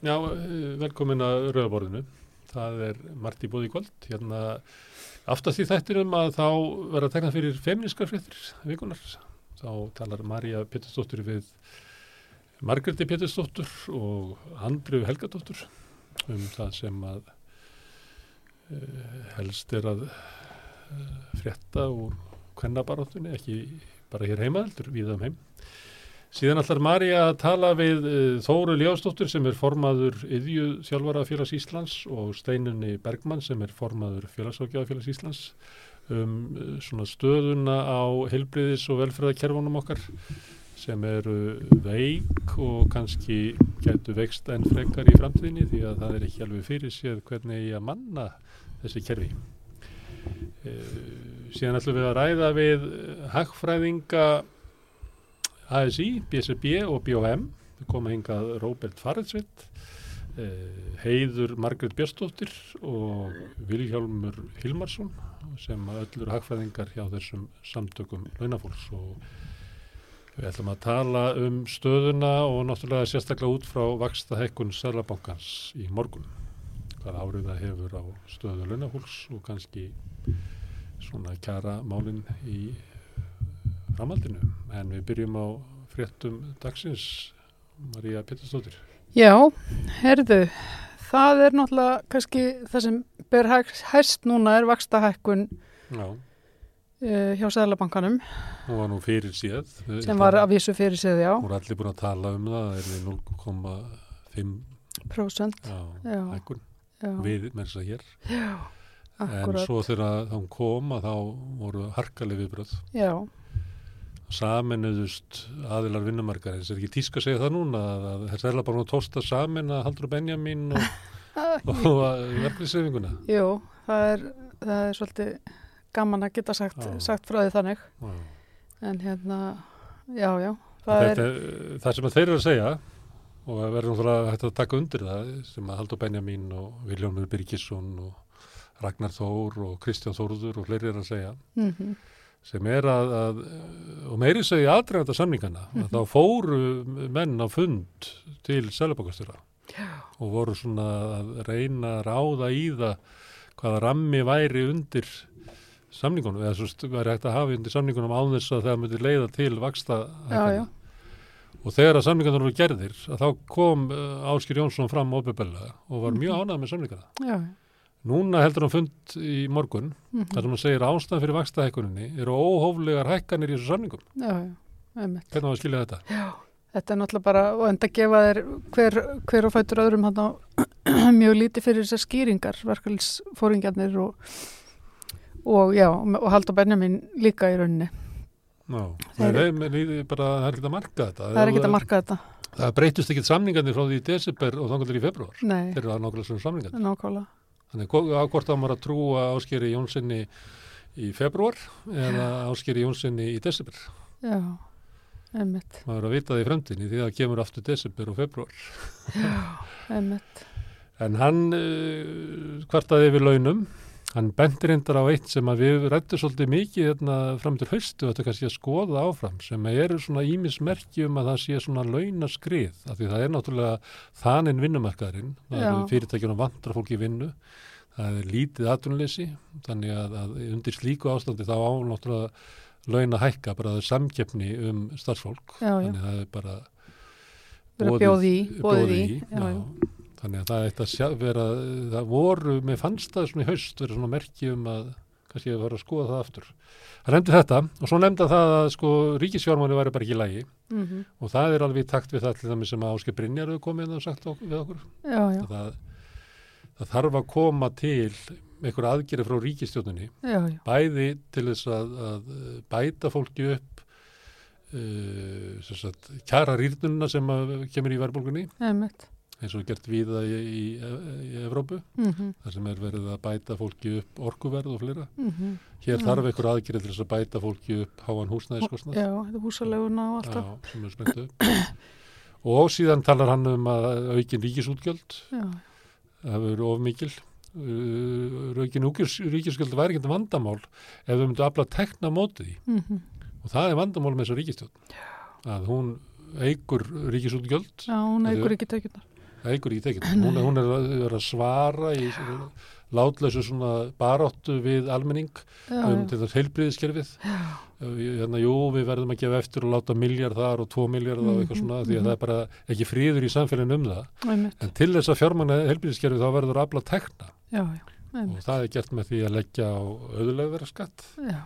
Já, eh, velkomin að Rauðaborðinu. Það er margt í bóði kvöld. Hérna, aftast í þættinum að þá verða tegnað fyrir feministkar fréttir vikunar. Þá talar Marja Pétursdóttir við Margreði Pétursdóttur og Andriu Helgadóttur um það sem að uh, helst er að uh, frétta úr kvennabaróttunni, ekki bara hér heima heldur, við um heim. Síðan ætlar Marja að tala við uh, Þóru Ljósdóttur sem er formaður Yðju þjálfara félags Íslands og Steinunni Bergmann sem er formaður félagsvákjáða félags Íslands um uh, svona stöðuna á heilbriðis og velferðarkerfunum okkar sem eru veik og kannski getur veikst enn frekar í framtíðinni því að það er ekki alveg fyrir séð hvernig ég að manna þessi kerfi. Uh, síðan ætlum við að ræða við hagfræðinga ASI, BSB og BOM. Koma hingað Róbert Faretsvitt, uh, Heiður Margret Björnsdóttir og Viljálmur Hilmarsson sem öllur hagfræðingar hjá þessum samtökum launafólks og Við ætlum að tala um stöðuna og náttúrulega sérstaklega út frá vaksta hekkun Sælabankans í morgun. Hvað árið það hefur á stöðu launafólks og kannski svona kjara málinn í framhaldinu. En við byrjum á fréttum dagsins, María Pettersdóttir. Já, herðu, það er náttúrulega kannski það sem ber hæst núna er vaksta hekkun Já. Uh, hjá Sæðlabankanum Hún var nú fyrir síð sem var að vísu fyrir síð, já. Er allir búin að tala um það það er við 0,5 Prósent. Já, Já. hækkun. Já, við að hér. Já en svo þegar þá kom að þá voru harkaleg viðbröð Já, saminuðust aðilar vinnumarkarins er ekki tísk að segja það núna að, að þess er bara að tósta samin að Haldur Benjamin og, og verkliðsefinguna jú, það er, það er svolítið gaman að geta sagt, Já. sagt frá því þannig. En hérna, já, já það það, er, það sem þeir eru að segja og það verður náttúrulega hægt að taka undir það sem að Haldur Benjamin og Viljónur Birgisson og Ragnar Þór og Kristján Þórður og fleiri er að segja. Mm sem er að, að og meiri segja aðdraganda samningana að þá fóru menn á fund til Sælabokastjóra og voru svona að reyna að ráða í það hvaða rammi væri undir samningunum eða svo væri hægt að hafa undir samningunum án þess að það myndi leiða til vaksta já, já, og þegar að samningarnir voru gerðir að þá kom uh, Áskir Jónsson fram og var mjög ánægð með samningarna já, núna heldur hann fund í morgun mm þar sem hann segir að ástæðan fyrir vaksta hækkuninni eru óhóflegar hækkanir í þessu samningum já, já, einmitt hvernig á að skilja þetta? Þetta er náttúrulega bara, og enda gefa þér hver, hver og fætur öðrum hann á mjög lítið fyrir þessar skýringar, verkefælsfóringjarnir og, og já, og Haldur Benjamin líka í rauninni. Þeir... nei, nei, bara, það er ekki að marka þetta Það er ekki að marka þetta. það breytist ekki samningarnir frá því í desember og þannig í februar Nei, þeir eru að nákvæmlega svona samningarnir nákvæmlega. Þannig á hvort það maður að trúa Áskeri Jónssoni í februar eða Áskeri Jónssoni í desember? Já, einmitt, maður að vita það í fremdini því að það kemur aftur desember og februar einmitt. En hann uh, kvartaði yfir launum, hann bentir reyndar á eitt sem að við rættum svolítið mikið hérna fram til haustu og þetta kannski að skoða áfram sem eru svona ímismerki um að það sé svona launaskrið af því það er náttúrulega þaninn vinnumarkaðurinn, það eru fyrirtækjunum vantar fólk í vinnu, það er lítið atvinnuleysi, þannig að, að undir slíku ástandi þá á náttúrulega launa hækka, bara það er samkeppni um starfsfólk, Já, já. þannig að það er bara bjóða í, boðið boðið í, já, já. Þannig að það eitt að sjá, vera, það voru, mér fannst það svona í haust, verið svona merki um að kannski að fara að skoða það aftur. Það nefndi þetta og svo nefndi það að sko ríkisfjármáni væri bara ekki í lægi Mm og það er alveg í takt við það til það sem Áskei Brynjar hefur komið inn og sagt við okkur. Já, já, Að Það, það þarf að koma til einhver aðgerið frá ríkistjóninni, bæði til þess að, að bæta fólki upp uh, sagt, kjara rýrnuna sem kemur í verðbólgunni. Eins og gert víða í, í, í Evrópu, Mm þar sem er verið að bæta fólki upp orkuverð og fleira. -hmm. Hér þarf einhver aðgerið til þess að bæta fólki upp háan húsnæðiskostnað. Já, þetta er húsaleguna og allt það. Já, sem er spenntu upp. og síðan talar hann um að aukin ríkisútgjöld, það verður of mikil. Uh, aukin ríkisútgjöld væri ekki vandamál ef við myndum afla tekna á móti því. mm Og það er vandamál með þessa ríkistjórn. Að hún eigur ríkisútgjöld já, hún eigur ekki tekjurnar. Það eigur ekki tekið. Hún, hún er að, er að svara í látlausu svona baráttu við almenning já, um til þess heilbriðiskerfið. Hérna, jú, við verðum að gefa eftir og láta miljard þar og tvo miljard og eitthvað Mhm, svona því að mhm. það er bara ekki fríður í samfélaginu um það. einmitt, En til þess að fjármagna heilbriðiskerfið þá verður afla tekna. Já, já, og einmitt, það er gert með því að leggja á auðlegðara skatt, já,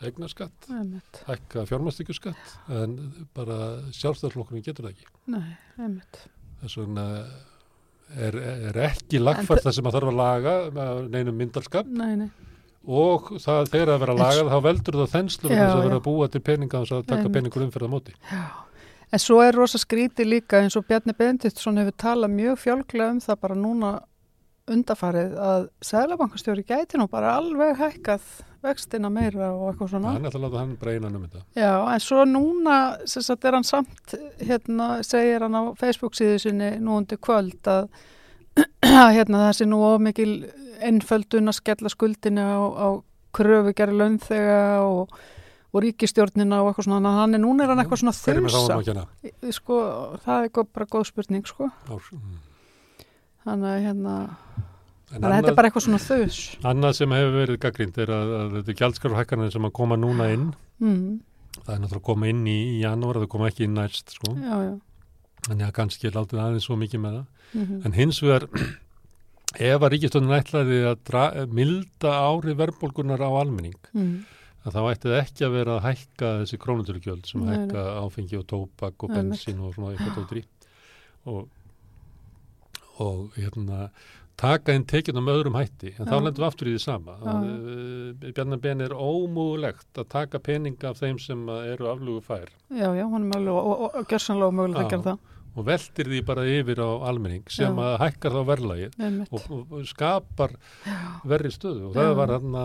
einmitt, hækka fjármagnstíkjuskatt en bara sjálfstæðarflokkurinn getur það ekki. nei, einmitt, Þess vegna er, er ekki lagfært það sem að þarf að laga með neinum myndalskap nei, nei, og það þegar að vera lagað þá veldur það þenslu þess að vera að búa til peninga þess að taka Einmitt. peningur umferð á móti. já. En svo er rosa skríti líka eins og Bjarni Benditsson hefur talað mjög fjálglega um það bara núna undafarið að Sælabankastjóri gæti nú bara alveg hækkað vextina meira og eitthvað svona. Hann ætla að láta hann breyna um þetta. Já, en svo núna sem sagt er hann samt hérna, segir hann á Facebook síðu sinni nú undir kvöld að að, hérna það sé nú ómikil einföldun að skella skuldinu á, á kröfugerri launþega og, og ríkistjórnina og eitthvað svona, þannig hann er núna er hann eitthvað svona Hverjum er þá þursa. um að kenna? Sko, það er bara góð spurning, sko. Ár, mm. Þannig að hérna, En þannig að þetta annað, er bara eitthvað svona þus. annað sem hefur verið gaggrind er að, að þetta gjaldskarfhækkanir sem að koma núna inn, Mm, það er náttúrulega að koma inn í, í janúar, það koma ekki inn næst, sko. já, já. Þannig að kannski látið aðeins svo mikið með það. Mm En hins vegar, ef að ríkistöndin ætlaði að dra, milda ári verðbólgunar á almenning, mm, þá ætti það ekki að vera að hækka þessi krónutölugjöld sem Nei, hækka áfengi og tóbak og bensín og svona eitthvað og, og hérna taka inn tekjuna með öðrum hætti en þá Já. lendum við aftur í því sama Já. Bjarnar Ben er ómúlegt að taka peninga af þeim sem að eru aflugu fær já, já, hann er mögulega og, og, og gjörsanlega mögulega að Já. gera það. og veltir því bara yfir á almenning sem Já. að hækkar þá verðlagið Einmitt. og, og, skapar verri stöðu og það Já. var hann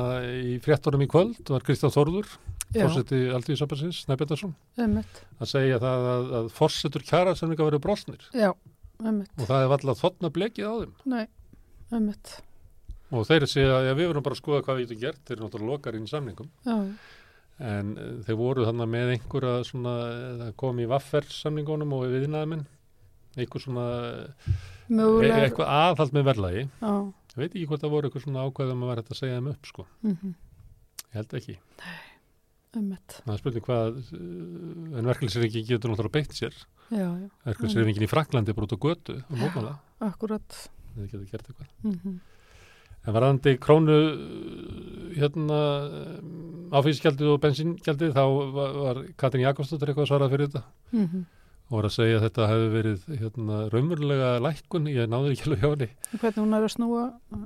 í fréttunum í kvöld var Kristján Þórður, Já, fórseti Aldíðsabansins, Snæbjörnarsson einmitt. að segja það að, að fórsetur kjara sem ekki að vera brosnir Já. Og það er vallað þotna blekið á þeim? Nei, einmitt. og þeir segja að ja, við verðum bara að skoða hvað við getum gert þeir eru náttúrulega lokar inn í samningum. Já, en uh, þeir voru þannig með einhverja svona, það kom í vaffer samningunum og viðnaðamenn einhver svona, e mögulega. eitthvað aðhald með verðlagi. Já, ég veit ekki hvort það voru eitthvað svona ákvæðum að vera þetta að segja þeim upp sko, mhm, ég held ekki einmitt. það er spurning hvað uh, en verkefliðsreyfingi getur náttúrulega beitt sér verkefliðsreyfingin í Fraklandi út á götu og mótmála, akkurat. þeir getur gert eitthvað Mm En varðandi krónu hérna áfísgjaldið og bensíngjaldið þá var, Katrin Jakobsdóttir eitthvað að svara fyrir þetta -hmm. og var að segja að þetta hefði verið hérna, raunverulega lækkun, ég náði ekki alveg hjá henni. Hvernig hún er að snúa uh,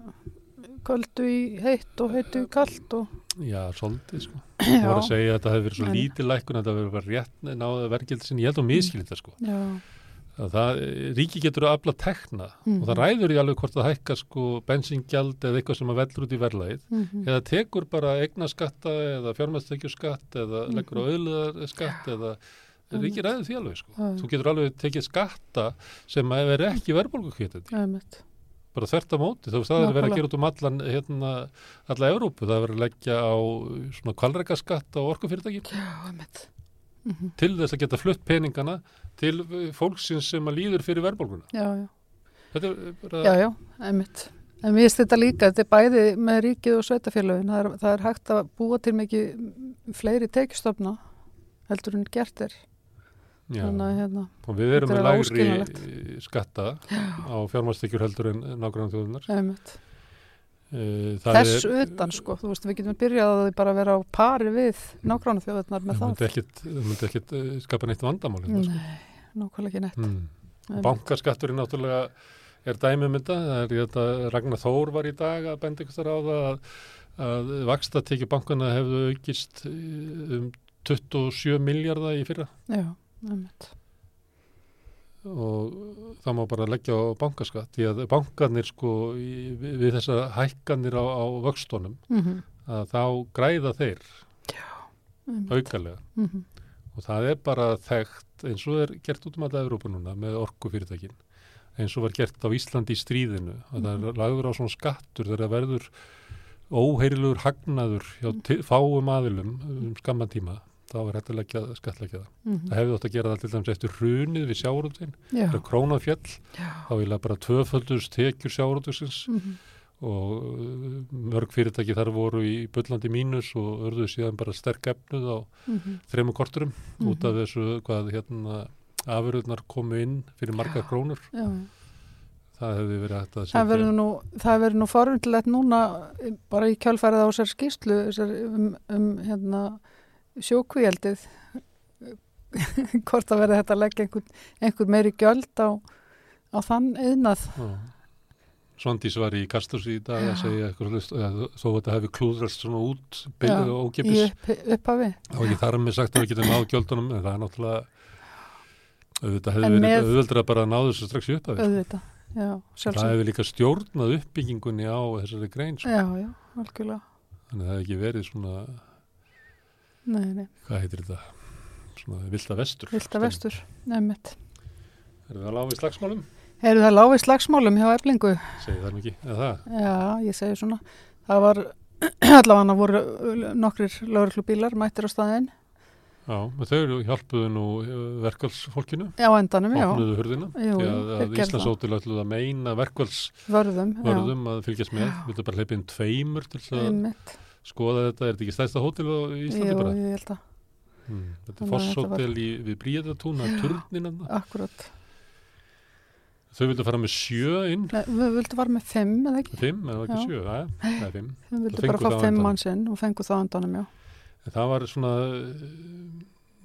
köldu í heitt og heitu í kalt og... Já, svolítið sko. Hún var að segja að þetta hefði verið svo En- lítið lækkun að þetta hefði verið rétt náðu sinni, ég held að miskilið þetta sko. já, Að það, ríki getur að afla tekna Mhm. og það ræður í alveg hvort það hækka sko bensingjald eða eitthvað sem að vellur út í verðlægið mhm, eða tekur bara eignaskatta eða fjármæstekjuskatt eða Mhm. leggur á auðluðarskatt eða ríkir ræður því alveg sko. Þú getur alveg tekið skatta sem að er ekki einmitt. Bara þvert á móti, þú veist það er verið að gera út um allan hérna, alla Evrópu, það er verið að leggja á svona kvalreikaskatt á orkufyrirtæki. Mm til þess að geta flutt peningana til fólksins sem að líður fyrir verðbólguna. Já, já. Þetta er bara, Já, já, einmitt. En mér finnst þetta líka, þetta er bæði með ríkið og sveitafélögin. Það það er hægt að búa til mikið fleiri tekistofna heldur en gert er. Þannig hérna, og við erum með er óskiljanlegt. skatta á fjármæstekjur heldur en nágrann þjóðunar. Uh, það Þess er- utan, sko, þú veist, við getum byrjað að því bara vera á pari við nágránu þjóðurnar með það það. myndi ekkit, uh, skapa neitt vandamál hérna, sko. Nei, nákvæmlega ekki neitt. mm. Einmitt. bankaskatturinn náttúrulega er dæmi um þetta, það er þetta Ragnar Þór var í dag að benda þar á það að, að vaksta tekið bankana hefðu aukist uh, um 27 miljardar í fyrra Já. Og það má bara leggja á bankaskatt því að bankarnir sko við, þessar hækkanir á, á vöxtónum Mm að þá græða þeir einmitt. aukalega. Mm og það er bara þekkt eins og er gert út um alla Evrópu núna með orkufyrirtækin eins og var gert á Íslandi í stríðinu að það er lagður á svona skattur þegar það verður óheirilegur hagnaður hjá til, fáum aðilum um skamman tíma þá er hægt að leggja, skattleggja það. mhm. Það hefði átt að gera það til dæmis eftir hrunið við sjáurútveginn, Já, þegar krónan fjall, já. þá vil það bara tvöföldust tekjur sjáurútvegsins mhm. og uh, mörg fyrirtæki þar voru í bullandi mínus og örðu síðan bara sterk efnuð á mhm, þremur korturum út af mhm. þessu hvað hérna afurðnar komu inn fyrir margar krónur. Já. Það hefði verið hægt að Það verður nú, nú forvindilegt núna bara í kjálfærið á skýrslu þessar, um, um hérna, sjókvíaldið hvort að verði þetta að leggja einhver, einhver meiri gjöld á, á þann yðnað. Svandís var í Kastus í dag Já. að segja eitthvað þó að þetta hefði klúðrast svona út byrðu og ókipis upp, upphafi. og ekki þar með sagt að við getum náð gjöldunum en það er náttúrulega auðvitað hefði verið með- auðveldra bara að náðu þessu strax í upphafi. Auðvitað. Já, Það hefði líka stjórnað uppbyggingunni á þessari grein sko. Já, já, algjörlega. þannig að það hefði ekki verið svona Nei, nei, hvað heitir þetta svona vilda vestur vilda vestur, nefnitt. Er það í slagsmálum? Eru það láfið slagsmálum hjá eblingu? Segi það ekki, eða það? Já, ég segi svona. Það var, allavega voru nokkrir lauruglubílar mættir á staðinn. Já, þau eru hjálpuðu nú verkvælsfólkinu, Já, endanum, já. opnuðu hurðina Jú, þeir að gerðu Íslands það. ótil ætluðu að meina verkvælsvörðum Vörðum, að fylgjast með, vildu bara hleypa inn tveimur til þess já. að Einmitt. Skoða þetta, er þetta ekki stærsta hótel á Íslandi Jú, bara? ég held að, Hmm. Þetta er að fosshótel í, við Bríðatún að turnin hann. akkurat. Þau vildu fara með sjö inn, Nei, við vildum fara með fimm, eða ekki? fimm, eða ekki Já. sjö, það er, það er fimm. Við vildum bara fá það fimm endanum. mannsinn og fengu það á endanum, já. En það var svona,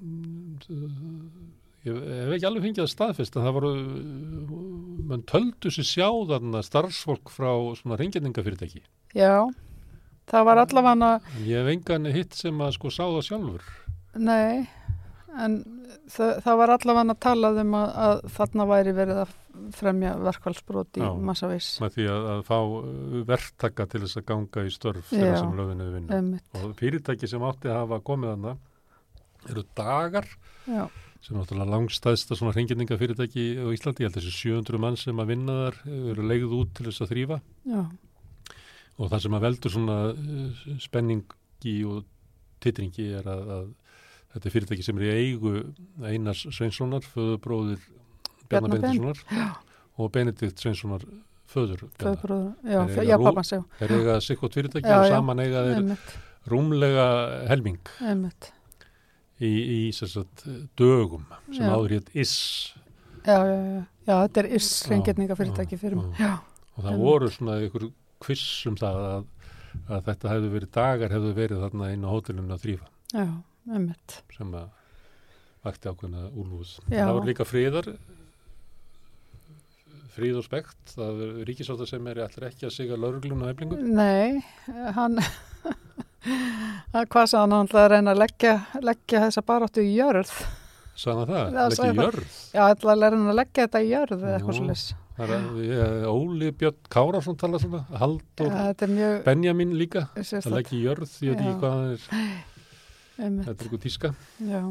uh, ég hef ekki alveg fengið að staðfest, en það voru, uh, mann töldu sér sjá þarna starfsfólk frá svona reyngjörningafyrirtæki. Já, það var allavega, ég hef engan hitt sem að sko sá það sjálfur. nei, en það, það var allavega talað um að, að þarna væri verið að fremja verkvælsbrot í Já. massavís. Með því að, að fá uh, verktaka til þess að ganga í störf þegar sem löfinu vinna. Einmitt, Og fyrirtæki sem átti að hafa komið þarna eru dagar já, sem náttúrulega langstæðsta svona reyngjörningafyrirtæki á Íslandi. Ég held þessi 700 mann sem að vinna þar eru leigð út til þess að þrýfa. já, Og það sem að veldur svona uh, spenningi og titringi er að, að þetta er fyrirtæki sem er í eigu Einars Sveinssonar, föðubróðir Bjarnar Bjarna Ben. Benediktssonar og Benedikt Sveinssonar föður föðbróður, já, Þeir já, pappans, já, Þeir eiga sikkot fyrirtæki Já, og já. saman eiga þeir einmitt, rúmlega helming einmitt, í, í sagt, dögum sem Já. áður hétt IS. Já, já, já, já, þetta er is Já, reyngetningafyrirtæki fyrir mig, já, og það voru svona ykkur kviss um það að, að þetta hefðu verið dagar hefðu verið þarna inn á hótelinu að þrýfa já, einmitt, sem að vakti ákveðna úlúð. Já. Það voru líka fríðar, fríð og spekt, það er ríkisáttar sem er allir ekki að siga lauruglun á eflingu. nei, hann, hvað sagði hann, ætlaði að reyna að leggja, leggja þessa baráttu í jörð, Sanna það, Já, það er sagði ekki það. jörð. já, ætlaði að reyna að leggja þetta í jörð eða eitthvað Nú. Það er ég, Óli Björn Kárásson tala svona, Haldur er mjög, Benjamin líka, það sérstætt, leggi í jörð, ég veit ekki hvað það er, einmitt, þetta er eitthvað tíska. já,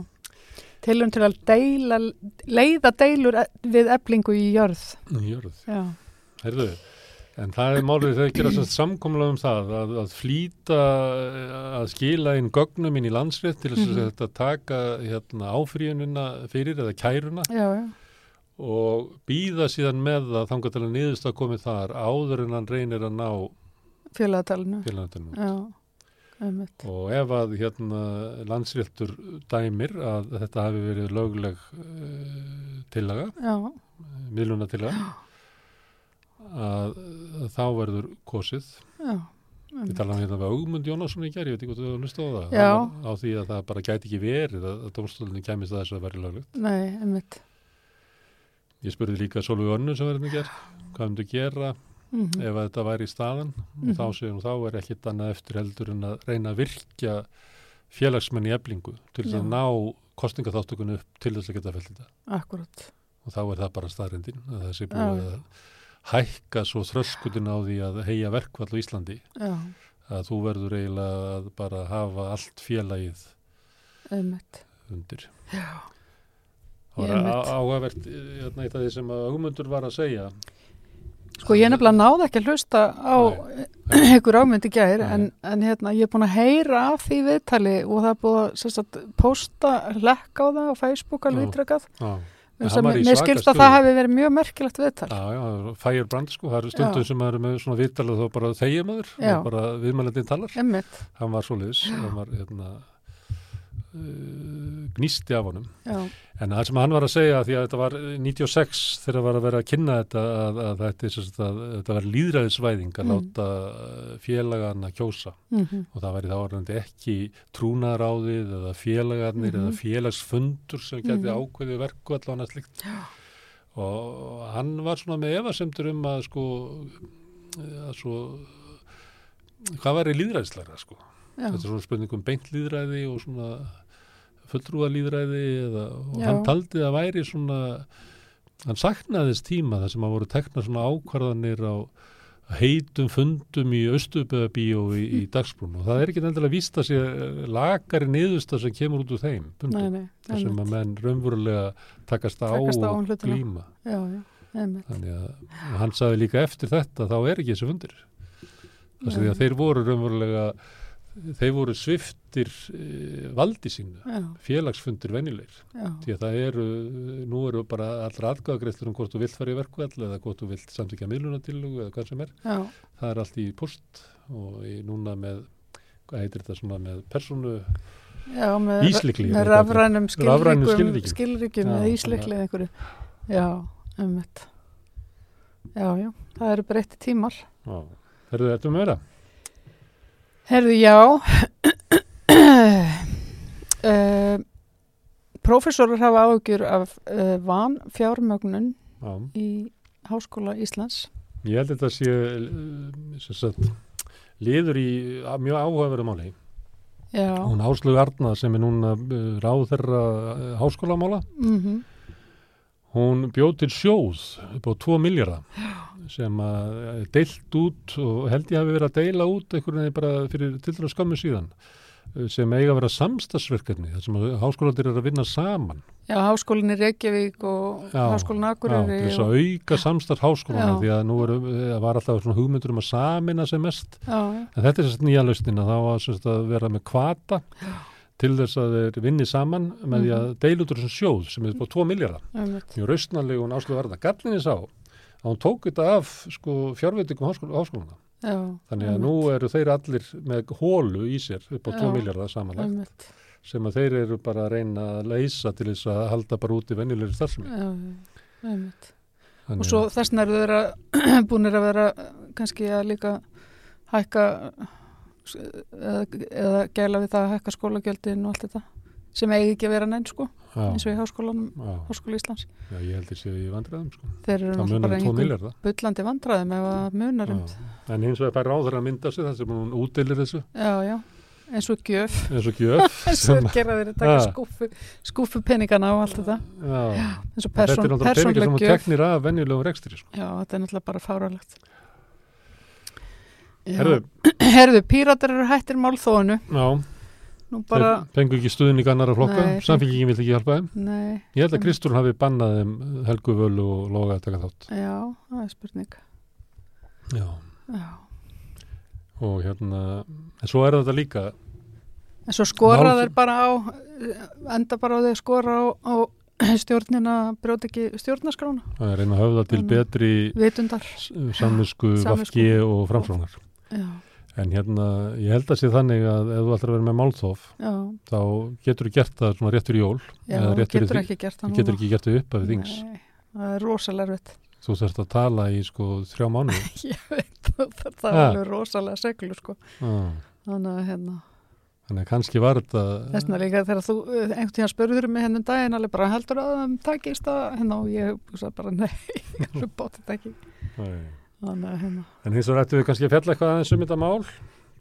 tilum til að deila, leiða deilur e- við eblingu í jörð, Í jörð, já, heyrðu, en það er málið þegar gera svona samkomlega um það að, að flýta að skila inn gögnum inn í landsrétt til þess Mhm. að þetta taka hérna, áfríunina fyrir eða kæruna. Já, já, og býða síðan með það þangar til að niðurst að komið þar áður en hann reynir að ná félagatalinu, Og ef að hérna, landsréttur dæmir að þetta hafi verið lögleg uh, tillaga, já, miðluna tillaga, að, að þá verður kosið. já, Við einmitt, talaðum hérna við Augmund Jónasson í gerð, ég veit ekki hvað þú hefur hlustað á það. Var Á því að það bara gæti ekki verið að, að dómstólunni kemist að þess að verið löglegt. nei, einmitt, Ég spurði líka Solveig Önnu sem verður gerð, hvað myndu gera mhm, ef að þetta væri í staðan og Mhm. þá segum þá er ekkit annað eftir heldur en að reyna að virkja félagsmenn í eblingu til þess að ná kostningaþáttökunni upp til þess að geta fælt þetta. Akkurat, og þá er það bara staðrindin að það sé búið að hækka svo þröskutin á því að heia verkvall á Íslandi já, að þú verður eiginlega að bara hafa allt félagið einmitt, undir. já, Það var einmitt. á- áhugavert eitt af því sem að augmundur var að segja Sko ég nefnilega náði ekki að hlusta á einhver ámyndi gær Nei. en, en hérna ég er búin að heyra af því viðtali og það er búin að posta lekka á það á Facebook alveg ítrekað. Í mér skilst að það hefði verið mjög merkilegt viðtal. já, já, firebrand sko, það eru stundur Já. sem maður er með svona viðtal og þá bara þegjum maður og bara viðmælendin talar. Emmitt, Hann var svoleiðis, hann var hérna, gnýsti af honum. já, En það sem hann var að segja, því að þetta var 96 þegar var að vera að kynna þetta, að, að, þetta, að, þetta var líðræðisvæðing að Mm. láta uh, félagana kjósa mm og það væri þá orðandi ekki trúnaráðið eða félagarnir Mhm. eða félagsfundur sem geti Mhm. ákveði verku allan að slikt og hann var svona með efasemtur um að sko að svo hvað væri líðræðislega sko já, þetta er svona spurning um beint líðræði og svona fulltrúa líðræði eða, og Já. hann taldi að væri svona hann saknaðist tíma þar sem að voru tekna svona ákvarðanir á heitum fundum í Östuböðabíó í, í dagsbrún og það er ekki endilega víst að sé lagari niðursta sem kemur út úr þeim fundum, þar sem að menn raunverulega takast á Takast á og um hlutina. glíma. Já, já, þannig að hann sagði líka eftir þetta þá er ekki þessi fundir. Þess að því að þeir voru raunverulega þeir voru sviftir e, valdi sínu já, félagsfundir venjulegir. Já, því að það eru, nú eru bara allra aðgæðagreistur um hvort þú vilt fara í verkvall eða hvort þú vilt samtíkja miðlunatilugu eða hvað sem er, já, það er allt í post og í, núna með hvað heitir þetta svona með með, Íslikli, með rafrænum skilríkjum. Já, eða íslikli eða einhverju, já, emmitt, já, já, það eru breytti tímar. Já, herðu þetta um meira? Herðu, já, uh, professorar hafa áhugjur af uh, van fjármögnun Já, í Háskóla Íslands. ég held að þetta sé uh, sem sagt, liður í að- mjög áhugaverðu máli. Já, hún Áslögu Arna sem er núna ráð þeirra háskólamála mm hún bjóð til sjóð upp á 2 miljardar sem að er deilt út og held ég hafi verið að deila út einhvern veginn bara fyrir til dæra skömmu síðan uh, sem eiga að vera samstagsverkefni þar sem háskólandir er að vinna saman já, Háskólinn í Reykjavík og Já, Háskólinn Já, Akureyri. til þess að auka Já. því að nú er, það var alltaf svona hugmyndur um að samina sem mest já, já, en þetta er sérst nýja lausnin að sérst að vera með kvata til þess að þeir vinni saman með því að út úr þessum sjóð sem upp á 2 miljardar mjög raustnarlegu hún áslu verða. Gallinni sá að hún tók þetta af sko, fjárveitingum háskóla, háskólana. Já, Þannig að nú eru þeir allir með hólu í sér upp á 2 Já. miljardar samanlega einmitt. sem að þeir eru bara að reyna að leysa til þess að halda bara út í venjulegri starfsemi. Og svo þessna eru þeirra búinir að vera kannski að líka hækka eða, eða gæla við það að hækka skólagjöldin og allt þetta sem eigi ekki að vera neinn sko eins já, og í háskólanum, já, háskóla Íslands já, ég held þessi í vandræðum sko. þeir eru Það náttúrulega bara um 2 einhver miljardar. bullandi vandræðum ef að munar um. En hins vegar fær ráður að mynda sig þar sem hún útdeilir þessu já, já, eins og gjöf eins og gjöf. eins og gera þeir að taka skúfu skúfu peningana og allt þetta Já, eins og þetta er náttúrulega peningar sem hún gjöf teknir af venjulegum rekstri. Sko. já, þetta er náttúrulega bara fáralegt. Herðu, Herðu, píratar eru hættir nú bara, fengu ekki stuðning annara flokka, Nei, samfélgingin vill ekki hjálpa þeim. nei Ég held að Kristúrun hafi bannað þeim Helgu Völu og Loga að taka þátt. Já, það er spurning. Já. Já. Og hérna, en svo er þetta líka, En svo skora þeir bara á, enda bara á þeir skora á, á stjórnina, brjóti ekki stjórnaskrána, að reyna að höfða til betri vitundar. samvisku, vafki og framsvongar. Já, En hérna, ég held að sé þannig að ef þú ætlar að vera með málþóf, já, þá getur þú gert það svona rétt fyrir jól. já, getur þing. ekki gert það Þú getur ekki gert það upp af þings. Nei, það er rosalega erfitt. Þú þarfst að tala í sko þrjá mánuði. Ég veit, það, það er alveg rosalega seglu, sko. Ah. Þannig að hérna, Þannig að kannski var þetta... þessna líka þegar þú, eh, einhvern tíðan spurður mig hennum daginn, alveg bara heldur að það takist að, hérna, og ég bara, nei, ég bóti hérna, En hins vegar ættum við kannski að fjalla eitthvað aðeins um þetta mál.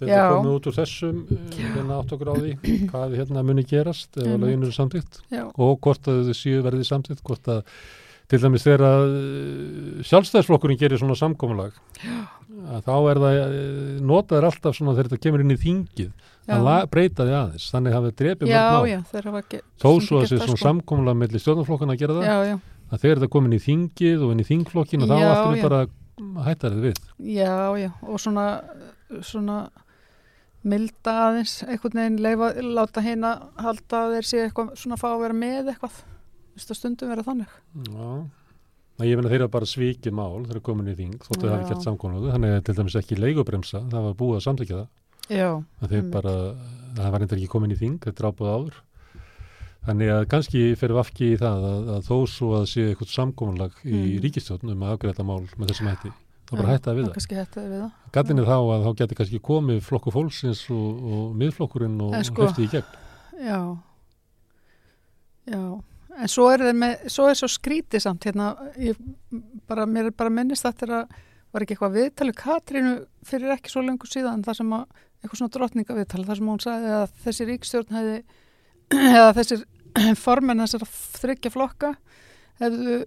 Þetta komið út úr þessum, eh, hérna átt okkur á því, hvað hérna muni gerast ef að lögin eru samtíkt já, og hvort að þau séu verði samtíkt, hvort að til dæmis þegar að eh, sjálfstæðsflokkurinn gerir svona samkomulag, að þá er það, eh, notaður alltaf svona þegar þetta kemur inn í þingið, já. að breyta því aðeins, þannig hafið drepið Já, mörg mál. hafa Þó svo að það, svona sko. samkomulag mellir stjórnarflokkana að gera það, Já, já, að þegar þetta komin í þingið og inn í þingflokkinu, þá Já, allir já. bara hættar þið við. Já, já, og svona, svona milda aðeins, einhvern veginn leifa, láta hérna halda þeir sé eitthvað, svona fá að vera með eitthvað. Að stundum vera þannig. Já. Það ég finna þeirra bara svikið mál þegar komin í þing, þóttu það hafi Já. gert samkonuðu, þannig að til dæmis ekki leigubremsa, það var búið að samþykja það. Já, að þeir Einmitt. bara, það var reyndar ekki komin í þing, þetta er ábúið áður. Þannig að kannski fyrir vafki í það að, að þó svo að sé eitthvað samkominlag í Mm. ríkistjórn um að afgreita mál með þessum hætti, þá bara Já, hætta við það það. kannski hætta við það. Gattin er þá að þá geti kannski komið flokku fólksins og, og miðflokkurinn og En sko- höfti í gegn. Já, já, en svo er það með, svo er svo skrítið samt hérna, ég bara, mér er bara minnist þetta er að var ekki eitthvað viðtalið Katrínu fyrir ekki svo lengur síðan þar sem að, eitthvað svona drottningaviðtal þar sem hún sagði að þessi ríkstjórn hefði, eða þessir formenn þessar þryggja flokka hefðu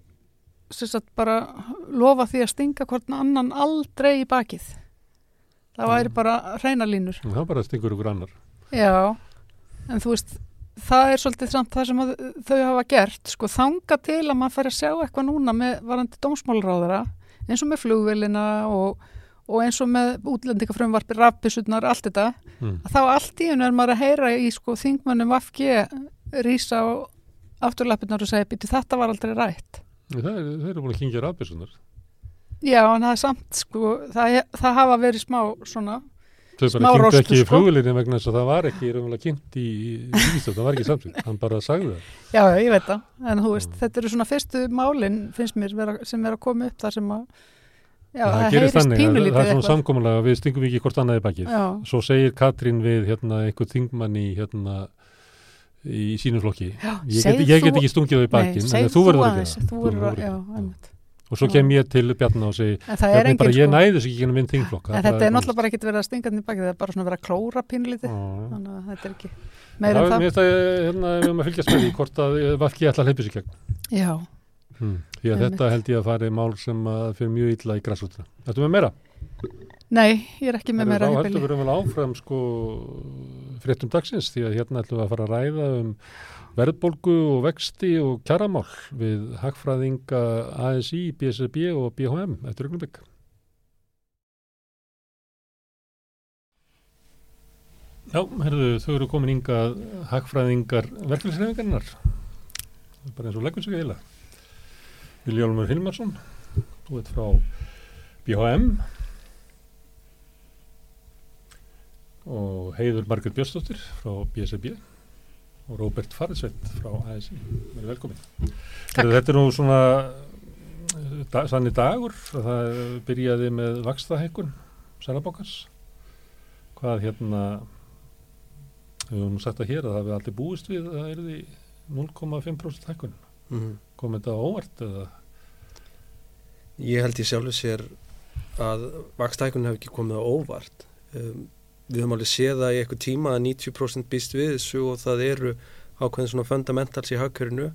sagt bara lofa því að stinga hvort annan aldrei í bakið. Það væri bara hreinalínur. Og það bara stingur ykkur annar. Já, en þú veist, það er svolítið samt það sem að þau hafa gert, sko, þanga til að maður fær að sjá eitthvað núna með varandi dómsmálráðara, eins og með flugvélina og, og eins og með útlendingafrumvarpi, rafbissutnar, allt þetta, Mm. þá allt í hennu er maður að heyra í sko þingmönnum Vafge rísa á afturlappirnar og segja, býti þetta var aldrei rætt. Það er, þeir eru búin að kingja rafbissunar. Já, en það er samt, sko, það, það hafa verið smá svona, Þau bara kynnt ekki í sko. flugvilinni vegna þess að það var ekki raunverulega kynnt í ríkistjórn, það var ekki samsýtt, hann bara sagði það. Já, ég veit það, en þú veist, Mm. þetta eru svona fyrstu málin, finnst mér, vera, sem er að koma upp þar sem að, já, það, það, gerist þannig, að pínulítið það er svona eitthvað. samkomulega við stingum ekki hvort annað í bakið. Já, Svo segir Katrín við hérna einhver þingmann í hérna í sínu flokki. já, Ég get, ég get ekki stungið það í bakið, en þú verður að gera það. að, að það. Og svo kem ég til Bjarnar og segi, það engin, bara, ég sko, næði þess ekki gennum minn þingflokk. en þetta er náttúrulega bara ekkert verið að stinga þannig í bakið, það er bara svona verið að klóra pínulítið, bara... þannig að þetta er ekki meira en Mér það. finnst það, hérna, við erum að fylgjast með því hvort að Vafki ætla að Hmm. Því að þetta held ég að fari mál sem að fyrir mjög illa í græsútina. Þetta með meira? nei, ég er ekki með meira Þá í bili. við vel áfram sko fréttum dagsins því að hérna ætlum við að fara að ræða um verðbólgu og vexti og kjaramál við hagfræðinga ASI, BSB og BHM eftir augnublik. Já, herðu, þau eru komin ynga hagfræðingar verkefnisreifingarnar. Bara eins og leggur sig heila. Viljálmur Hilmarsson, þú ert frá BHM og Heiður Margrét Björnsdóttir frá BSB og Róbert Farisveit frá ASI. Verið velkomin. Takk. Þetta er nú svona eh, da, sannig dagur, það byrjaði með vakstahekkun Sælabókars. Hvað hérna, við höfum sagt að hér að það við aldrei búist við að það er því 0,5% hækkun. Mhm. Kom þetta óvart eða? Ég held í sjálfu sér að vakstækun hef ekki komið óvart. Um, við höfum alveg séð það í eitthvað tíma að 90% býst við þessu og það eru ákveðin svona fundamentals í hagkörinu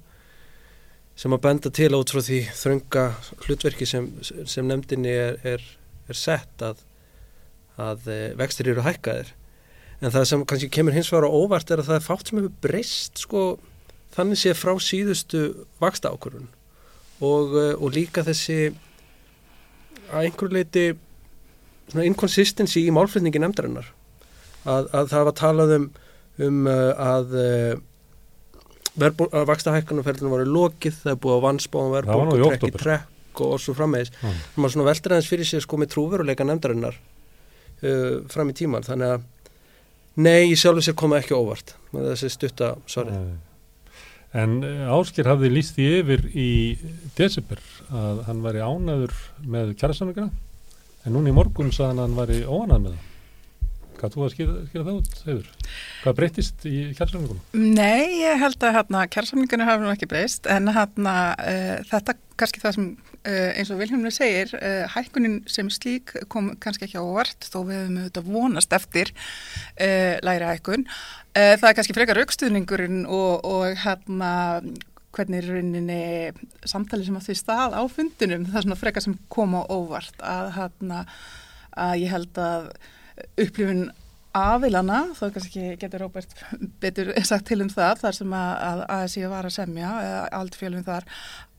sem að benda til át frá því þrönga hlutverki sem, sem nefndinni er, er, er sett að, að eh, vextir eru hækkaðir. En það sem kannski kemur hins vegar á óvart er að það er fátt sem hefur breyst sko þannig sé frá síðustu vaksta ákvörun og, eh, og líka þessi að einhverju leiti svona inconsistency í málflutningi nefndarinnar að, að það var talað um, um uh, að verðbó- að vakstahækkanumferðinu voru lokið, það er búið að var nú í verðbólgu trekk í trekk og, og svo frammeðis. Já. maður svona veldur aðeins fyrir sér sko með trúveruleika nefndarinnar uh, fram í tíman, þannig að nei, í sjálfu sér koma ekki á óvart með þessi stutta svarið. En eh, Ásker hafði líst því yfir í desember að hann væri ánaður með kjærasamleikana en núna í morgun sagði hann hann væri óanað með það. Hvað þú að skýra, skýra það út, Heiður? Hvað breytist í kjærasamleikunum? Nei, ég held að hérna, kjærsamlingunni hafi nú ekki breyst en hérna, uh, þetta kannski það sem uh, eins og Vilhelmur segir uh, hækkunin sem slík kom kannski ekki á óvart þó við höfum auðvitað vonast eftir læri hækkun það er kannski frekar aukstuðningurinn og, og hérna hvernig er rauninni samtali sem að því stað á fundinum það er svona frekar sem kom á óvart að hérna að ég held að upplifun aðilana, þó kannski getur Róbert betur sagt til um það, þar sem að, ASI var að semja, eða aldfjölum þar,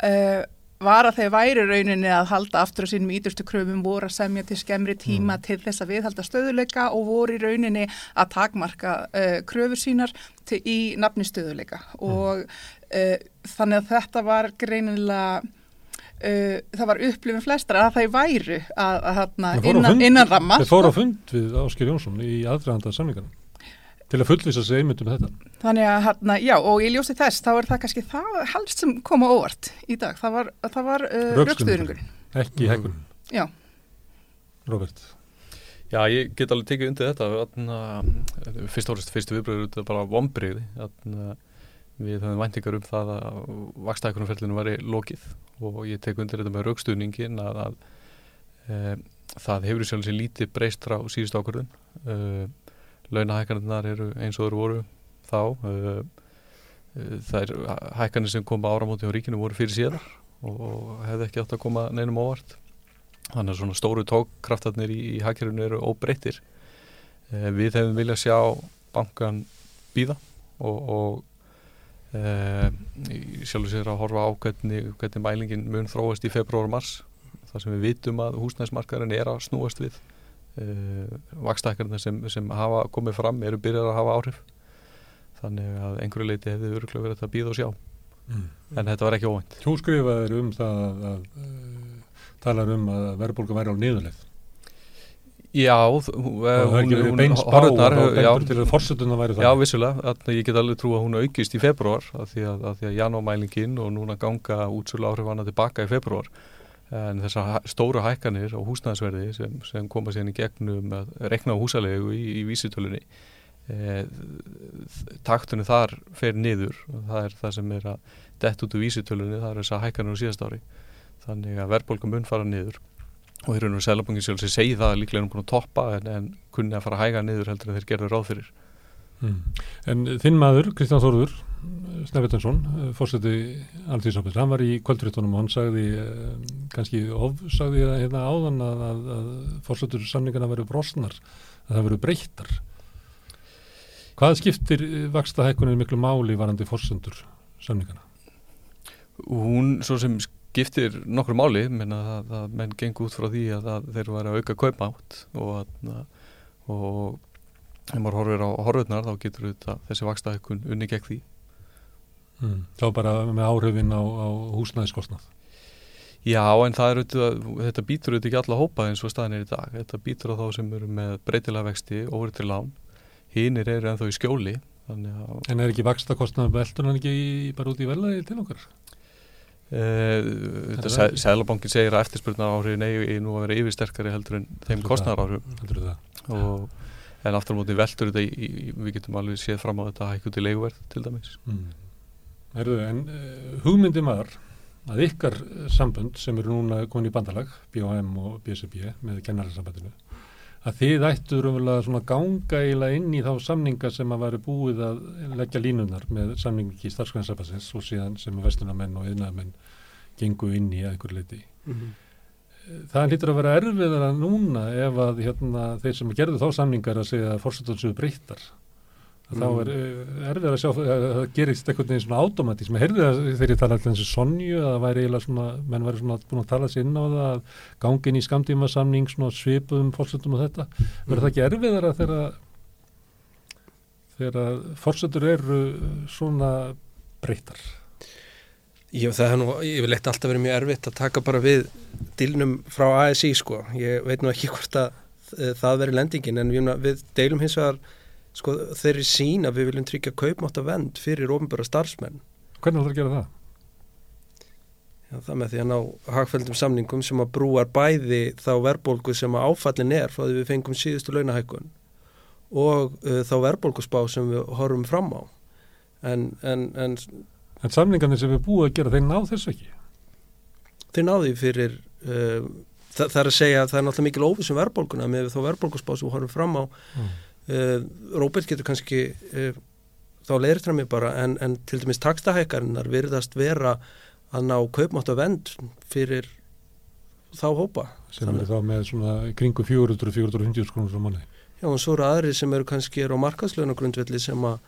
uh, var að þeir væri rauninni að halda aftur á sínum ídurstu kröfum voru að semja til skemmri tíma Mm. til þess að viðhalda stöðuleika og voru í rauninni að takmarka uh, kröfur sínar til, í nafni stöðuleika og uh, þannig að þetta var greinilega uh, það var upplifin flestra að þeir væru að, að, að, á innan, innan ramma Þeir fóru á fund við Ásker Jónsson í aðdraðanda samlingarna til að fullvisa sig einmitt um þetta. Þannig að, hérna, já, og í ljósi þess, þá er það kannski það helst sem koma óvart í dag. Það var, það var uh, Rökstuðningurinn. rökstuðningurinn. Ekki Mm. hækkun, Já, Robert. Já, ég get alveg tekið undir þetta fyrst árist, fyrstu viðbröður þetta er bara vombriði við höfum væntingar um það að vakstækunumferlinu væri lokið og ég tek undir þetta með raukstuðningin að, að e, það hefur í sjálf sér lítið breyst frá síðust ákvörðun. E, launahækkanirnar eru eins og þeir voru þá. E, það er hækkanir sem kom á áramóti á ríkinu voru fyrir síðar og hefði ekki átt að koma neinum óvart. Þannig að svona stóru tókkraftarnir í, í hagkerfinu eru óbreyttir. Eh, við hefum viljað sjá bankan býða og, og sjálfur sér að horfa á hvernig, hvernig mælingin mun þróast í februar og mars. Þar sem við vitum að húsnæðismarkaðurinn er að snúast við. Eh, vakstækkarnir sem, sem hafa komið fram eru byrjar að hafa áhrif. Þannig að einhverju leiti hefði öruglega verið að býða og sjá. Mm. en þetta var ekki óvænt. Þú skrifaðir um það að, að uh, talar um að verðbólga væri á niðurleið. Já, og horfurnar, já, bendur til að fórsetuna væri það. Já, vissulega, ég get alveg trú að hún aukist í februar að því að, að, að janúarmælingin og núna ganga útsölu áhrifana tilbaka í februar en þessar stóru hækkanir á húsnæðisverði sem, sem koma síðan í gegnum að rekna á húsalegu í, í vísitölunni e, taktunni þar fer niður. Og það er það sem er að dett út úr vísitölunni, það er þessar hækkanir á síðast ári. Þannig að verðbólka mun fara niður og þeir eru nú selabungin sjálf sem segi það að líklega er hún búin að toppa en, en kunni að fara að hæga niður heldur en þeir gerðu ráð fyrir Mm. En þinn maður, Kristján Þórður, Snefetensson, fórseti Alþjóðsambins, hann var í kvöldréttunum og hann sagði, eh, kannski ofsagði það hérna áðan að, að, að fórsetur samningana veru brosnar, að það veru breyttar. Hvað skiptir vaksta hækkunin miklu máli varandi fórsendur samningana? Hún svo sem skiptir nokkru máli menna að, að menn gengur út frá því að, að þeir eru að auka kaupamátt og, að, og ef maður horfir á horfurnar þá getur þetta, þessi vaksta hækkun unni gegn því Mm. Þá bara með áhrifin á, á húsnæðiskostnað. Já, en það er auðvitað, þetta býtur auðvitað ekki alla hópa eins og staðin er í dag. Þetta býtur á þá sem eru með breytilega vexti, óverið til lán. Hínir eru ennþá í skjóli. En er ekki vaksta kostnað veldur hann ekki í, bara út í velagi til okkar? e, þetta það se, ekki? Sælabankin segir að eftirspurnar áhrifin eigi nú að vera yfirsterkari heldur en þeim kostnar? Og, en aftur á móti veldur þetta, í, í, við getum alveg séð fram á þetta hækku til leiguverð til dæmis. Mm. Herðu, en uh, hugmyndi maður að ykkar eh, sambönd sem eru núna komin í bandalag, BHM og BSB með kennararsambandinu, að þið ættu raunverulega svona ganga eiginlega inn í þá samninga sem að væri búið að leggja línunar með samningi starfsgrænsabassins og síðan sem vestunamenn og yðnamenn gengu inn í að einhver leiti. Mhm. Það hlýtur að vera erfiðara núna ef að hérna, þeir sem gerðu þá samningar að segja að fórsetan séu breyttar. Að Þá er uh, erfiðar að sjá að það gerist einhvern veginn svona automatísm. Heyrðu það þegar ég tala alltaf eins og Sonju að það væri eiginlega svona, menn væri svona búin að tala sér inn á það að gangin í skamtíma samning svona svipuðum fórsetum og þetta. Verður það ekki erfiðara þegar þegar fórsetur eru svona breyttar? Jú, það er nú, ég vil eitt alltaf verið mjög erfitt að taka bara við dilnum frá ASI sko. Ég veit nú ekki hvort að uh, það veri lendingin en við, við deilum hins vegar sko, þeirri sín að við viljum tryggja kaupmátt að vend fyrir ofnbæra starfsmenn. Hvernig ætlar að gera það? Já, það með því að ná hagfældum samningum sem að brúar bæði þá verðbólgu sem að áfallin er frá því við fengum síðustu launahækkun og uh, þá verðbólguspá sem við horfum fram á. En, en, en En samningarnir sem við búið að gera, þeir ná þessu ekki. þeir náði fyrir uh, það, það er að segja að það er náttúrulega mikil óvissum verðbólguna með þá verðbólguspá sem við horfum fram á Mm. Uh, Róbert getur kannski uh, þá leirir það mér bara en, en til dæmis takstahækarinnar virðast vera að ná kaupmátt að vend fyrir þá hópa sem eru þá með svona kringu 400-450 krónur á manni. Já, og svo eru aðri sem eru kannski er á markaðslögna grundvelli sem að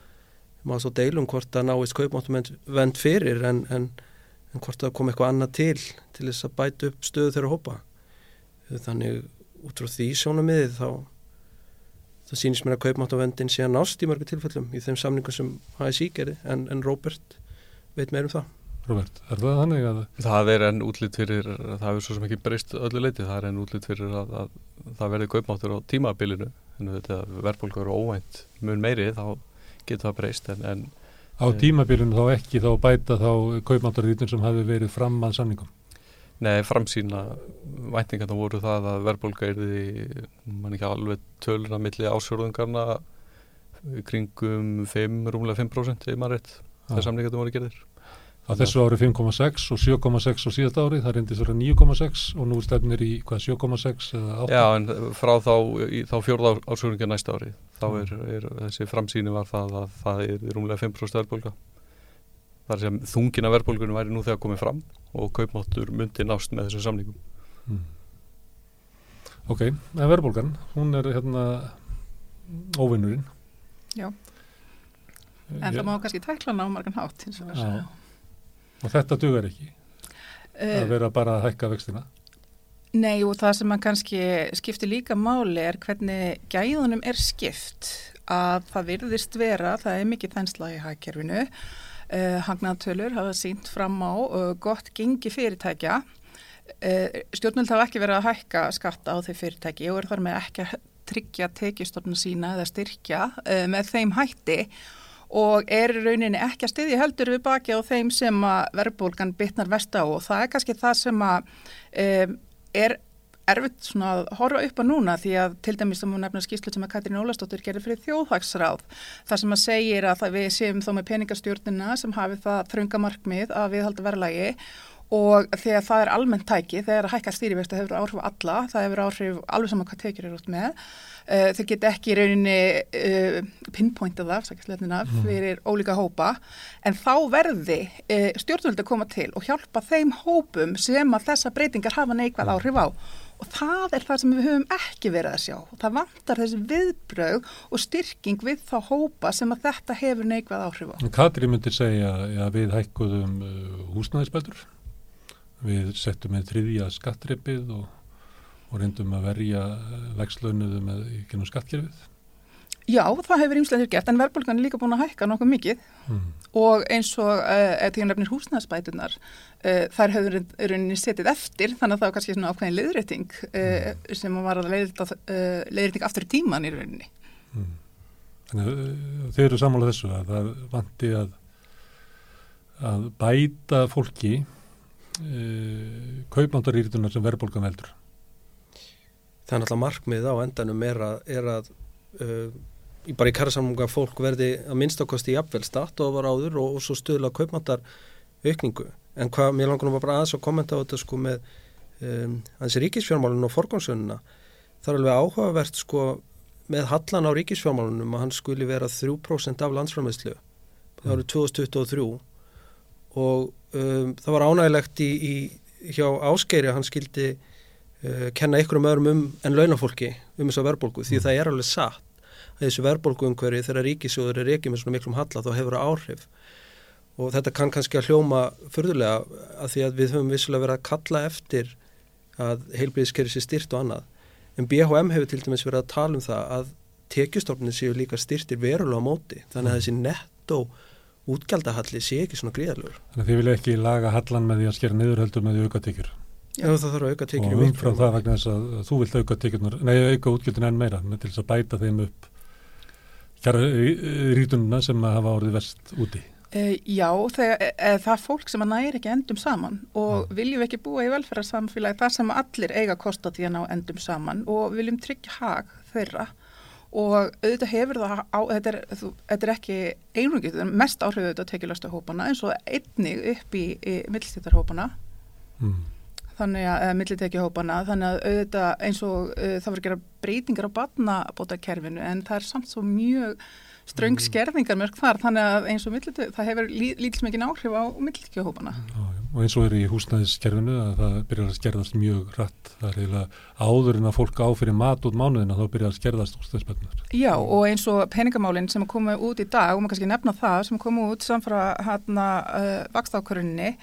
maður svo deilum hvort að náist kaupmáttum vend fyrir en, en, en hvort það kom eitthvað annað til til þess að bæta upp stöðu þeirra hópa þannig út frá því sjónamiðið þá það sýnist mér að kaupmáttavendin sé að nást í mörgu tilfellum í þeim samningum sem HSI gerði en, en Robert veit meir um það. Robert, er það þannig að Það er enn útlýtt fyrir, það hefur svo sem ekki breyst öllu leiti, það er enn útlýtt fyrir að, að það verði kaupmáttur á tímabilinu. En þetta verðbólkur og óvænt mun meiri þá getur það breyst en, en á tímabilinu þá ekki þá bæta þá kaupmáttarrýtun sem hafi verið fram að samningum Nei, framsýna væntingarna voru það að verðbólka er því, mann ekki alveg tölur að milli ásjórðungarna kringum 5, rúmlega 5% eða maður rétt, þegar samningarna voru gerðir Á þessu ári 5,6 og 7,6 á síðast ári, það reyndist að vera 9,6 og nú stefnir í hvað 7,6 eða 8? Já, en frá þá, þá fjórða ásöringar næsta ári, þá er, er þessi framsýni var það að það er rúmlega 5% verðbólka. Það er sem þungina verðbólkunum væri nú þegar komið fram og kaupmáttur myndi nást með þessu samningum. Mm. Ok, en verðbólgan, hún er hérna óvinnurinn. Já, en það má kannski tækla ná margan hátt og verður. Já. Og þetta dugar ekki að vera bara að hækka vextina? Nei og það sem að kannski skiptir líka máli er hvernig gæðunum er skipt að það virðist vera, það er mikið þensla í hækkerfinu, uh, hagnaðtölur hafa sínt fram á uh, gott gengi fyrirtækja, uh, stjórnvöld hafa ekki verið að hækka skatta á þau fyrirtæki og er þar með ekki að tryggja tekistofna sína eða styrkja með þeim hætti. Og er rauninni ekki að styðja heldur við baki á þeim sem að verðbólgan bitnar vest á. Og það er kannski það sem að um, er erfitt svona að horfa upp á núna því að til dæmis sem hún nefnir skýrslu sem að Katrín Ólastóttur gerir fyrir þjóðhagsráð þar sem að segir að við séum þá með peningastjórnina sem hafi það þröngamarkmið að við halda verðlagi og þegar það er almennt tæki, þegar að hækka stýrivextu hefur áhrif alla, það hefur áhrif alveg saman hvað tekjur eru út með uh, þau get ekki í rauninni uh, pinpointað af, sækisleitina, mm. fyrir ólíka hópa, en þá verði uh, stjórnvöldi að koma til og hjálpa þeim hópum sem að þessa breytingar hafa neikvæð áhrif á og það er það sem við höfum ekki verið að sjá og það vantar þessi viðbröð og styrking við þá hópa sem að þetta hefur neikvæð áhrif á. Katri myndir segja að við hækkuðum húsnæðisbætur við settum með þriðja skattrippið og, og reyndum að verja vexlaunuðu með gennum skattkerfið. Já, það hefur ímslega gert en verðbólgan er líka búin að hækka nokkuð mikið mm. og eins og uh, því að nefnir húsnæðsbætunar uh, þær hefur rauninni setið eftir þannig að það var kannski svona ákveðin leiðrétting uh, sem var að leiðrétting aftur í tíman í rauninni. Mm. Þannig að þeir eru samála þessu að það vanti að, að bæta fólki uh, kaupmántarýritunar sem verðbólgan veldur Það er náttúrulega markmið á endanum er að, er að bara í kærasamlunga fólk verði að minnstakosti í apvel start og var áður og, og svo stöðla kaupmántar aukningu en hvað, mér langar nú bara aðeins að kommenta á þetta sko með um, hans ríkisfjármálun og forgómsönuna það er alveg áhugavert sko með hallan á ríkisfjármálunum að hann skuli vera 3% af landsframherslu það eru 2023 og um, það var ánægilegt í, í, hjá Áskeiri að hann skildi uh, kenna ykkur um öðrum um en launafólki um þessu verðbólku því mm. það er alveg satt að þessu verðbólku umhverju þegar ríkisjóður er ekki með svona miklum halla þá hefur það áhrif og þetta kann kannski að hljóma förðulega að því að við höfum vissulega verið að kalla eftir að heilbíðiskerri sér styrt og annað en BHM hefur til dæmis verið að tala um það að tekjustofnir séu líka styrtir verulega á móti þannig að mm. þessi nettó útgjaldahalli sé ekki svona gríðalur. Þannig að þið vilja ekki laga hallan með því að skera niður heldur með því auka tekjur? Já það þarf að auka tekjur. Og umfram það vegna þess að þú vilt auka tekjurnar, nei auka útgjaldin enn meira með til þess að bæta þeim upp rítununa sem að hafa orðið vest úti. Uh, já, þegar, e, það er fólk sem að næri ekki endum saman og ja. viljum ekki búa í velferðarsamfélagi þar sem allir eiga kost á því að ná endum saman og viljum tryggja hag þeirra og auðvitað hefur það á, þetta er, þetta er ekki einrungið, mest áhrifðu auðvitað tekjulegsta hópana eins og einnig upp í, í millstýttarhópana mm. Þannig að, eða millitekjuhópana þannig að auðvitað eins og uh, það voru að gera breytingar á batnabótakerfinu en það er samt svo mjög ströng mm. skerðingar mörg þar þannig að eins og millitekju, það hefur lí, lítilsmikinn áhrif á millitekjuhópana mm og eins og er í húsnæðiskerfinu að það byrjar að skerðast mjög rætt. Það er eiginlega áður en að fólk áfyrir mat út mánuðina þá byrjar að skerðast húsnæðisböndunar. Já og eins og peningamálinn sem komu út í dag og maður kannski nefna það sem komu út samfara hérna uh, vakstákvörunni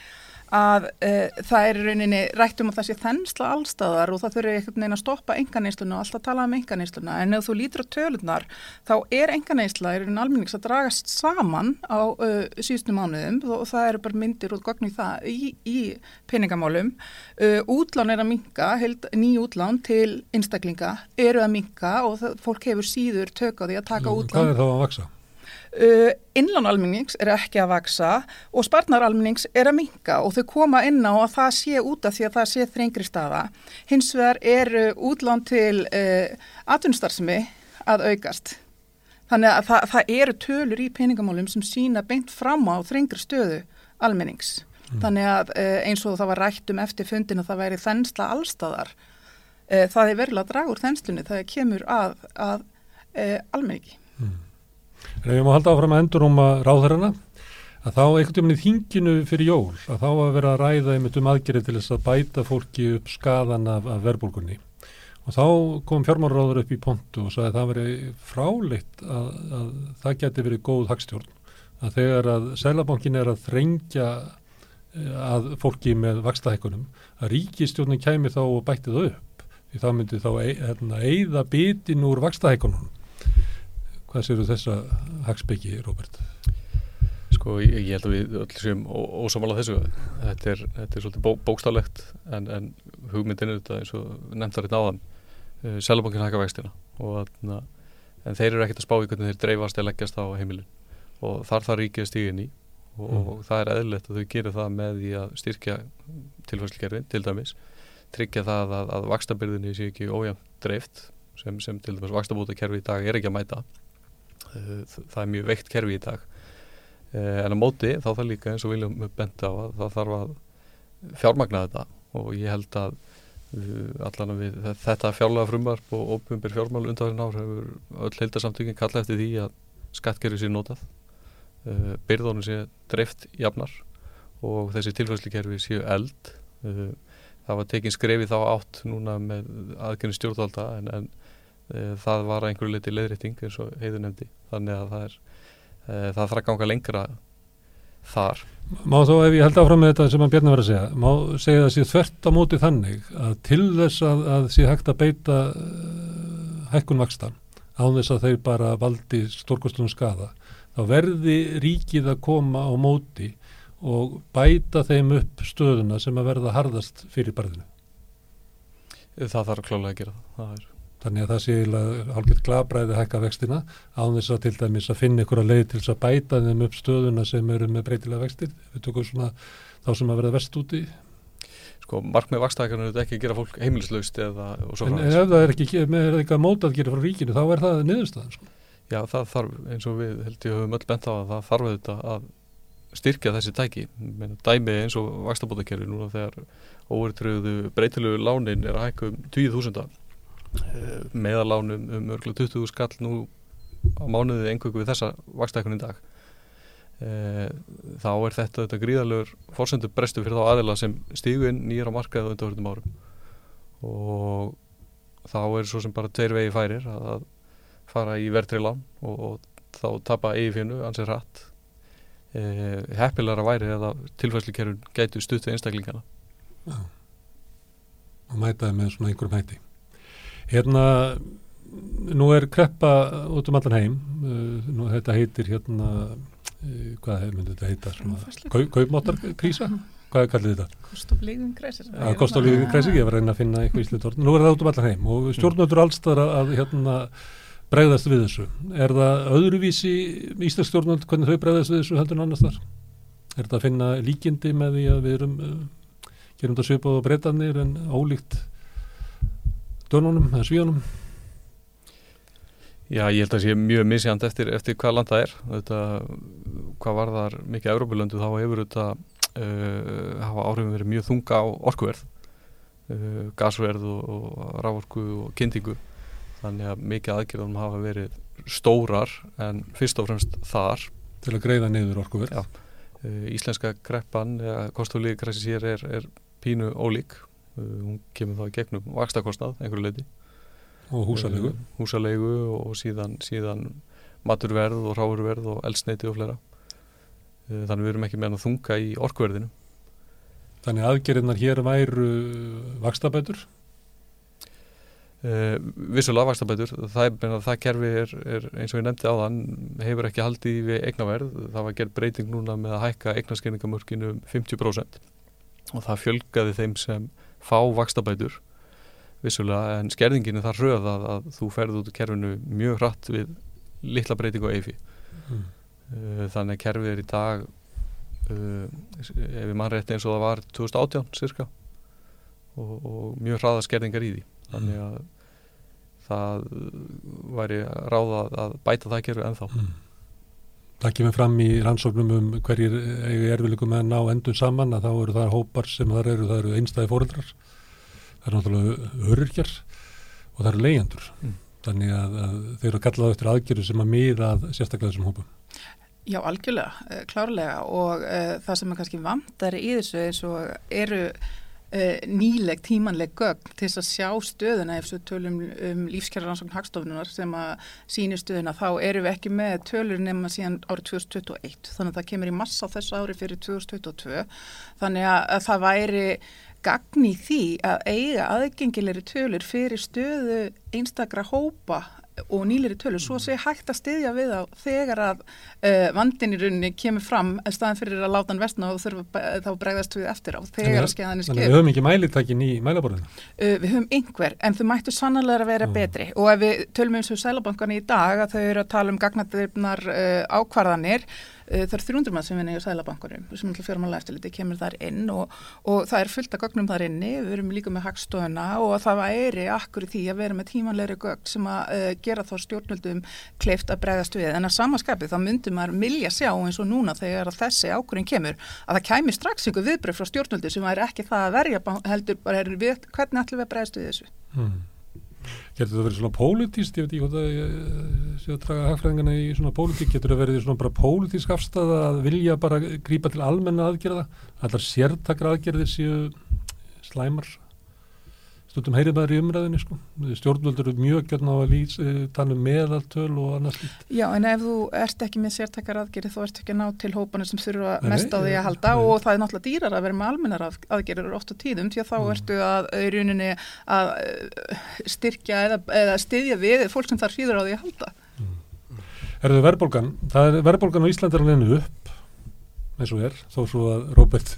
að uh, það er rauninni rættum að það sé þensla allstaðar og það þurfi einhvern veginn að stoppa enganeysluna og alltaf tala um enganeysluna en ef þú lítur á tölunar þá er enganeysla í rauninni almennings að dragast saman á uh, síðustu mánuðum og það eru bara myndir og gogn í það í, í peningamálum uh, útlán er að minka, ný útlán til einstaklinga eru að minka og það, fólk hefur síður tök á því að taka útlán. Hvað er þá að vaksa? Uh, innlán almennings er ekki að vaksa og sparnar almennings er að minka og þau koma inn á að það sé út af því að það sé þrengri staða. Hins vegar er útlán til uh, atvinnstarfsemi að aukast. Þannig að það, það eru tölur í peningamálum sem sína beint fram á þrengri stöðu almennings. Mm. Þannig að uh, eins og það var rætt um eftir fundin að það væri þensla allstaðar. Uh, það er verulega að draga úr þenslunni það kemur að, að almenningi. En ef ég má halda áfram að endur um að ráðherrana, að þá einhvern veginn í þinginu fyrir jól, að þá að vera að ræða einmitt um aðgerið til þess að bæta fólki upp skadan af, af verbulgunni. Og þá kom fjármáraráður upp í pontu og sagði að það veri fráleitt að, að það geti verið góð hagstjórn. Að þegar að sælabankin er að þrengja eh, að fólki með vakstahækunum, að ríkistjórnin kæmi þá og bætti það upp. Því þá myndi þá hérna, eigða bitin úr vakstahækunum Hvað séu þessa hagsbyggi, Róbert? Sko, ég, ég held að við öll séum ósamála þessu. Þetta er, þetta er svolítið bó, bókstálegt en, en hugmyndin er þetta eins og nefndar hérna áðan. Uh, Sælabankin hækka vextina en þeir eru ekkert að spá í hvernig þeir dreifast eða leggjast á heimilin og þar þarf ríkið að stíða inn í og, mm. og það er eðlilegt að þau gerir það með því að styrkja tilfærslegerfin til dæmis, tryggja það að, að vakstabyrðinni sé ekki ójæmt dreift sem, sem til dæmis vakstabótakerfi í dag er ekki að mæta Eh, það er mjög veikt kerfi í dag. Eh, en á móti þá þarf líka eins og viljum benda á að það þarf að fjármagna þetta. Og ég held að eh, allan að við þetta fjárlega frumvarp og óbjörnbyr fjármál undanverðin ár hefur öll heildarsamtökin kalla eftir því að skattkerfi sé notað. Byrðónu sé dreift jafnar og þessi tilfærslikerfi séu eld það var tekinn skrefi þá átt núna með aðgjörni stjórnvalda en, en Eh, það var einhverju liti leðrétting eins og heiður nefndi. Þannig að það er e, það þarf að ganga lengra þar. Má þó ef ég held áfram með þetta sem að Bjarni var að segja má segja það sér þvert á móti þannig að til þess að, að sé hægt að beita uh, hækkun vaksta á þess að þeir bara valdi stórkostunum skada þá verði ríkið að koma á móti og bæta þeim upp stöðuna sem að verða hardast fyrir barðinu. Það þarf klálega að gera það, það er Þannig að það sé hálfgett glabræði hækka vextina án þess að til dæmis að finna ykkur að leið til þess að bæta þeim upp stöðuna sem eru með breytilega vextir. Við tökum svona þá sem að verða vest úti. Sko markmið vakstækarnar er þetta ekki að gera fólk heimilislaust eða og svo frá. En ef það er ekki, með eitthvað mótað að gera frá ríkinu þá er það niðurstaðan sko. Já það þarf eins og við held ég höfum öll bent á að það þarf auðvitað að styrkja þessi tæki. Meina, dæmi eins og vakstabótakerfi núna þegar óvertröðu breytilegu lánin er að hækka um 20.000 Eh, meðalánum um örgulega 20 skall nú á mánuðið engöku við þessa vakstækun í dag. E, þá er þetta, þetta gríðalögur fórsendur brestu fyrir þá aðila sem stígu inn nýjar á markaðu undanverðum árum. Og þá er svo sem bara tveir vegi færir að fara í verðri lán og, og þá tapa eigifinu ansið rætt e, heppilara væri eða tilfæslikerfun gætu stutt við einstaklingana. Og mætaði með svona einhverjum hætti Hérna, nú er kreppa út um allan heim, uh, nú þetta heitir hérna, uh, hvað myndir þetta heita, kaupmáttarkrísa, hvað er kallið þetta? Kostoflíðum kræsir. Ja, Kostoflíðum kræsir, ég var að reyna að finna eitthvað í slutort, nú er það út um allan heim og stjórnöldur allstæðar að hérna bregðast við þessu. Er það öðruvísi íslensk stjórnöld, hvernig þau bregðast við þessu heldur en annars þar? Er það að finna líkindi með því að við erum, uh, gerum þetta svipað á breytanir en ólíkt dönunum eða svíunum? Já, ég held að það sé mjög misjand eftir, eftir hvað land það er. Þetta, hvað var þar mikið Európa-löndu þá hefur þetta uh, hafa áhrifin verið mjög þunga á orkuverð uh, gasverð og, og rávorku og kyndingu. Þannig að mikið aðgjörðum hafa verið stórar en fyrst og fremst þar. Til að greiða neyður orkuverð. Já, uh, Íslenska greppan, kostúlík kræsis hér er, er pínu ólík hún kemur þá í gegnum vakstakostnað einhverju leiti og húsalegu uh, húsalegu og síðan, síðan maturverð og ráurverð og eldsneiti og fleira. Uh, þannig við erum ekki með að þunga í orkverðinu Þannig aðgerðinar hér væru vakstabætur? Uh, vissulega vakstabætur, það, það kerfi er, er eins og ég nefndi á þann hefur ekki haldið við eignaverð. Það var gerð breyting núna með að hækka eignaskenningamörkinu um 50% og það fjölgaði þeim sem fá vakstabætur vissulega en skerðinginu þar röð að, að þú ferði út úr kerfinu mjög hratt við litla breyting á eifi mm. uh, þannig að kerfið er í dag uh, ef við mannrétti eins og það var 2018 cirka og, og mjög hraða skerðingar í því þannig að það væri ráða að bæta það kerfi ennþá mm. Það kemur fram í rannsóknum um hverjir eigi erfileikum að ná endun saman að þá eru það hópar sem þar eru, það eru einstæði fóreldrar það eru náttúrulega öryrkjar og það eru leyendur mm. þannig að, að þeir eru kallað eftir aðgerðu sem að miða sérstaklega þessum hópum. Já, algjörlega, eh, klárlega. Og uh, það sem er kannski vandar í þessu eins og eru nýleg, tímanleg gögn til að sjá stöðuna ef við tölum um lífskjæra rannsókn hagstofnunar sem að síni stöðuna þá eru við ekki með tölur nema síðan árið 2021 þannig að það kemur í massa á þessu ári fyrir 2022 þannig að það væri gagn í því að eiga aðgengilegri tölur fyrir stöðu einstakra hópa og nýlir í tölu, svo sé hægt að styðja við á þegar að uh, vandin í rauninni kemur fram en staðan fyrir að láta hann vestna og þurfa þá bregðast við eftir á þegar að skeiðan er skeið. Þannig við höfum ekki mælitækin í mælaborðinu? Uh, við höfum einhver, en þau mættu sannlega að vera uh. betri og ef við tölum eins og sælabankan í dag að þau eru að tala um gagnadöfnar ákvarðanir Eh, það er 300 mann sem vinna í Sælabankurum sem er fjármála eftirliti, kemur þar inn og, og það er fullt af gögnum þar inni. Við erum líka með hagstofuna og það væri akkur í því að vera með tímanleiri gögn sem að uh, gera þá stjórnvöldum kleift að bregðast við, en að samaskapið þá myndir maður milja sjá eins og núna þegar þessi ákurinn kemur, að það kæmi strax einhver viðbröð frá stjórnvöldu sem væri ekki það að verja heldur bara við, hvernig ætlum við að bregðast við þessu? Hmm. Getur það verið svona pólitíst, ég veit ekki hvað það sé að draga hagfræðingana í svona pólitík, getur það verið svona bara pólitísk afstæða að vilja bara grípa til almenna aðgerða, allar sértakra aðgerðir séu slæmar? Stundum heyrið maður í umræðinni sko. stjórnvöldur eru mjög gjörna á að lýs, eh, tala um meðaltöl og annars lít. Já, en ef þú ert ekki með sértakar aðgerið þá ert ekki að ná til hópanir sem þurfa mest á því að halda nei. og það er náttúrulega dýrar að vera með almennar aðgerið oft á tíðum því að þá mm. ertu að í rauninni að eh, styrkja eða, eða styðja við fólk sem þar síður á því að halda. Mm. Er það verðbólgan? Er verðbólgan á Íslandi er alveg upp eins og er, þó svo að Róbert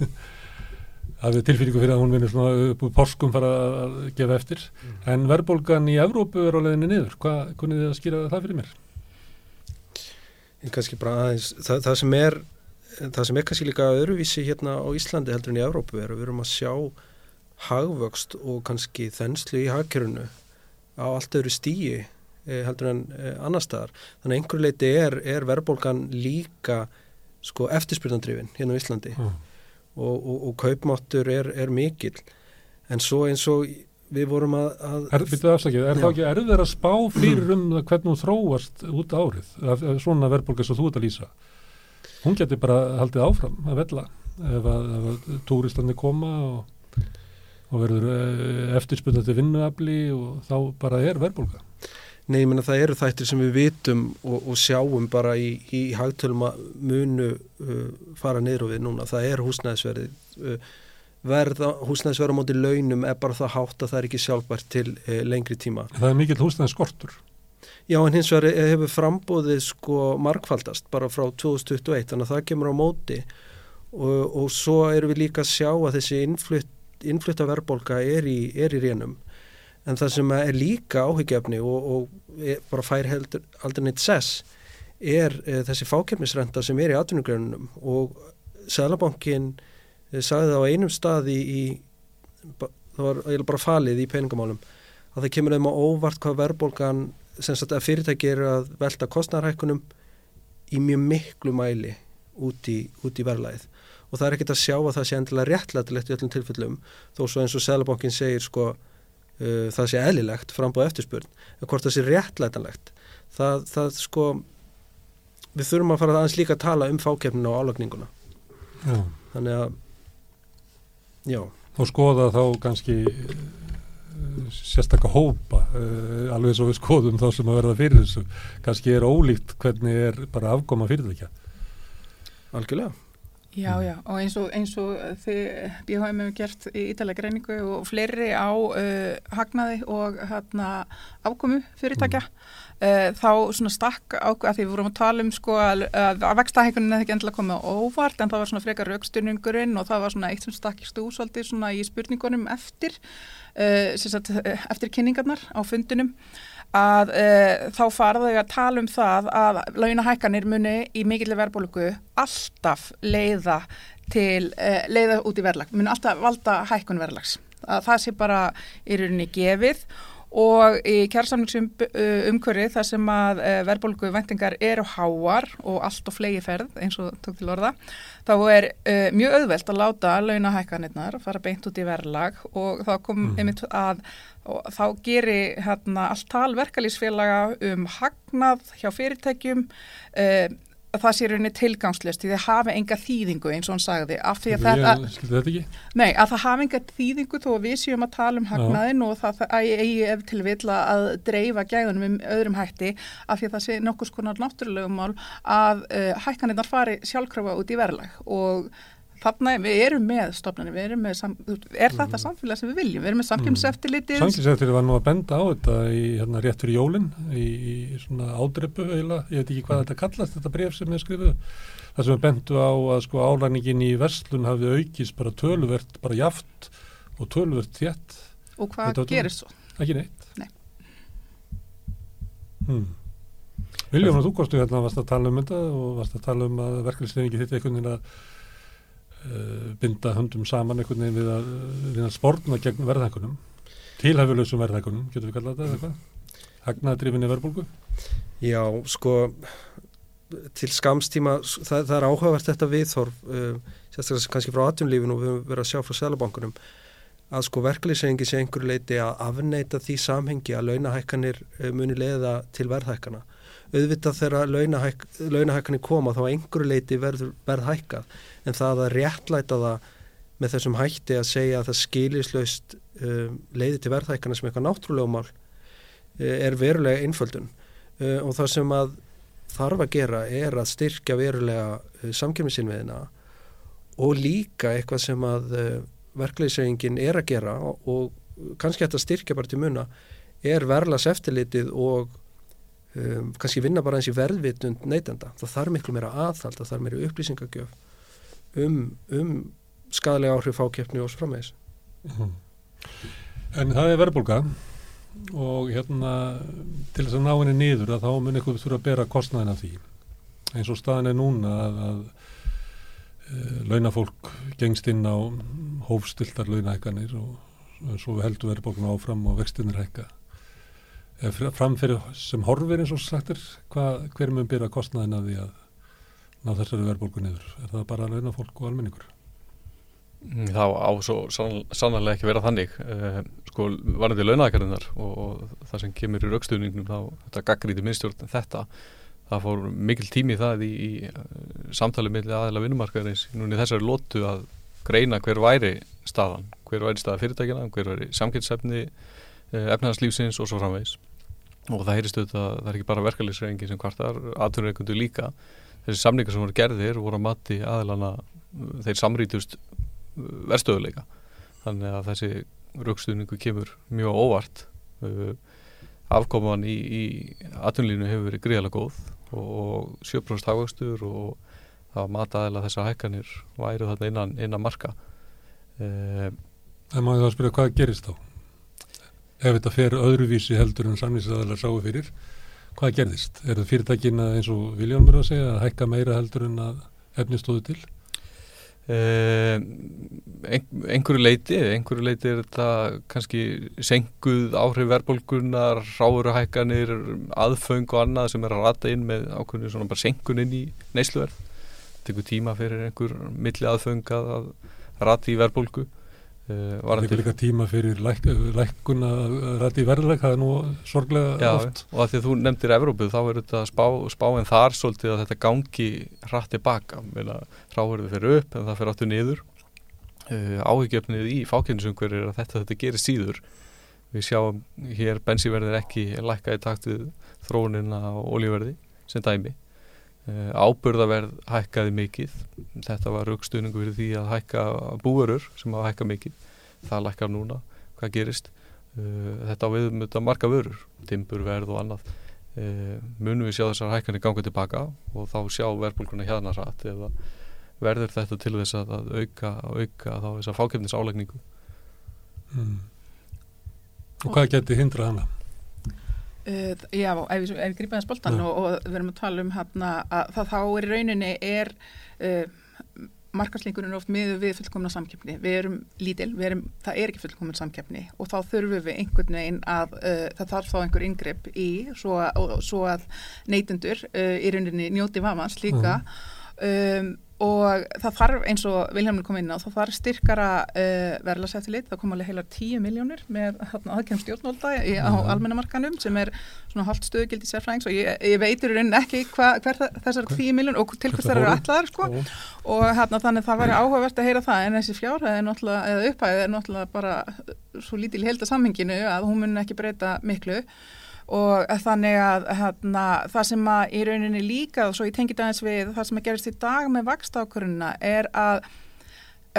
hafið tilfinningu fyrir að hún vinir svona upp úr porskum fara að gefa eftir. Mm. en verðbólgan í Evrópu er á leðinni niður. Hvað kunni þið að skýra það fyrir mér? Kanski bara aðeins það, það sem er það sem er kannski líka öðruvísi hérna á Íslandi heldur en í Evrópu er að við erum að sjá hagvöxt og kannski þenslu í hagkerunu á allt öðru stíi eh, heldur en eh, annar staðar. Þannig að einhver leiti er, er verðbólgan líka sko eftirspyrnandrifin hérna á Íslandi. Mm og, og, og kaupmáttur er, er mikil en svo eins og við vorum að... að er, afsakið, er það ekki erður að spá fyrir um hvernig þú þróast út árið að, að svona verðbólka svo þú ert að lýsa? Hún getur bara haldið áfram að vella ef að, að túristandi koma og, og verður eh, eftirspunnandi vinnuafli og þá bara er verðbólka Nei, ég menna það eru þættir sem við vitum og, og sjáum bara í, í hagtölum að munu uh, fara niður og við núna. Það er húsnæðisverðið. Uh, verða húsnæðisverð á móti launum er bara það hátt að það er ekki sjálfbært til uh, lengri tíma. Það er mikill húsnæðisskortur. Já, en hins vegar hefur frambóðið sko markfaldast bara frá 2021, þannig að það kemur á móti og, og svo eru við líka að sjá að þessi innflutt, innflutta verðbólka er í, í rénum en það sem er líka áhyggjafni og, og bara fær heldur aldrei neitt sess er e, þessi fákjörnisrenta sem er í atvinnugrunum og Sælabankin e, sagði það á einum staði í, það var eiginlega bara falið í peningamálum að það kemur um á óvart hvað verðbólgan sem sagt að fyrirtæki eru að velta kostnarhækkunum í mjög miklu mæli út í, í verðlæðið og það er ekkert að sjá að það sé endilega réttlætilegt í öllum tilfellum þó svo eins og Sælabankin segir sko uh, það sé eðlilegt frambúð eftirspurn en hvort það sé réttlætanlegt það, það sko við þurfum að fara aðeins líka að tala um fákefninu og álagninguna já. þannig að já. Og skoða þá kannski uh, sérstaklega hópa uh, alveg svo við skoðum þá sem að verða fyrir þessu. Kannski er ólíkt hvernig er bara afgóma fyrirtækja. Algjörlega Já, já, og eins og, eins og þið BHM hefur gert í ítalega greiningu og fleiri á uh, hagnaði og hérna afkomu fyrirtækja uh, þá svona stakk ákveð að því við vorum að tala um sko að, að vextahækunin hefði ekki endilega komið óvart en það var svona frekar rauksturningurinn og það var svona eitt sem stakkist úsvaldi svona í spurningunum eftir uh, sagt, eftir kynningarnar á fundinum að e, þá faraðu að tala um það að launahækkanir muni í mikilvæg verðbólku alltaf leiða til e, leiða út í verðlag, muni alltaf valda hækkun verðlags. Að það sé bara í rauninni gefið og í kjærsamningsumkvöri þar sem að e, verðbólku vendingar eru háar og allt og flegi ferð eins og tók til orða, þá er e, mjög auðvelt að láta launahækkanirnar fara beint út í verðlag og þá kom mm. einmitt að og þá gerir hérna, allt tal verkalýsfélaga um hagnað hjá fyrirtækjum uh, það sé rauninni tilgangslust því þið hafa enga þýðingu eins og hann sagði af því að þetta, þetta nei, að það hafa enga þýðingu þó að við séum að tala um hagnaðin og það, það eigi ef til vill að dreifa gæðunum um öðrum hætti af því að það sé nokkus konar náttúrulegum mál að uh, hækkanirnar fari sjálfkrafa út í verðlag og þarna við erum með stofnarnir, við erum með sam, er þetta samfélag sem við viljum, við erum með samkjömseftilitið Samkynnseftir var nú að benda á þetta í hérna rétt fyrir jólinn í, í svona ádrepu eiginlega, ég veit ekki hvað þetta kallast þetta bref sem er skrifuð. Það sem er bendu á að sko álæningin í verslun hafði aukist bara töluvert bara jaft og töluvert þétt. Og hvað Þetta gerir svo? ekki neitt. Nei. hmm. Viljum að þú kostu hérna varst að tala um þetta og varst að tala um að verkefnisleiningi þetta einhvern veginn að uh, binda höndum saman einhvern veginn við að, við að spórna gegn verðhækunum tilhæfulegsum verðhækunum, getur við kallað þetta eða hvað? Hagnaðdrifinni verðbólgu? Já, sko til skamstíma, það, það er áhugavert þetta viðhorf, uh, sérstaklega kannski frá atvinnlífinu og við höfum verið að sjá frá selabankunum að sko verkefliðsengi sé einhverju leiti að afneita því samhengi að launahækkanir uh, muni leiða til verðhækkana auðvitað þegar launahæk, launahækkanir koma þá einhverju leiti verður verðhækkað en það að réttlæta það með þessum hætti að segja að það skilislaust um, leiði til verðhækkana sem eitthvað náttúrulegumál uh, er verulega einföldun uh, og það sem að þarf að gera er að styrkja verulega samkjöfnisinviðina og líka eitthvað sem að uh, verkleysingin er að gera og, og kannski þetta styrkja bara til muna er verðlas eftirlitið og um, kannski vinna bara eins í verðvitund neytenda. Það þarf miklu meira aðhald, það þarf meira upplýsingagjöf um, um skadalega áhrif fákeppni og svo framvegis. Mhm. En það er verðbólga og hérna til þess að ná henni niður að þá mun eitthvað þurfa að bera kostnaðin af því eins og staðan er núna að, að e, launafólk gengst inn á hófstiltar launahækkanir og svo heldur verðbólguna áfram og vextinir hækka Ef framfyrir sem horfir eins og hvað, hver mun bera kostnaðin af því að ná þessari verðbólgu niður? Er það bara launafólk og almenningur? Þá á svo sann, sannarlega ekki vera þannig. Uh, sko varandi launahækarinnar og, og það sem kemur í raukstuðningnum þá þetta gaggríti minnstjórn þetta það fór mikil tími það í, í uh, samtali milli aðeila vinnumarkaðarins núni þessari lótu að greina hver væri staðan, hver væri staða fyrirtækina hver væri samkynnsefni uh, efnarslífsins og svo framvegs og það heyrist auðvitað, það er ekki bara verkefliðsreyingi sem kvartar, aðtunreikundu líka þessi samningar sem voru gerðir voru að mati aðeilana, þeir samrítust verstöðuleika þannig að þessi raukstuðningu kemur mjög óvart. Uh, afkoman í, í atvinnlínu hefur verið gríðalega góð og 7% hagvöxtur og það var mataðilega þessar hækkanir væru þarna innan, innan marka. Uh, Það má ég þá að spyrja hvað gerist þá? Ef þetta fer öðruvísi heldur en samlýsaðalega sáu fyrir, hvað gerðist? Er það fyrirtækin að eins og Viljón mér að segja að hækka meira heldur en að efni stóðu til? Ein, einhverju leiti einhverju leiti er þetta kannski senguð áhrif verðbólgunar ráðuruhækkanir, aðföng og annað sem er að rata inn með ákveðinu svona bara sengun inn í neysluverð tekur tíma fyrir einhver milli aðföng að, rata í verðbólgu uh, Það er líka tíma fyrir læk, lækkun að ræti verðleg, það er nú sorglega Já, oft. og að því að þú nefndir Evrópu þá er þetta spá, spáin þar svolítið að þetta gangi hratt tilbaka ráverðu fyrir upp en það fyrir áttu niður. Uh, áhugjefnið í fákynnsumhver er að þetta, þetta gerir síður. Við sjáum hér bensíverðir ekki lækka í takt við þróunina og olíverði sem dæmi ábyrðaverð hækkaði mikið. Þetta var raukstuðningu fyrir því að hækka búurur sem að hækka mikið. Það lækkar núna, hvað gerist? Uh, þetta á viðum þetta marga vörur timburverð og annað. Uh, munum við sjá þessar hækkanir ganga tilbaka og þá sjá verðbólkuna hérna rætt eða verður þetta til þess að, auka, auka þá þess að fákefnis álegningu mm. Og hvað getur hindrað hana? Uh, já, ef við, grípaðum spoltan og, og við erum að tala um hérna að það þá er rauninni er uh, markaslingurinn oft miður við fullkomna samkeppni. Við erum lítil, við erum, það er ekki fullkomna samkeppni og þá þurfum við einhvern veginn að uh, það þarf þá einhver yngrepp í svo að, svo að neytendur í rauninni njóti vamans líka. Um, og það þarf eins og Vilhelmur kom inn á, það þarf styrkara uh, verðlagseftilit, það kom alveg heilar 10 miljónir með aðkjörn stjórnvalda í, á almennamarkanum sem er svona halvt stöðugildi sérfræðings. Og ég, ég veitur í rauninni ekki hva, hver þessar 10 miljón og til hvers það eru allar sko. Og hérna þannig það væri áhugavert að heyra það. En þessi fjárhæði er náttúrulega, eða upphæði er náttúrulega bara svo lítil held að samminginu að hún mun ekki breyta miklu og þannig að hérna, það sem að í rauninni líka og svo ég tengi það eins við það sem að gerist í dag með vakstákuruna er að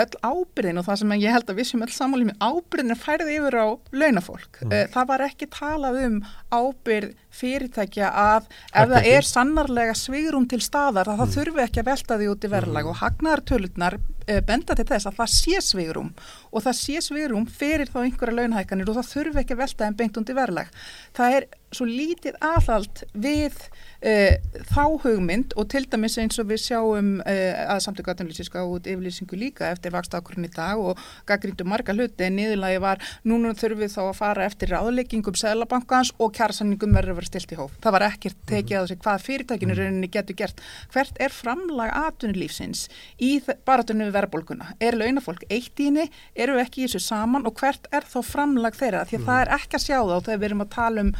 öll ábyrðin og það sem ég held að við sem öll sammáli með ábyrðin er færið yfir á launafólk. Mm. Eh, það var ekki talað um ábyrð fyrirtækja að ef það er sannarlega svigurum til staðar að það mm. þurfi ekki að velta því út í verðlag mm. og hagnaðartölurnar e, benda til þess að það sé svigurum og það sé svigurum fyrir þá einhverja launahækanir og það þurfi ekki að velta en beint út í verðlag. Það er svo lítið aðhald við þá hugmynd og til dæmis eins og við sjáum uh, að samtöku aðanlýsinska út yfirlýsingu líka eftir vakstakurinn í dag og gaggríndu marga hluti en niðurlagi var núna þurfum við þá að fara eftir ráðleggingum Sælabankans og kjærsanningum verður vera stilt í hóf. Það var ekkert tekið að þessi hvað fyrirtækinu rauninni getur gert. Hvert er framlag aðtunulífsins í baratunni við verðbólguna? Er launafólk eitt í henni? Eru ekki í þessu saman og hvert er þá framlag þeirra? Því að mm. það er ekki að sjá þá þegar við erum að tala um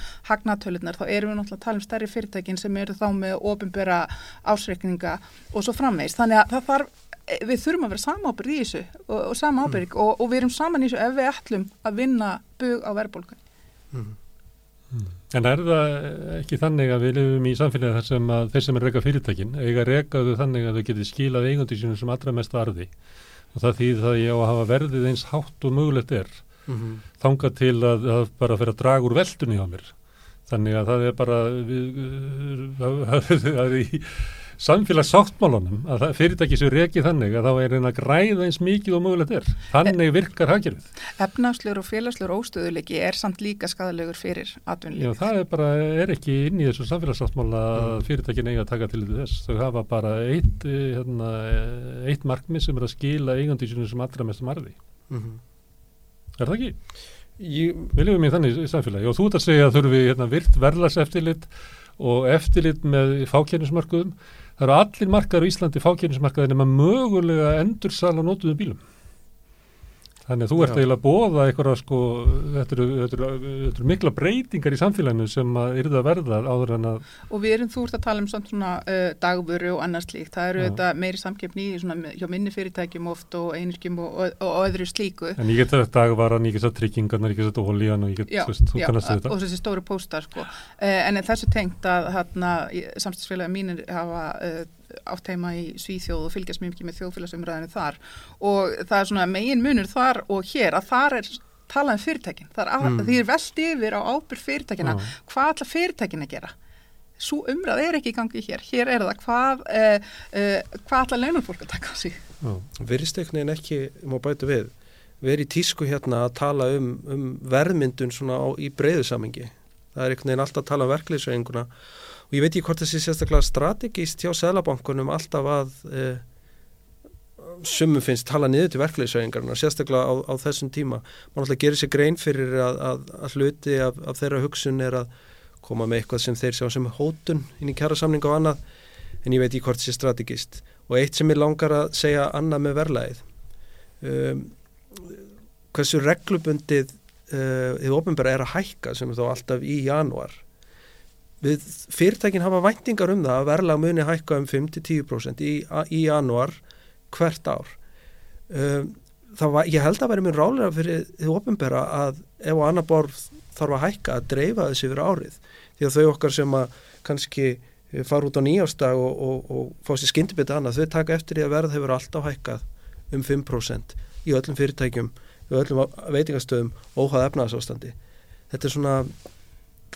sem eru þá með ofinböra ásreikninga og svo framveist. Þannig að það þarf við þurfum að vera samábyrg í þessu og, og samábyrg mm. og, og við erum saman í þessu ef við ætlum að vinna bug á verðbólgan. Mm. Mm. En er það ekki þannig að við lifum í samfélagi þar sem að þeir sem er reyka fyrirtækin eiga reykaðu þannig að þau getur skilað eigandi sínum sem allra mest arði og það þýð það ég á að hafa verðið eins hátt og mögulegt er mm -hmm. þanga til að, að bara fyrir að draga úr veldunni á mér þannig að það er bara það er í samfélagssáttmálunum að fyrirtæki sem reykir þannig að þá er einn að græða eins mikið og mögulegt er. Þannig virkar hagkerfið. Efnagslegur og félagslegur óstöðuleiki er samt líka skadalegur fyrir atvinnulífið. Já, það er bara, er ekki inn í þessu samfélagssáttmála að mm. fyrirtækin eiga að taka til þess. Þau hafa bara eitt, hérna, eitt markmið sem er að skila eigandi sínum sem allra mest marði. Mm -hmm. Er það ekki? Við lifum í þannig samfélagi? Og þú ert að segja að þurfum við hérna, virt verðlas eftirlit og eftirlit með fákjörnismarkuðum það eru allir markaður í Íslandi fákjörnismarkaðin nema mögulega endur sala nótuðum bílum Þannig að þú ert eiginlega að bóða eitthvað sko, þetta eru, þetta, eru, þetta eru mikla breytingar í samfélaginu sem að yrða að verða áður en að... Og við erum þú ert að tala um svona uh, dagvöru og annars slíkt, það eru þetta meiri samkeppni svona, hjá minni fyrirtækjum oft og einirkjum og, og, og öðru slíku. En ég get þetta dagvaran, ég get þetta tryggingarnar, ég get þetta ólíjan og ég get, já, veist, þú kannast þetta. Og þessi stóru póstar sko, uh, en þessu tengt að hérna, samstagsfélagi mínir hafa uh, átt heima í Svíþjóð og fylgjast mjög mikið með þjóðfélagsumræðinu þar og það er svona megin munur þar og hér að þar er talað um fyrirtækin, mm. því er veldi yfir á ábyrg fyrirtækina, mm. hvað ætla fyrirtækin að gera? Svo umræð er ekki í gangi hér, hér er það hvað, uh, uh, hvað ætla launarfólk að taka á sig? Verðisteknin ekki, má bæta við, við erum í tísku hérna að tala um, um verðmyndun svona á, í breyðusamingi, það er einhvern veginn alltaf að tala um verkliðsveinguna og ég veit ekki hvort sé sérstaklega strategíst hjá Sælabankunum alltaf að e, sumum finnst tala niður til verkleysauðingarna sérstaklega á, á þessum tíma. Mann alltaf gerir sér grein fyrir að, að, að hluti af, af þeirra hugsun er að koma með eitthvað sem þeir sjá sem hótun inn í kjara samning og annað en ég veit ekki hvort það sé strategíst og eitt sem ég langar að segja annað með verlaðið um, hversu reglubundið uh, þið ofinbæra er að hækka sem er þá alltaf í januar við fyrirtækin hafa væntingar um það að verðlag muni hækka um 5-10% í, í januar hvert ár. Um, var, ég held að vera mjög rálega fyrir því ofinbera að ef annar borð þarf að hækka að dreifa þessi fyrir árið. Því að þau okkar sem að kannski fara út á nýjástag og, og, og fá sér skyndibita annað, þau taka eftir því að verð hefur alltaf hækkað um 5% í öllum fyrirtækjum, í öllum veitingastöðum óhað efnaðsástandi þetta er svona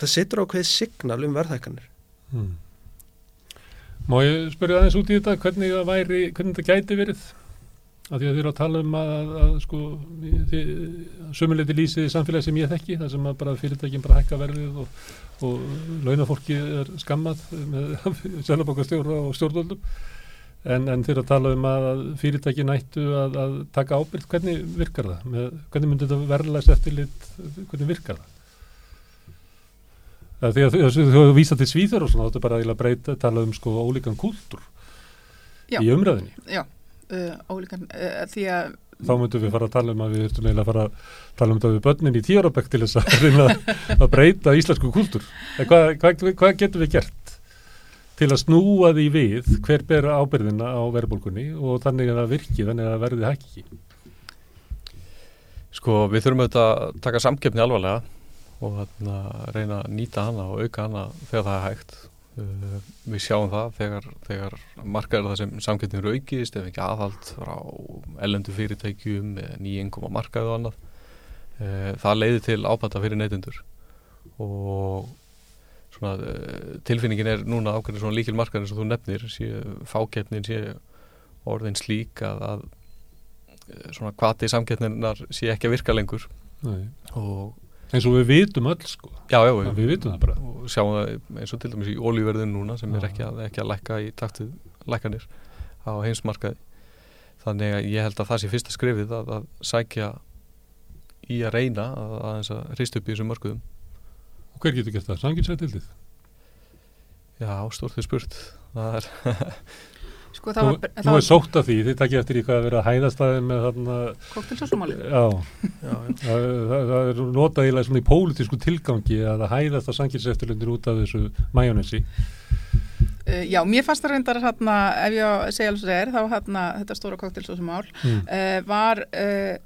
það setur á hverju signal um verðhækkanir Mm. Má ég spyrja aðeins út í þetta hvernig það væri, hvernig þetta gæti verið að því að þið eru að tala um að, að, að sko, sömuleiti lýsið í samfélagi sem ég þekki, það sem að bara fyrirtækin bara hækka verðið og, og launafólki er skammað með selabokastjóra og stjórnvöldum en, en eru að tala um að fyrirtækin ættu að, að taka ábyrgt, hvernig virkar það? Með, hvernig myndir þetta verðlæst eftir lit, hvernig virkar það? Það því að þú hefur vísað til svíþur og svona, þá er bara að breyta, tala um sko ólíkan kúltúr Já. í umræðinni. Já, uh, ólíkan, uh, því að Þá myndum við fara að tala um að við þurftum eiginlega að fara að tala um þetta við börnin í tíarabæk til þess að reyna að breyta íslensku kúltúr. En Hvað, hvað, hvað getum við gert til að snúa því við hver ber ábyrðina á verðbólkunni og þannig að það virki, þannig að það verði hækki? Sko við þurfum auðvitað að taka samkeppni alvarlega og þarna, reyna að nýta hana og auka hana þegar það er hægt. Uh, við sjáum það þegar, þegar markaður það sem samkeppnin eru aukist ef ekki aðhald frá ellendu fyrirtækjum eða nýjengum á markaðu og annað. Uh, það leiði til ábata fyrir neytundur og svona, uh, tilfinningin er núna ákveðin svona líkil markaður eins og þú nefnir, sé, fákeppnin sé orðin slík að, að eh, svona hvati samkeppninar sé ekki að virka lengur Nei. og Eins og við vitum öll sko, já, já, Já, við vitum það bara. og sjáum það eins og til dæmis í olíverðin núna sem er ekki að, ekki að lækka í taktið lækkanir á heimsmarkaði þannig að ég held að það sé fyrsta skrifið að, að sækja í að reyna að, að, að hrist upp í þessum mörkuðum Og hver getur gert það? Sanginsætildið? já, stórt þið spurt það er, sko það Nú, var, nú er sótt að því, þið takkið eftir í hvað að vera að hæðastæði með þarna, koktelsósumáli já, já, það, það, það er notað svona í pólitísku tilgangi að það hæðast að sanginsættilundir út af þessu majónesi. uh, Já, mér fannst það reyndar hérna, ef ég að segja svo er, þá hérna þetta stóra koktelsósumál Mm. uh, var uh,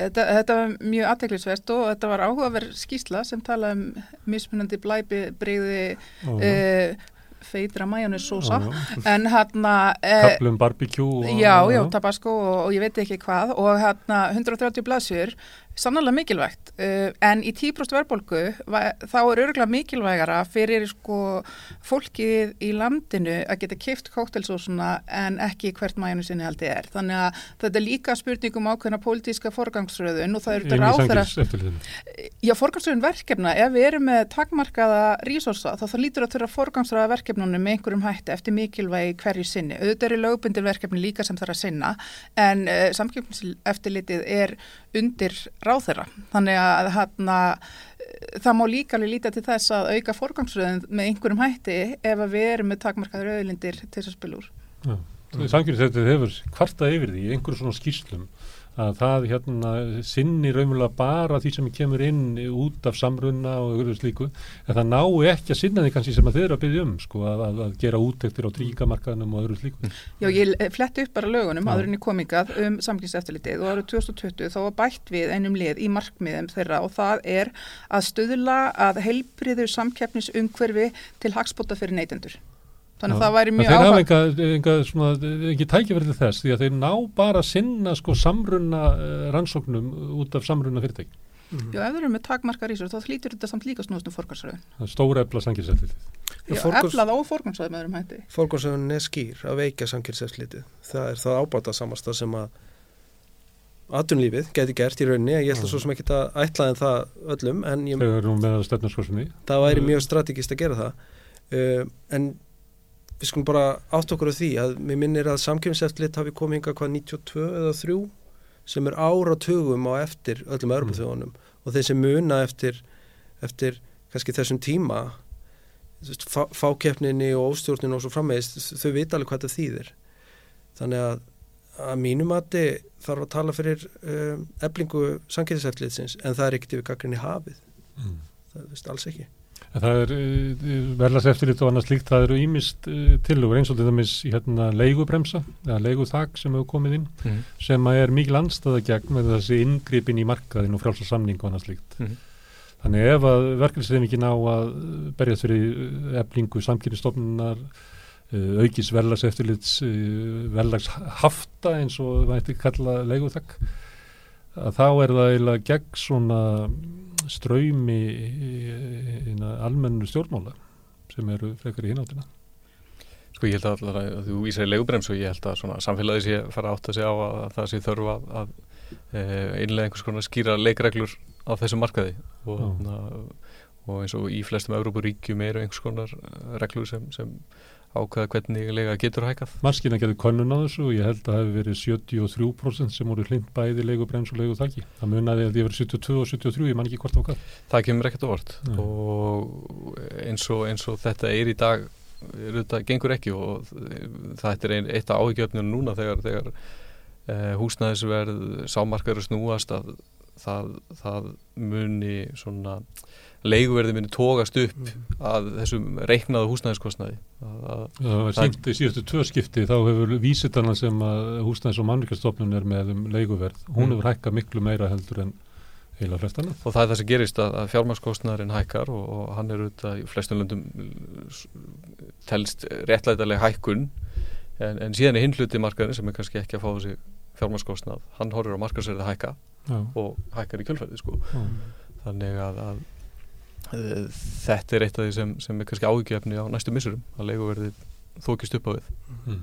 þetta, þetta var mjög aðteklisvert og þetta var áhugaverð skýsla sem tala um mismunandi blæbrigði Já, uh, feitra majónis sósa já, já. en hérna uh, Kaplum barbecue og, Já, já, tabasco og, og ég veit ekki hvað. Og hérna 130 blaðsjur sannlega mikilvægt uh, en í 10% verðbólgu þá er örgulega mikilvægara fyrir sko fólkið í landinu að geta kipt kóktelsósuna en ekki hvert mæjunu sinni haldið er þannig að þetta er líka spurningum ákveðna pólitíska forgangsröðun og það eru ráðherra sanginsættilundir. Já, forgangsröðun verkefna, ef við erum með takmarkaða resursa, þá það lítur að þurfa forgangsröða verkefnunum með einhverjum hætti eftir mikilvægi hverju sinni. Auðvitað eru lögbundir verkefni líka sem þarf að sinna, en uh, samkeppniseftirlitið er undir ráðherra. Þannig að eh, það má líka alveg líta til þess að auka forgangsröðun með einhverjum hætti ef við erum með takmarkaður auðlindir til þess að spila úr. Já. Sanginsættilið hefur kvartað yfir því einhverjum svona skýrslum að það hérna sinni raumulega bara því sem kemur inn út af samrunna og öðru slíku en það nái ekki að sinna því kannski sem að þið eru að byggja um sko að, að, gera útektir á tríkamarkaðnum og öðru slíku. Já, ég fletti upp bara lögunum Já. áður en ég kom yngað um samkynnseftirlitið og árið 2020 þá var bætt við einum lið í markmiðum þeirra og það er að stuðla að heilbriður samkeppnisumhverfi til hagspota fyrir neytendur. Þannig að það væri mjög þeir hafa enga, enga, enga tækifærið þess því að þeir ná bara að sinna sko samrunna eh, rannsóknum út af samrunna fyrirtæki. Mhm. Já, ef þeir eru með takmarka rísur þá hlýtur þetta samt líka snúðast um forgangsröðun. Það er stóra efla sanginsættilið. Já, forgangs- eflað á forgangsröðum með öðrum hætti. Fólkvarsöðun er skýr að veika samkjörnsefslitið. Það er það ábata samasta sem að atunlífið geti gert í rauninni. Ég ætla svo sem ekki að ætla en það öllum en ég, það væri Mm. mjög strategist að gera það. Uh, en við skulum bara átt okkur á því að mér minnir að samkjörnsefslit hafi komið hinga hvað 92 eða 3 sem er áratugum á eftir öllum öðrum þjóðunum og þeir sem muna eftir, eftir kannski þessum tíma fákeppninni og óstjórninu og svo frammeðist, þau vita alveg hvað þetta þýðir. Þannig að að mínum mati þarf að tala fyrir um, eblingu samkjörnseftlitsins en það er ekkert yfir gaggrinni hafið. Mm. það veist, alls ekki Það er uh, verðlas eftirlit og annað slíkt, það eru ímist uh, tillögur eins og til dæmis hérna, leigubremsa eða leiguþak sem hefur komið inn Mhm. sem að er mikil anstæða gegn með þessi inngripin í markaðin og frjálsa samning og annað slíkt. Mhm. Þannig ef að verkefnisreifingin á að berjast fyrir eflingu samkynistofnunar, aukis verðlags eftirlits, verðlags hafta eins og það ætti kalla leiguþakk, að þá er það eiginlega gegn svona ströymi almennu stjórnmála sem eru frekar í hináttina. Sko ég held að, að, að þú vísar í leigubrems og ég held að samfélagi sé fara átt að segja á að, að það sé þörfu að, að einlega einhvers konar skýra leikreglur á þessu markaði og, na, og eins og í flestum Európaríkjum eru einhvers konar reglur sem, sem ákveða hvernig lega getur hækkað. Marskina getur konun á þessu og ég held að það hefur verið 73% sem voru hlind bæði leigubrems og leiguþakki. Það munnaði að því að verið 72 og 73, ég man ekki hvort á hvað. Það kemur ekkert á vort og eins og, eins og þetta er í dag þetta gengur ekki og þetta er ein, eitt af áhyggjörnum núna þegar, þegar eh, húsnæðisverð sámarkaður snúast að það, það muni svona leiguverði muni tókast upp mm. að þessum reiknaðu húsnæðiskostnaði að, Það var sínt í síðustu tvö skipti þá hefur vísitarna sem að húsnæðis og mannvíkastofnun er með um leiguverð hún mm. hefur hækkað miklu meira heldur en heila flestan og það er það sem gerist að, að fjármarskostnæðurinn hækkar og, og hann er auðvitað í flestum löndum telst réttlætilega hækkun en, en síðan er hinluti markaðin sem er kannski ekki að fá þessi fjármarskostnæð hann horfir á markaðsverði að hækka Já. og hækkar í kjölfæði sko. þannig að, að þetta er eitt af því sem, sem er kannski áhugjefni á næstu missurum að leikuverði þókist upp á við mm.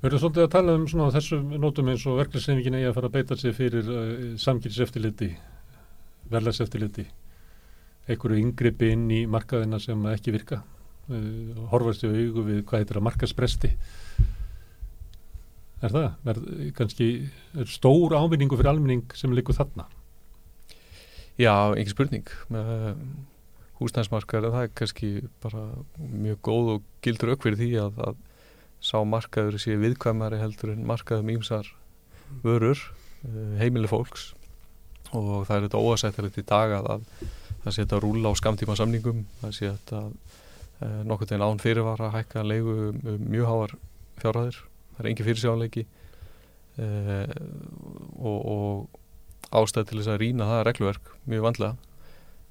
Við verðum svolítið að tala um svona þessum nótum eins og verklæsnefingin eigi að fara að beita sig fyrir uh, samkynnseftiliti, verðlagseftiliti, einhverju yngripi inn í markaðina sem ekki virka, uh, horfast í augu við hvað heitir að markaspresti. Er það? Er kannski er stór ávinningu fyrir almenning sem likur þarna? Já, engin spurning. Húsnæðismarkaður, það er kannski bara mjög góð og gildur aukverð því að, að sá markaður sé viðkvæmari heldur en markaðum ímsar vörur eh, heimileg fólks. Og það er þetta óasættilegt í dag að, að það sé þetta rúla á skamtíma samningum það sé þetta e, nokkur teginn án fyrirvara hækka leigu um, um mjög háar fjárhæðir. Það er engi fyrirsjánleiki e, og, og ástæð til þess að rína það regluverk mjög vandlega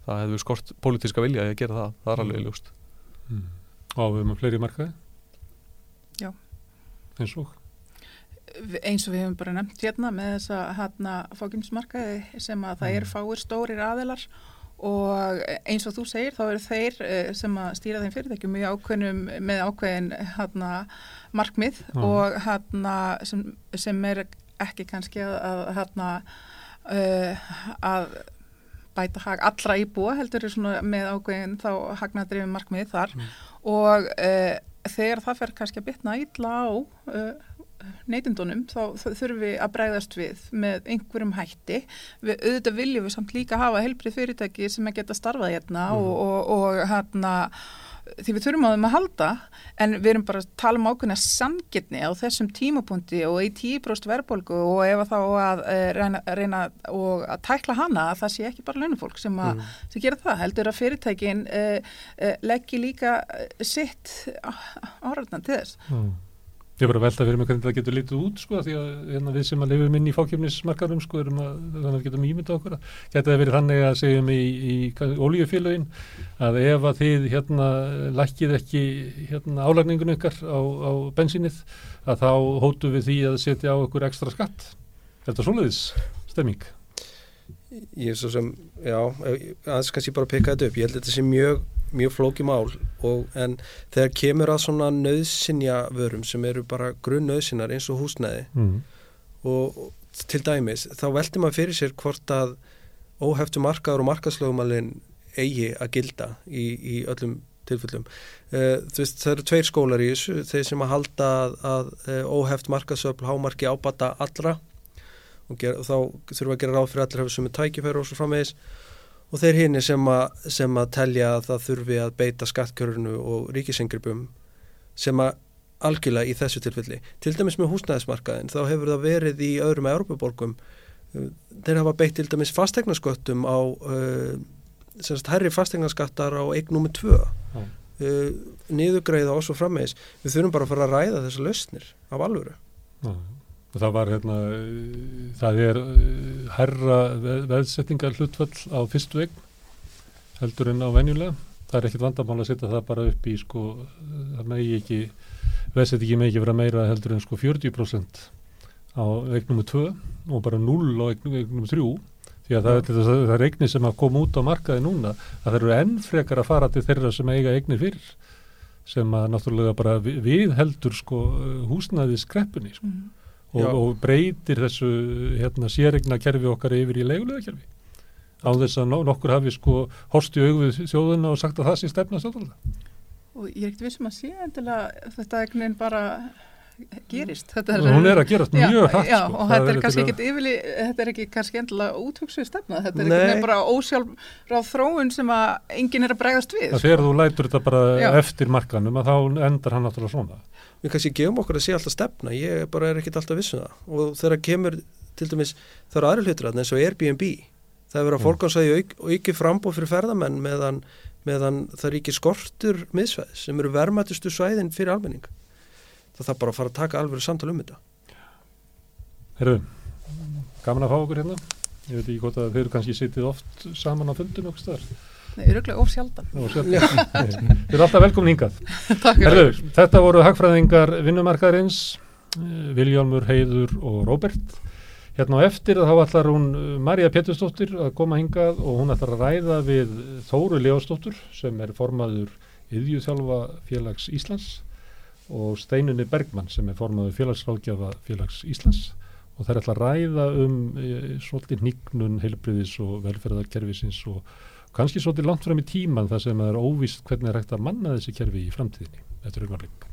það hefur skort pólitíska vilja að gera það, það er alveg ljúst mm. Og við erum að fleiri markaði? Já. Eins og? Eins og við hefum bara nefnt hérna með þessa hérna fókjumsmarkaði sem að það mm. er fáir stórir aðelar og eins og þú segir þá eru þeir eh, sem að stýra þeim fyrirtækjum með ákveðin, með ákveðin hérna markmið mm. og hérna sem, sem er ekki kannski að hérna uh, að bæta hag allra íbúa heldur með ákveðin þá hagnadrifin markmið þar mm. og uh, þegar það fer kannski að bitna ítla á uh, neytindunum þá þurfum við að bregðast við með einhverjum hætti við auðvitað viljum við samt líka hafa helbrið fyrirtæki sem að geta starfað hérna mm. og, og, og hérna því við þurfum á þeim að halda en við erum bara að tala um ákveðna samgitni á þessum tímapunkti og í tíbróst verðbólgu og ef að þá að e, reyna, reyna og að tækla hana að það sé ekki bara launufólk sem að mm. sem gera það, heldur að fyrirtækin e, e, leggji líka sitt áræðna til þess mm. Ég er bara velta fyrir mig hvernig það getur litið út sko því að hérna, við sem að lifum inn í fákjöfnismarkarum sko erum að þannig að við getum ímynda okkur að geta það verið þannig að segjum í, í ólíufélagin að ef að þið hérna lækkið ekki hérna álagningun ykkar á, á bensínið að þá hótu við því að setja á okkur ekstra skatt. Er þetta svoleiðis stemming? Ég er svo sem, já, aðeins kannski bara peka þetta upp. Ég held að þetta sé mjög mjög flóki mál og, en þegar kemur að svona nöðsynja vörum sem eru bara grunn nöðsynar eins og húsnæði mm. og, til dæmis þá veldur maður fyrir sér hvort að óheftu markaður og markaðslögumalinn eigi að gilda í, í öllum tilfellum. Uh, veist, það eru tveir skólar í þessu, þeir sem að halda að, að uh, óheft markaðsöfl hámarki ábata allra og, ger, og þá þurfum að gera ráð fyrir allir hefur sem er tækifæri og svo framvegis og þeir hini sem, sem að telja að það þurfi að beita skattkjörunu og ríkisengripum sem að algjörlega í þessu tilfelli. Til dæmis með húsnæðismarkaðin þá hefur það verið í öðrum Európaborgum. Þeir hafa beitt til dæmis fastegnaskottum á uh, semst herri fastegnaskattar á með tvö uh, niðugreiða og svo frammeðis. Við þurfum bara að fara að ræða þessa lausnir af alvöru. Já það var hérna það er herra veðsettingar hlutvall á fyrstu eign heldur en á venjulega. Það er ekkit vandamál að setja það bara upp í sko, það megi ekki, veðsett ekki megi vera meira heldur en sko 40% á eignum 2 og bara 0 á eignum 3 því að það, það, það er eignir sem að koma út á markaði núna að það eru enn frekar að fara til þeirra sem eiga eignir fyrir sem að náttúrulega bara við, heldur sko húsnaði skreppunni sko. Mhm. Og, og breytir þessu hérna, séregna kerfi okkar yfir í leigulega kerfi á þess að no- nokkur hafi sko horst í augvið þjóðuna og sagt að það sé stefna stjórnvalda. Og ég er ekkert vissum að sé endilega þetta egnin bara gerist. Þetta Hún er að gerast já, mjög Já, sko. og þetta er að- ekkert yfirli, þetta er ekki kannski endilega úthugsuð stefna, þetta er ekkert bara ósjálfráð þróun sem að enginn er að bregðast við. Það þegar þú lætur þetta bara Já. eftir markanum að þá endar hann náttúrulega svona. Við kannski gefum okkur að sé alltaf stefna ég bara er ekkit alltaf vissun það og þegar kemur til dæmis það eru aðri hlutur þarna eins og Airbnb það er verið að Mm. fórgáðsæði auk, auki frambóð fyrir ferðamenn meðan, meðan það ríkir skortur miðsvæð sem eru vermætustu svæðin fyrir almenning það þarf bara að fara að taka alveg samtal um þetta Herru, gaman að fá okkur hérna. Ég veit ekki hvort að þeir eru kannski sitið oft saman á fundum okkur staðar. Öruglega of sjaldan. Og sjaldan. Þeir eru alltaf velkomin hingað. Herru, þetta voru hagfræðingar vinnumarkaðarins, eh, Viljálmur, Heiður og Róbert. Hérna á eftir þá ætlar hún eh, Marja Pétursdóttir að koma hingað og hún ætlar að ræða við Þóru Leósdóttur sem er formaður Yðjúþjálfa félags Íslands og Steinunni Bergmann sem er formaður félagsráðgjafa félags Íslands og þær ætla að ræða um e, svolítið hnignun heilbriðis og velferðarkerfisins og kannski svolítið langt fram í tíman þar sem það er óvist hvernig er hægt að manna þessi kerfi í framtíðinni. Þetta er auðvarleik.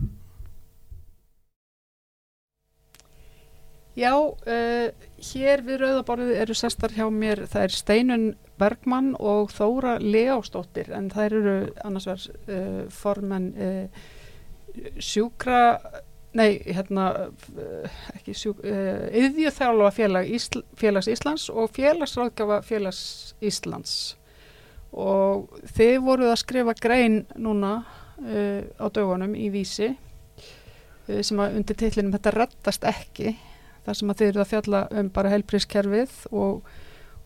Já, uh, hér við Rauðaborðið eru sestar hjá mér, það er Steinun Bergmann og Þóra Leástóttir en það eru annars vegar uh, formenn uh, sjúkra, nei, hérna, ekki sjúk, uh, yðjöþjálfa félag Ísl, félags Íslands og félagsráðgjafa félags Íslands og þið voruð að skrifa grein núna uh, á dögunum í vísi uh, sem að undir titlinum þetta rettast ekki þar sem að þið eru að fjalla um bara helbrískerfið og,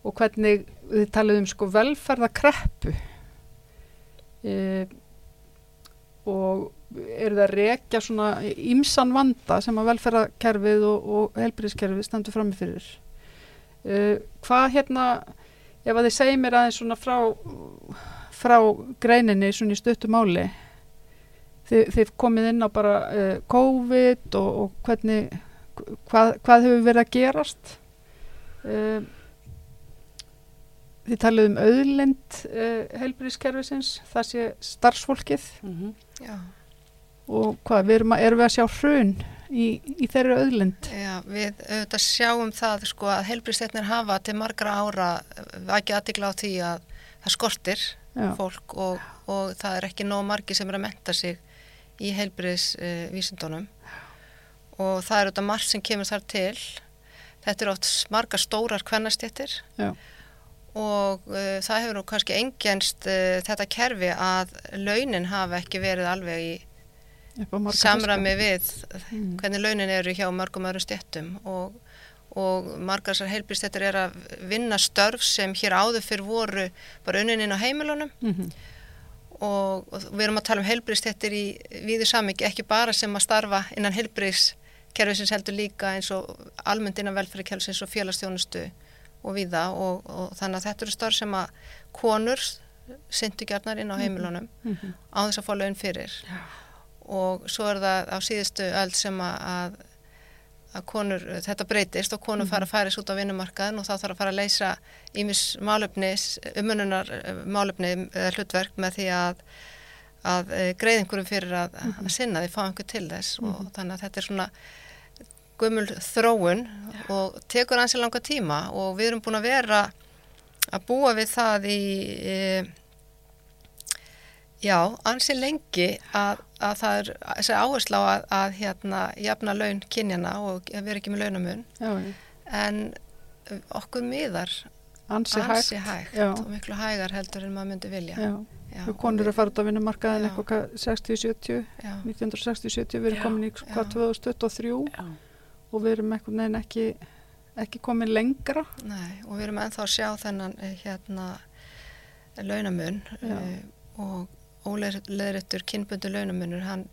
og hvernig þið talið um sko velferðakreppu e, og eru það að rekja svona ímsan vanda sem að velferðakerfið og, og helbrískerfið stendur fram fyrir. E, hvað hérna ef að þið segir mér aðeins svona frá frá greininni svona í stuttu máli þið, þið komið inn á bara uh, COVID og, og hvernig hvað, hvað hefur verið að gerast? Uh, þið talið um auðlind uh, heilbríðskerfisins það sé starfsfólkið. Já, og hvað, við erum, að, erum við að sjá hrun í, í þeirri auðlind. Já, við auðvitað sjáum það sko að heilbríðstetnir hafa til margra ára vakið aðtikla á því að það skortir Já, fólk og, og það er ekki nóg margi sem er að menta sig í heilbríðsvísindunum og það er auðvitað margt sem kemur þar til. Þetta er oft margar stórar kvennastjettir Já. og uh, það hefur nú kannski engjænst uh, þetta kerfi að launin hafa ekki verið alveg í samræmi við. Mm. hvernig launin eru hjá mörgum öðrum stjettum og, og margar þessar heilbríðstettir er að vinna störf sem hér áður fyrir voru bara unnin inn á heimilunum Mhm. og, og við erum að tala um heilbríðstettir í víðu samingi ekki bara sem að starfa innan heilbríðskerfisins heldur líka eins og almennt innan velferðarkerfisins og félagstjónustu og víða og, og þannig að þetta eru starf sem að konur syndu gjarnar inn á heimilunum Mhm. á þess að fá laun fyrir og svo er það á síðustu öll sem að, að, konur, þetta breytist og konur fara að færis út á vinnumarkaðin og þá þarf að fara að leysa ímis málefni, umununar málefni eða hlutverk með því að, að greið einhverjum fyrir að, að sinna því, fá einhver til þess og þannig að þetta er svona gömul þróun og tekur ansi langa tíma og við erum búin að vera að búa við það í e, já, ansi lengi að, að það er þessi áherslu á að, að hérna jafna laun kynjana og vera ekki með launamun. Já, en okkur miðar ansi hægt, hægt, og miklu hægar heldur en maður myndi vilja. Já. Já, konur að fara út á vinnumarkaðin eitthvað hvað, 60-70 já, 1960-70, við erum komin í já. hvað 2023 Já. og við erum einhvern veginn ekki ekki komin lengra? Nei, og við erum ennþá að sjá þennan eh, hérna launamun uh, og óleðrættur kynbundu launamunur hann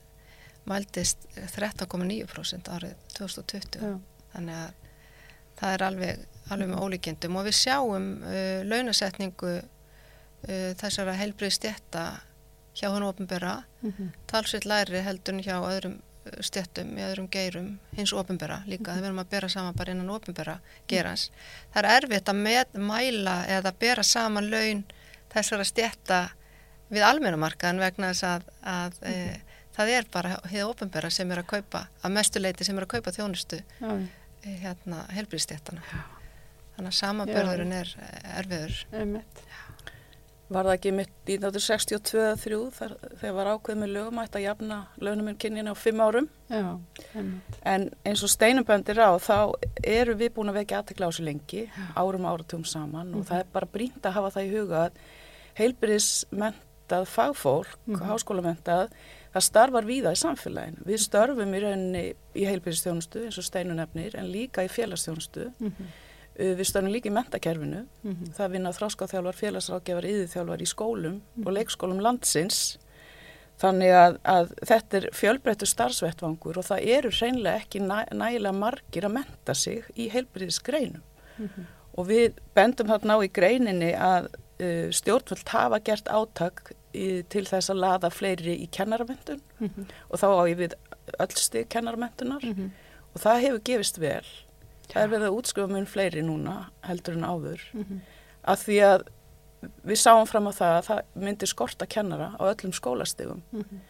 mældist 13,9% árið 2020 Já. þannig að það er alveg, alveg með ólíkindum og við sjáum uh, launasetningu uh, þessara heilbrið stjætta hjá hann ofinbera Mhm. talsveit læri heldur en hjá öðrum uh, stjættum í öðrum geirum hins ofinbera líka, það verðum að bera saman bara innan ofinbera gerans. Það er erfitt að með, mæla eða bera saman laun þessara stjætta við almennumarkaðan vegna þess að, að e, það er bara hefði ofinbera sem er að kaupa, að mestuleiti sem er að kaupa þjónustu Já, e, hérna helbriðstjættana. Þannig að samanbörðurinn er eh, erfiður. Var það ekki mitt í 1962-3 þegar var ákveð með lögum að jafna launuminn kynjina á fimm árum? Já, en eins og steinumbendir á þá eru við búin að vekja aðtekla á þessu lengi árum áratugum saman og það er bara brínt að hafa það í huga að heilbyrðismentað fagfólk, Mhm. háskólamentað það starfar víða í samfélaginu við störfum í rauninni í heilbyrðistjónustu eins og steinunefnir en líka í félagsstjónustu Mhm. Uh, við störfum líka í mentakerfinu Mhm. það vinna þráskaþjálfar, félagsrákjafar, yðurþjálfar í skólum Mhm. og leikskólum landsins. Þannig að, að þetta er fjölbreyttu starfsvettvangur og það eru hreinlega ekki næ, nægilega margir að menta sig í heilbriðisgreinum. Mhm. Og við bendum þarna á í greininni að uh, stjórnvöld hafa gert átak í, til þess að laða fleiri í kennaramentun Mhm. og þá á ég við öll stig kennaramentunar Mhm. og það hefur gefist vel. Það er verið að útskrifa mun fleiri núna heldur en áður Mhm. að því að við sáum fram á það að það myndi skorta kennara á öllum skólastigum. Mhm.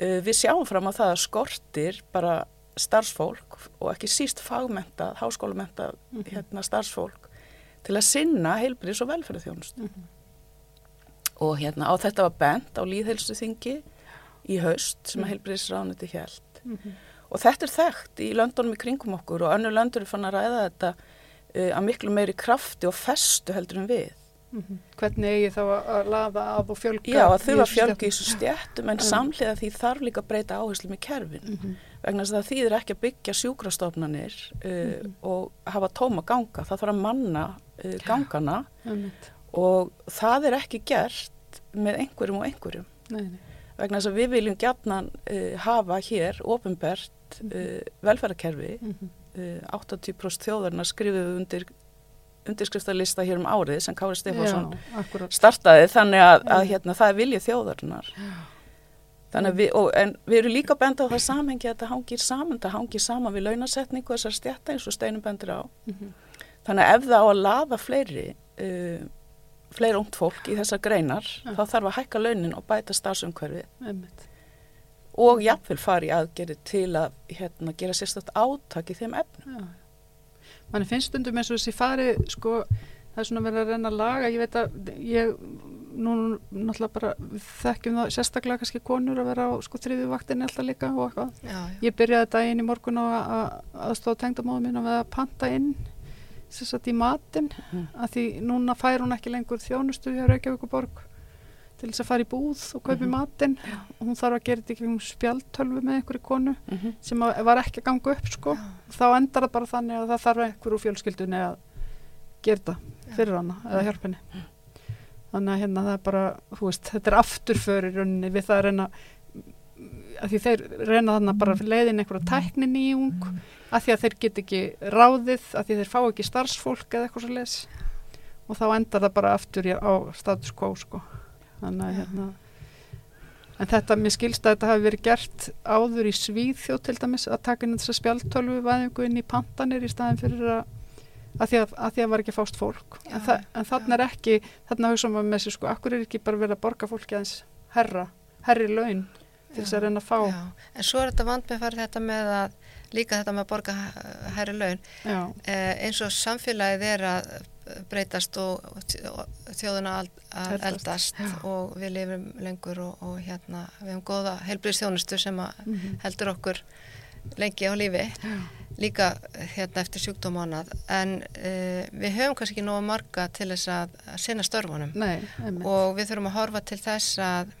Uh, við sjáum fram á það að skortir bara starfsfólk og ekki síst fagmentað, háskólamentað Mhm. hérna, starfsfólk til að sinna heilbriðs og velferðarþjónust. Mhm. Og hérna á þetta var bent á líðhelsu þingi í haust sem að heilbriðsrániti held. Mhm. Og þetta er þekkt í löndunum í kringum okkur og önnu löndur er fann að ræða þetta uh, að miklu meiri krafti og festu heldur en við. Mhm. Hvernig eigi þá að- laða af og fjölga? Já, að þurfa að fjölga í þessu stjættum en Mm. samhliða því þarf líka að breyta áherslum í kerfin Mhm. vegna þess að það þýðir ekki að byggja sjúkrastofnanir uh, Mhm. og hafa tóma ganga, það þarf að manna uh, gangana Einmitt. Og það er ekki gert með einhverjum og einhverjum Nei, nei. vegna þess að við viljum gjarnan uh, hafa hér ofinbert uh, velferðarkerfi Mhm. uh, 80% þjóðarna skrifuðu undir undirskriftalista hér um árið sem Kári Stefánsson Já, startaði þannig að, að Mm. hérna, það er viljið þjóðarinnar þannig að við, og, en við erum líka benda á það samhengi að þetta hangir saman, það hangir saman við launasetningu þessar stjætta eins og steinum bendur á Mhm. þannig að ef það á að laða fleiri uh, fleiri ungt fólk í þessar greinar Ja. þá þarf að hækka launin og bæta starfsumhverfi Einmitt. og jafnvel fari í aðgerið til að hérna, gera sérstætt átak í þeim efnum Já. Manni finnst stundum eins og þessi fari, sko, það er svona verið að reyna að laga, ég veit að ég, nú náttúrulega bara þekkjum það sérstaklega kannski konur að vera á sko þriðju vaktinni alltaf líka og eitthvað. Já, já. Ég byrjaði daginn í morgun á að- að aðstofa tengdamóðum mín að panta inn þess að í matinn Mhm. að því núna fær hún ekki lengur þjónustu hjá Reykjavíkuborg til þess að fara í búð og kaupi Mhm. matinn og hún þarf að gera þetta ekki um spjaltölvu með einhverju konu mm -hmm. sem var ekki að ganga upp sko þá endar það bara þannig að það þarf einhver úr fjölskyldunni að gera þetta fyrir hana eða hjálpa henni þannig að hérna það er bara veist, þetta er afturför í rauninni við það að reyna að því þeir reyna þannig bara leiðin einhverja tækni nýjung að því að þeir get ekki ráðið að því þeir fá ekki starfsfólk eða eitthvað svo les og þá endar það bara aftur í, á status quo sko. Þannig að hérna En þetta, mér skilst að þetta hafi verið gert áður í Svíðþjóð til dæmis að taka inn þessa spjaltölvu væðingu inn í pantanir í staðin fyrir að að því að, að því að var ekki fást fólk. Já, en, þa en þannig er ekki, þannig hugsa maður með sér sko, akkur er ekki bara verið að borga fólki aðeins herra, herri laun til þess að reyna að fá. Já, en svo er þetta vand með farið þetta með að líka þetta með að borga h- hærri laun. Já, eh, eins og samfélagið er að breytast og, þjóðuna að Eldast. Já. og við lifum lengur og, og hérna við hefum góða heilbriðstjónustu sem að mhm, heldur okkur lengi á lífi líka hérna eftir sjúkdómanað en uh, við höfum kannski ekki nóga marga til þess að, að sinna störfunum. Nei, og við þurfum að horfa til þess að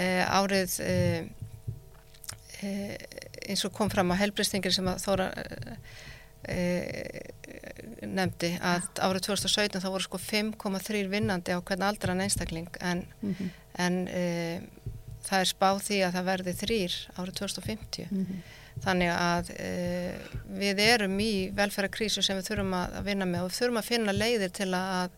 árið uh, uh, eins og kom fram á helbriðstingir sem að þóra nefndi að árið 2017 þá voru sko 5,3 vinnandi á hvern aldran einstakling en, Mm -hmm. en það er spáð því að það verði þrýr árið 2050 þannig að við erum í velferðarkrísu sem við þurfum að, vinna með og við þurfum að finna leiðir til að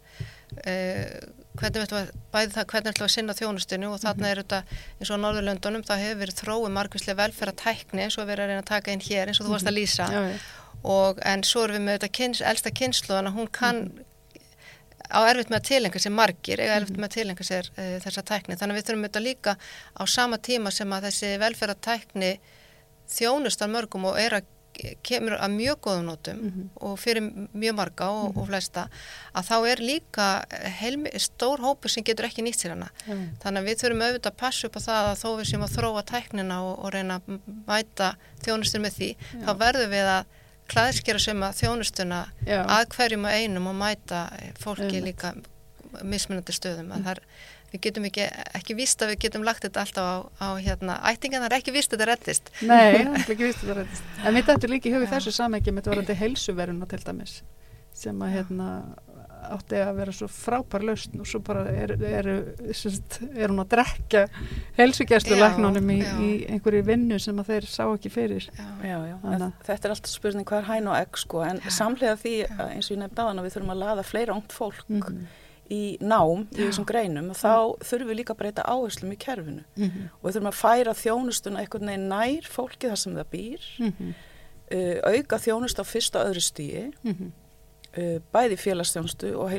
hvernig við ætlum að bæði það hvernig við ætlum að sinna þjónustinu og þarna er þetta eins og á Norðurlöndunum það hefur verið þróið margvíslega velferðartækni eins og við erum að reyna að taka inn hér eins og þú varst að lýsa. Já, já. og en svo erum við með þetta kyns, elsta kynslu þannig að hún kann á erfitt með að tilenga sér margir eða erfitt með að tilenga sér uh, þessa tækni. Þannig að við þurfum þetta líka á sama tíma sem að þessi velferðartækni þjónustar mörgum og er að kemur að mjög góðum nótum og fyrir mjög marga og, og flesta að þá er líka heilmi, stór hópur sem getur ekki nýtt sér hana. Já. þannig að við þurfum auðvitað að passa upp á það að þó við séum að þróa tæknina og, og reyna að mæta þjónustur með því þá verðum við að klæðskera sem að þjónustuna Já. að hverjum að einum og mæta fólki líka mismunandi stöðum að það er við getum ekki, ekki víst að við getum lagt þetta alltaf á, á hérna, ættingan er ekki víst að þetta rettist Nei, ekki vist að það reyndist. En mitt ættu líka í hugið þessu samengi með varandi heilsuveruna til dæmis sem að hérna átti að vera svo frábær lausn og svo bara er, er, er, hún að drekka heilsugjæslu læknunum í, í einhverju vinnu sem að þeir sá ekki fyrir. Já, Já, já, þetta er alltaf spurning hvað er hæn og egg sko, en samlega því eins og ég nefndi á að við þurfum að laða fleira ungt fólk Mhm. Í nám í þessum greinum og þá þurfum við líka að breyta áherslum í kerfinu Mhm. og við þurfum að færa þjónustuna einhvern veginn nær fólki þar sem það býr, Mhm. uh, auka þjónust á fyrsta og öðru stíi, Mhm. uh, bæði félagsþjónustu og.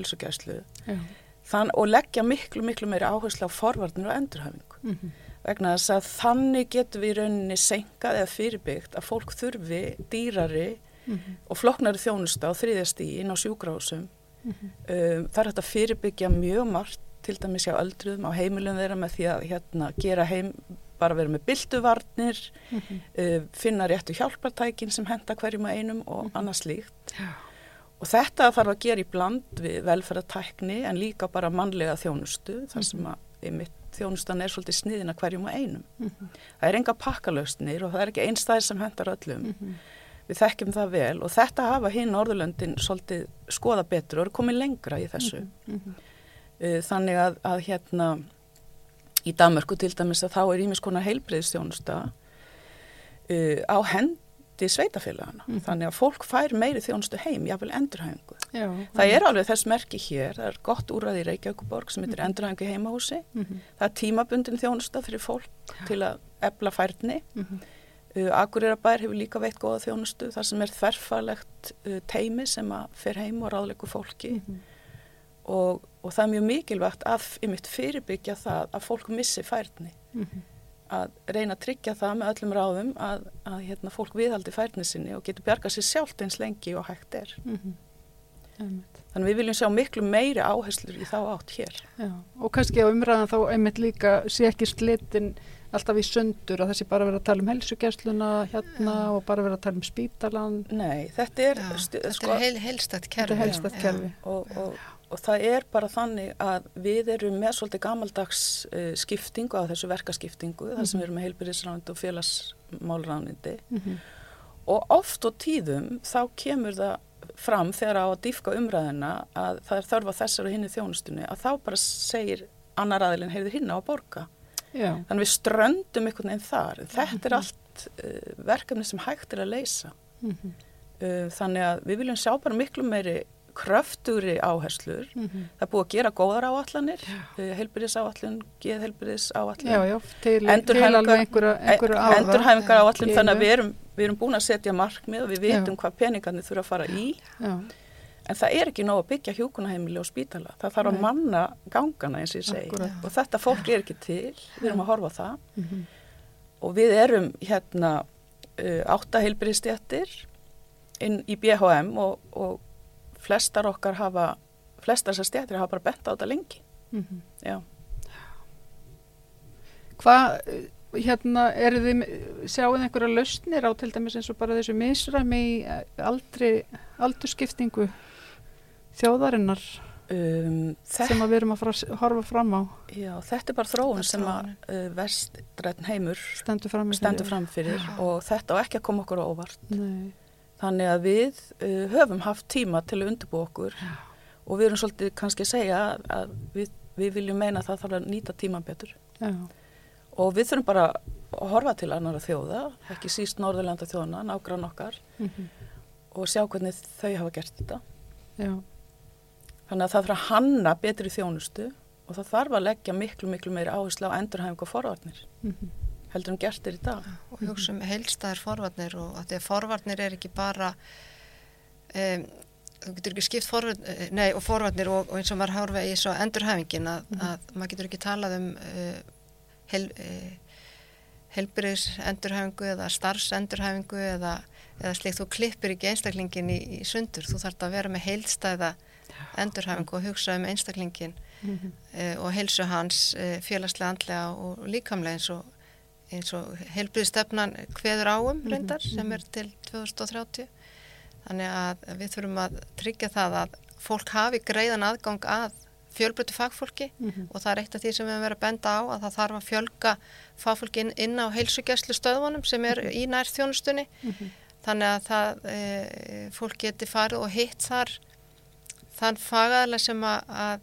Þann, og leggja miklu, miklu meiri áherslu á forvarnir og endurhæfingu. Mhm. Vegna þess að þannig getum við í rauninni senkað eða fyrirbyggt að fólk þurfi dýrari Mhm. og floknari þjónusta á þriðjastíi inn á sjúkrahúsum. Mhm. Um, það er hægt að fyrirbyggja mjög margt til dæmis hjá öldruðum á heimilum þeirra með því að hérna, gera heim, bara vera með bylduvarnir, Mhm. uh, finna réttu hjálpartækin sem henda hverjum að einum og Mhm. annað slíkt. Já. Og þetta þarf að gera í bland við velferðartækni en líka bara mannlega þjónustu þar sem að einmitt, þjónustan er svolítið sniðin að hverjum að einum. Mhm. Það er enga pakkalausnir og það er ekki einstæðir sem hendar öllum. Við þekkjum það vel og þetta hafa hinn Norðurlöndin svolítið skoða betur og eru komið lengra í þessu. Mhm. Uh, Þannig að, að hérna í Danmörku til dæmis að þá er ímis konar heilbreyðstjónusta uh, á hendi sveitafélagana. Mhm. Þannig að fólk fær meiri þjónustu heim, jáfnvel endurhæfingu. Já. Það er alveg þess merki hér, það er gott úrræði í Reykjavíkuborg sem heitir endurhæfingu í heimahúsi. Mhm. Það er tímabundin þjónusta fyrir fólk til að ebla færni. Mhm. Uh, Akureyrabær hefur líka veitt góða þjónustu þar sem er þverfalegt uh, teimi sem að fer heim og ráðleiku fólki Mhm. og, og það er mjög mikilvægt að ymitt fyrirbyggja það að fólk missi færni Mhm. að reyna að tryggja það með öllum ráðum að, að hérna, fólk viðhaldi færni sinni og getur bjargað sér sjálft eins lengi og hægt er. Mhm. Einmitt. Þannig við viljum sjá miklu meiri áherslur í þá átt hér. Já, og kannski á umræðan þá einmitt líka sé ekki slitin alltaf í sundur að þessi bara verið að tala um helsugjæsluna hérna og bara verið að tala um spítalan Nei, þetta er, Já, stu, þetta sko, er heil, heilstætt kerfi. Er og, og, og það er bara þannig að við erum með svolítið gamaldags uh, skiptingu á þessu verkaskiptingu, þar sem við erum með heilbyrðisránindi og félagsmálránindi Mhm. og oft og tíðum þá kemur það fram þegar á að dýfka umræðina að það er þörfa þessar og hinni þjónustunni að þá bara segir annar aðilinn heyrðu hinn á að borga. Já, Þannig við ströndum einhvern veginn þar. Þetta er allt uh, verkefni sem hægt er að leysa. Mhm. Uh, þannig að við viljum sjá bara miklu meiri kröftugri áherslur. Mhm. Það er búið að gera góðar áallanir, uh, heilbyrðisáallun, geðheilbyrðisáallun, já, já, til, til Endurhæfingar- áallun, Í þannig að við erum, við erum búin að setja markmið og við vitum hvað peningarnir þurfa að fara í. Já, En það er ekki nóg að byggja hjúkunaheimili og spítala. Það þarf að manna gangana eins og ég segi. Akkúrat. Og þetta fólk er ekki til, við erum að horfa á það. Mhm. Og við erum hérna uh, áttaheilbyrðistjættir inn í BHM og, og flestar okkar hafa, flestar þessar stjættir hafa bara bent á þetta lengi. Mhm. Já. Hvað, eh, hérna, eru þið, sjáuð einhverja lausnir á til dæmis eins og bara þessu misræmi í eh, aldri, aldurskiptingu þjóðarinnar Um, þetta, sem við erum að fara, horfa fram á, já, þetta er bara þróun er sem að uh, vestrætn heimur stendur fram stendur fram fyrir og þetta á ekki að koma okkur á óvart. Nei, Þannig að við uh, höfum haft tíma til að undirbúa okkur og við erum svolítið kannski að segja að, við, við viljum meina að það þarf að nýta tíman betur. Já, Og við þurfum bara að horfa til annara þjóða, ekki síst Norðurlanda þjóðana, nágrann okkar mhm, og sjá hvernig þau hafa gert þetta. já, Þannig að það þarf að hanna betri þjónustu og það þarf að leggja miklu, miklu meiri áherslu á endurhæfingu og forvarnir mhm, heldur en gert er í dag. og hugsa um heilstæðar forvarnir og að því að forvarnir er ekki bara um, þú getur ekki skipt forvarnir, nei og forvarnir og, og eins og maður hárfa í svo endurhæfingin að, að maður getur ekki talað um uh, heil, uh, heilbyrðis endurhæfingu eða starfsendurhæfingu eða, eða slikt þú klippir ekki einstaklingin í, í sundur, þú þarf að vera með heilstæða endurhæfingu og hugsa um einstaklingin mhm, uh, og heilsu hans uh, félagslega, andlega og líkamlega eins og, og heilbriðstefnan hveður áum reyndar sem er til 2030 þannig að við þurfum að tryggja það að fólk hafi greiðan aðgang að fjölbrötu fagfólki mhm, og það er eitt af því sem við höfum verið að benda á að það þarf að fjölga fagfólki inn, inn á heilsugjæslu stöðvonum sem er í nær þjónustunni mhm. þannig að það, e, fólk geti farið og hitt þar þann fagaðlega sem að,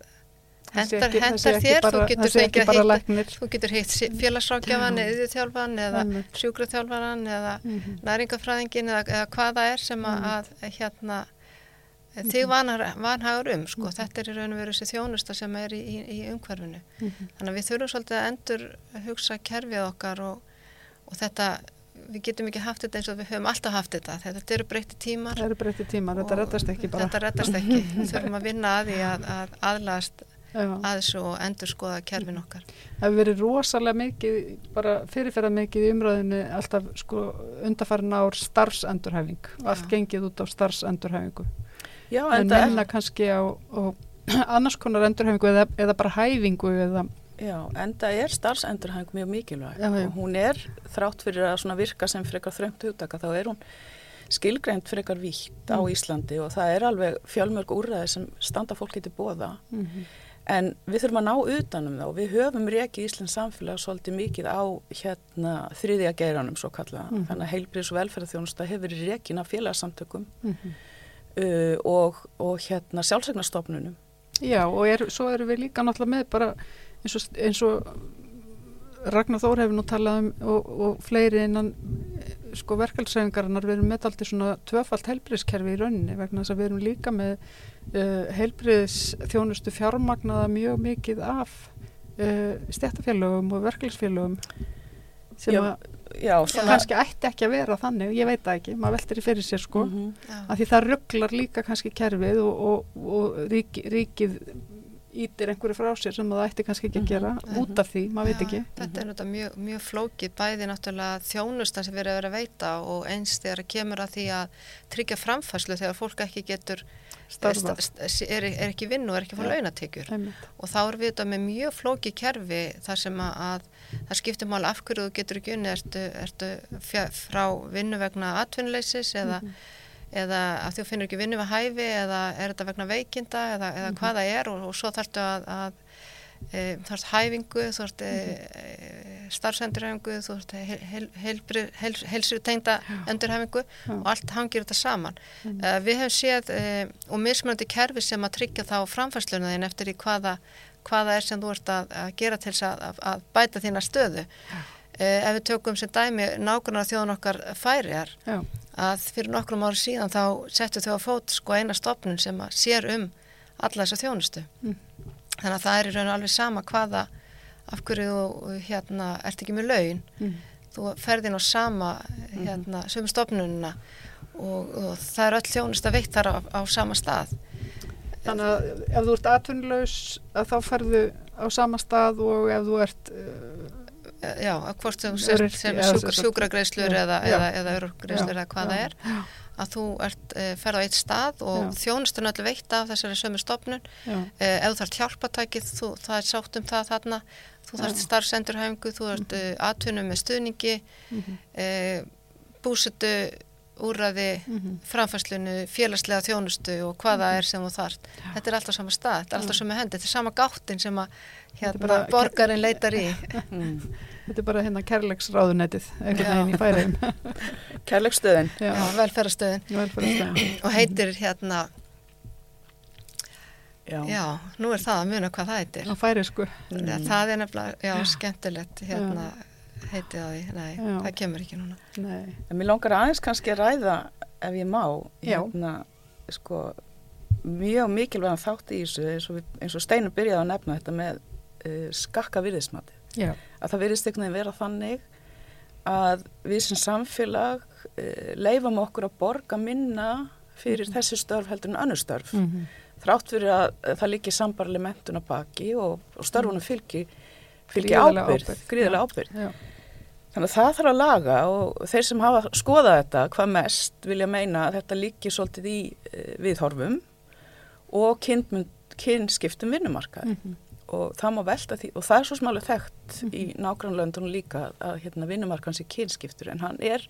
hendar, ekki- hendar þér, bara- þú getur fengið að hitta þú getur hitt félagsrákjafann eða yðurþjálfan eða Einmitt. sjúkraþjálfaran eða Mhm. næringafræðingin eða, eða hvað það er sem að, að hérna þig vanar, vanhagur um sko. þetta er í raun og veru þessi þjónusta sem er í, í, í umhverfinu Mhm. þannig að við þurfum svolítið að endur hugsa kerfið okkar og, og þetta við getum ekki haft þetta eins og við höfum alltaf haft þetta þetta eru breytti tímar eru breytti tímar, þetta og reddast ekki bara. þetta reddast ekki, við þurfum að vinna að því að, að aðlast Já. að þessu og endur skoða kerfin okkar Það hefur verið rosalega mikið, bara fyrirferða mikið í umræðinu alltaf sko undarfærin ár starfsendurhæfing. Allt gengið út á starfsendurhæfingu. Já, En menna kannski á, á annars konar endurhæfingu eða, eða bara hæfingu eða, Já, en það er starfsendurhæng mjög mikilvæg Já, já. og hún er þrátt fyrir að svona virka sem frekar þröngt hugdaka þá er hún skilgreint frekar vítt á Mm. Íslandi og það er alveg fjölmörg úrræði sem standa fólki til bóða mm en við þurfum að ná utanum og við höfum rekið Íslands samfélag svolítið mikið á hérna þriðja geiranum svo kalla Mhm. þannig að heilbriðs og velferðarþjónusta hefur verið rekin af félagsamtökum -hmm. uh, og, og hérna sjálfsegnarstofnunum Já, og er, svo erum við líka náttúrulega með bara eins og, eins og Ragnar Þór hefur nú talað um og, og fleiri innan eh, sko verkalsæfingarinnar, við erum með aldrei svona tvöfalt helbriðskerfi í rauninni vegna þess að við erum líka með uh, helbriðs þjónustu fjármagnaða mjög mikið af uh, stjættafélögum og verkalsfélögum sem Já, að Já, svona kannski ætti ekki að vera þannig, ég veit það ekki, maður veltir í fyrir sér sko Mhm. Já. að því það rugglar líka kannski kerfið og, og, og rík, ríkið ítir einhverju frá sér sem það ætti kannski ekki að gera Mhm. út af því, maður veit ekki Þetta er náttúrulega mjög, mjög flókið bæði náttúrulega þjónusta sem við erum að vera að veita og eins þegar kemur að því að tryggja framfæslu þegar fólk ekki getur st- er, er ekki í vinnu og er ekki Já. launatekjur Einmitt. og þá erum við þetta með mjög flókið kerfi þar sem að, að það skiptir mál af hverju þú getur ekki unni ertu, ertu frá vinnu vegna atvinnuleysis eða, Mhm. Eða að þú finnur ekki vinnu við hæfi eða er þetta vegna veikinda eða, eða hvað það er og, og svo þarftu að, að e, ert hæfingu, ert e, starfsendurhæfingu, þú ert heil, heil, heil, heilsutengda endurhæfingu Já. og allt hangir þetta saman. Mm. Uh, við hefum séð uh, og mismunandi kerfi sem að tryggja þá framfærsluna þín eftir í hvaða, hvaða er sem þú ert að, að gera til þess að, að, að bæta þína stöðu. Uh, ef við tökum sem dæmi nákvæmlega þjóðan okkar færiðar Já, að fyrir nokkrum ári síðan þá settu þau á fót sko eina stopnun sem að sér um alla þessa þjónustu. Mm. Þannig að það er í raun og alveg sama hvaða af hverju þú hérna, ert ekki með laun mm. þú ferðin á sama hérna, sömu stofnunina og, og það er öll þjónust að veitt þar á, á sama stað þannig að ef þú ert atvinnlaus að þá ferðu á sama stað og ef þú ert uh, já, að hvort þú sért sem sjúkragreislur Já, eða, já. eða, eða örugreislur Já, eða hvað það já. er að þú ert uh, ferð á eitt stað og Já. þjónustun öllu veitt af þessari sömu stofnun já, uh, ef þú þarf hjálpatækið, þú, það er sátt um það þarna, þú þarf Já. starfsendurhæfingu þú þarf uh, atvinnum með stuðningi mhm, uh, búsetu úrraði mhm. framfærslunu, félagslega þjónustu og hvað það er sem þú þarft. Þetta er alltaf sama stað, þetta er alltaf sama hendi, þetta er sama gáttin sem að hérna, borgarinn leitar í. Þetta er bara hérna kærleiksráðunetið einhvern veginn í færiðum. Kærleikstöðin. Já, velferðarstöðin velferðarstöðin. og heitir hérna, Já. já, nú er það að muna hvað það heitir. Á færisku. Mm. Það er nefnilega, já, skemmtilegt hérna heitið á því, nei, Já. það kemur ekki núna. Nei. En mér langar aðeins kannski að ræða ef ég má, Já. hérna, sko, mjög mikilvægan þátt í þessu eins og, og Steinur byrjaði að nefna þetta með uh, skakka virðismati. Já. Að það virðist einhvern veginn vera þannig að við sem samfélag uh, leifum okkur að borga minna fyrir þessi störf heldur en önnur störf. Mm Þrátt fyrir að það líki sambarlega mentun að baki og, og störfunum fylgi, fylgi Gríðarlega ábyrð, ábyrgð, gríðarlega já. ábyrð. Já. Þannig að það þarf að laga og þeir sem hafa skoðað þetta hvað mest vilja meina að þetta líki svolítið í uh, viðhorfum og kynskiptum vinnumarkaði Mhm. Og það má velta því og það er svo smálega þekkt í Mhm. nágrannlöndunum líka að hérna, vinnumarkaðan sé kynskiptur en hann er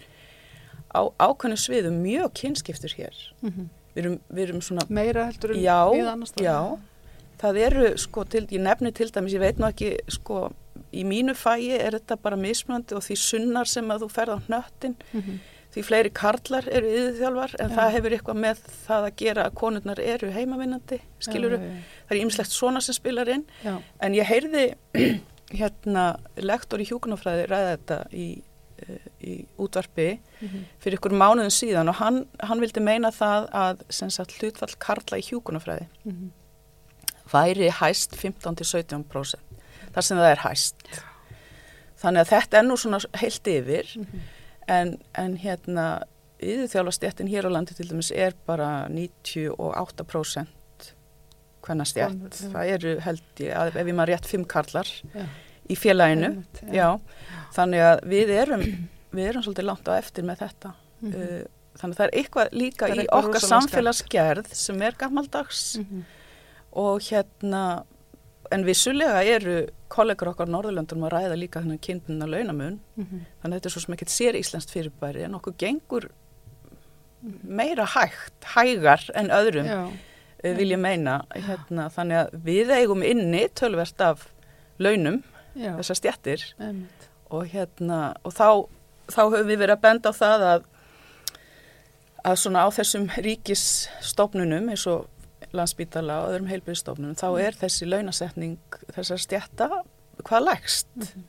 á ákveðnum sviðum mjög kynskiptur hér. Mhm. Við erum, við erum svona Meira heldur en Já, við annars já, það eru sko til, ég nefni til dæmis, ég veit nú ekki sko, í mínu fæi er þetta bara mismunandi og því sunnar sem að þú ferð á hnöttin, Mhm. Því fleiri karlar eru yðurþjálfar en Já. það hefur eitthvað með það að gera að konurnar eru heimavinnandi, skiluru, Já, já, það er ýmislegt svona sem spilar inn, en ég heyrði hérna lektor í hjúkunarfræði ræða þetta í, eh, í útvarpi Mhm. fyrir ykkur mánuðin síðan og hann, hann vildi meina það að sem sagt hlutfall karla í hjúkunarfræði Mhm. væri hæst 15-17% þar sem það er hæst þannig að þetta er nú svona heilt yfir Mhm. En, en hérna yðurþjálfastjættin hér á landi til dæmis er bara 98% hvenna stjætt já. það eru held ég að ef ég maður rétt fimm karlar Já. í félaginu Einmitt, já. þannig að við erum við erum svolítið langt á eftir með þetta Mhm. uh, þannig að það er eitthvað líka er í eitthvað okkar rosalega samfélagsgerð sem er gammaldags Mhm. og hérna en vissulega eru kollegar okkar Norðurlöndunum að ræða líka þennan kynbundna launamun. Mhm. þannig að þetta er svo sem ekkert sér íslenskt fyrirbæri en okkur gengur meira hægt, hægar en öðrum Já. uh, vil ég meina. Hérna, þannig að við eigum inni tölvert af launum Já. þessar stjættir og hérna og þá, þá höfum við verið að benda á það að að svona á þessum ríkisstofnunum eins og landsbítala og öðrum heilbyrðstofnunum þá er þessi launasetning þessar stjætta hvað lægst Mhm.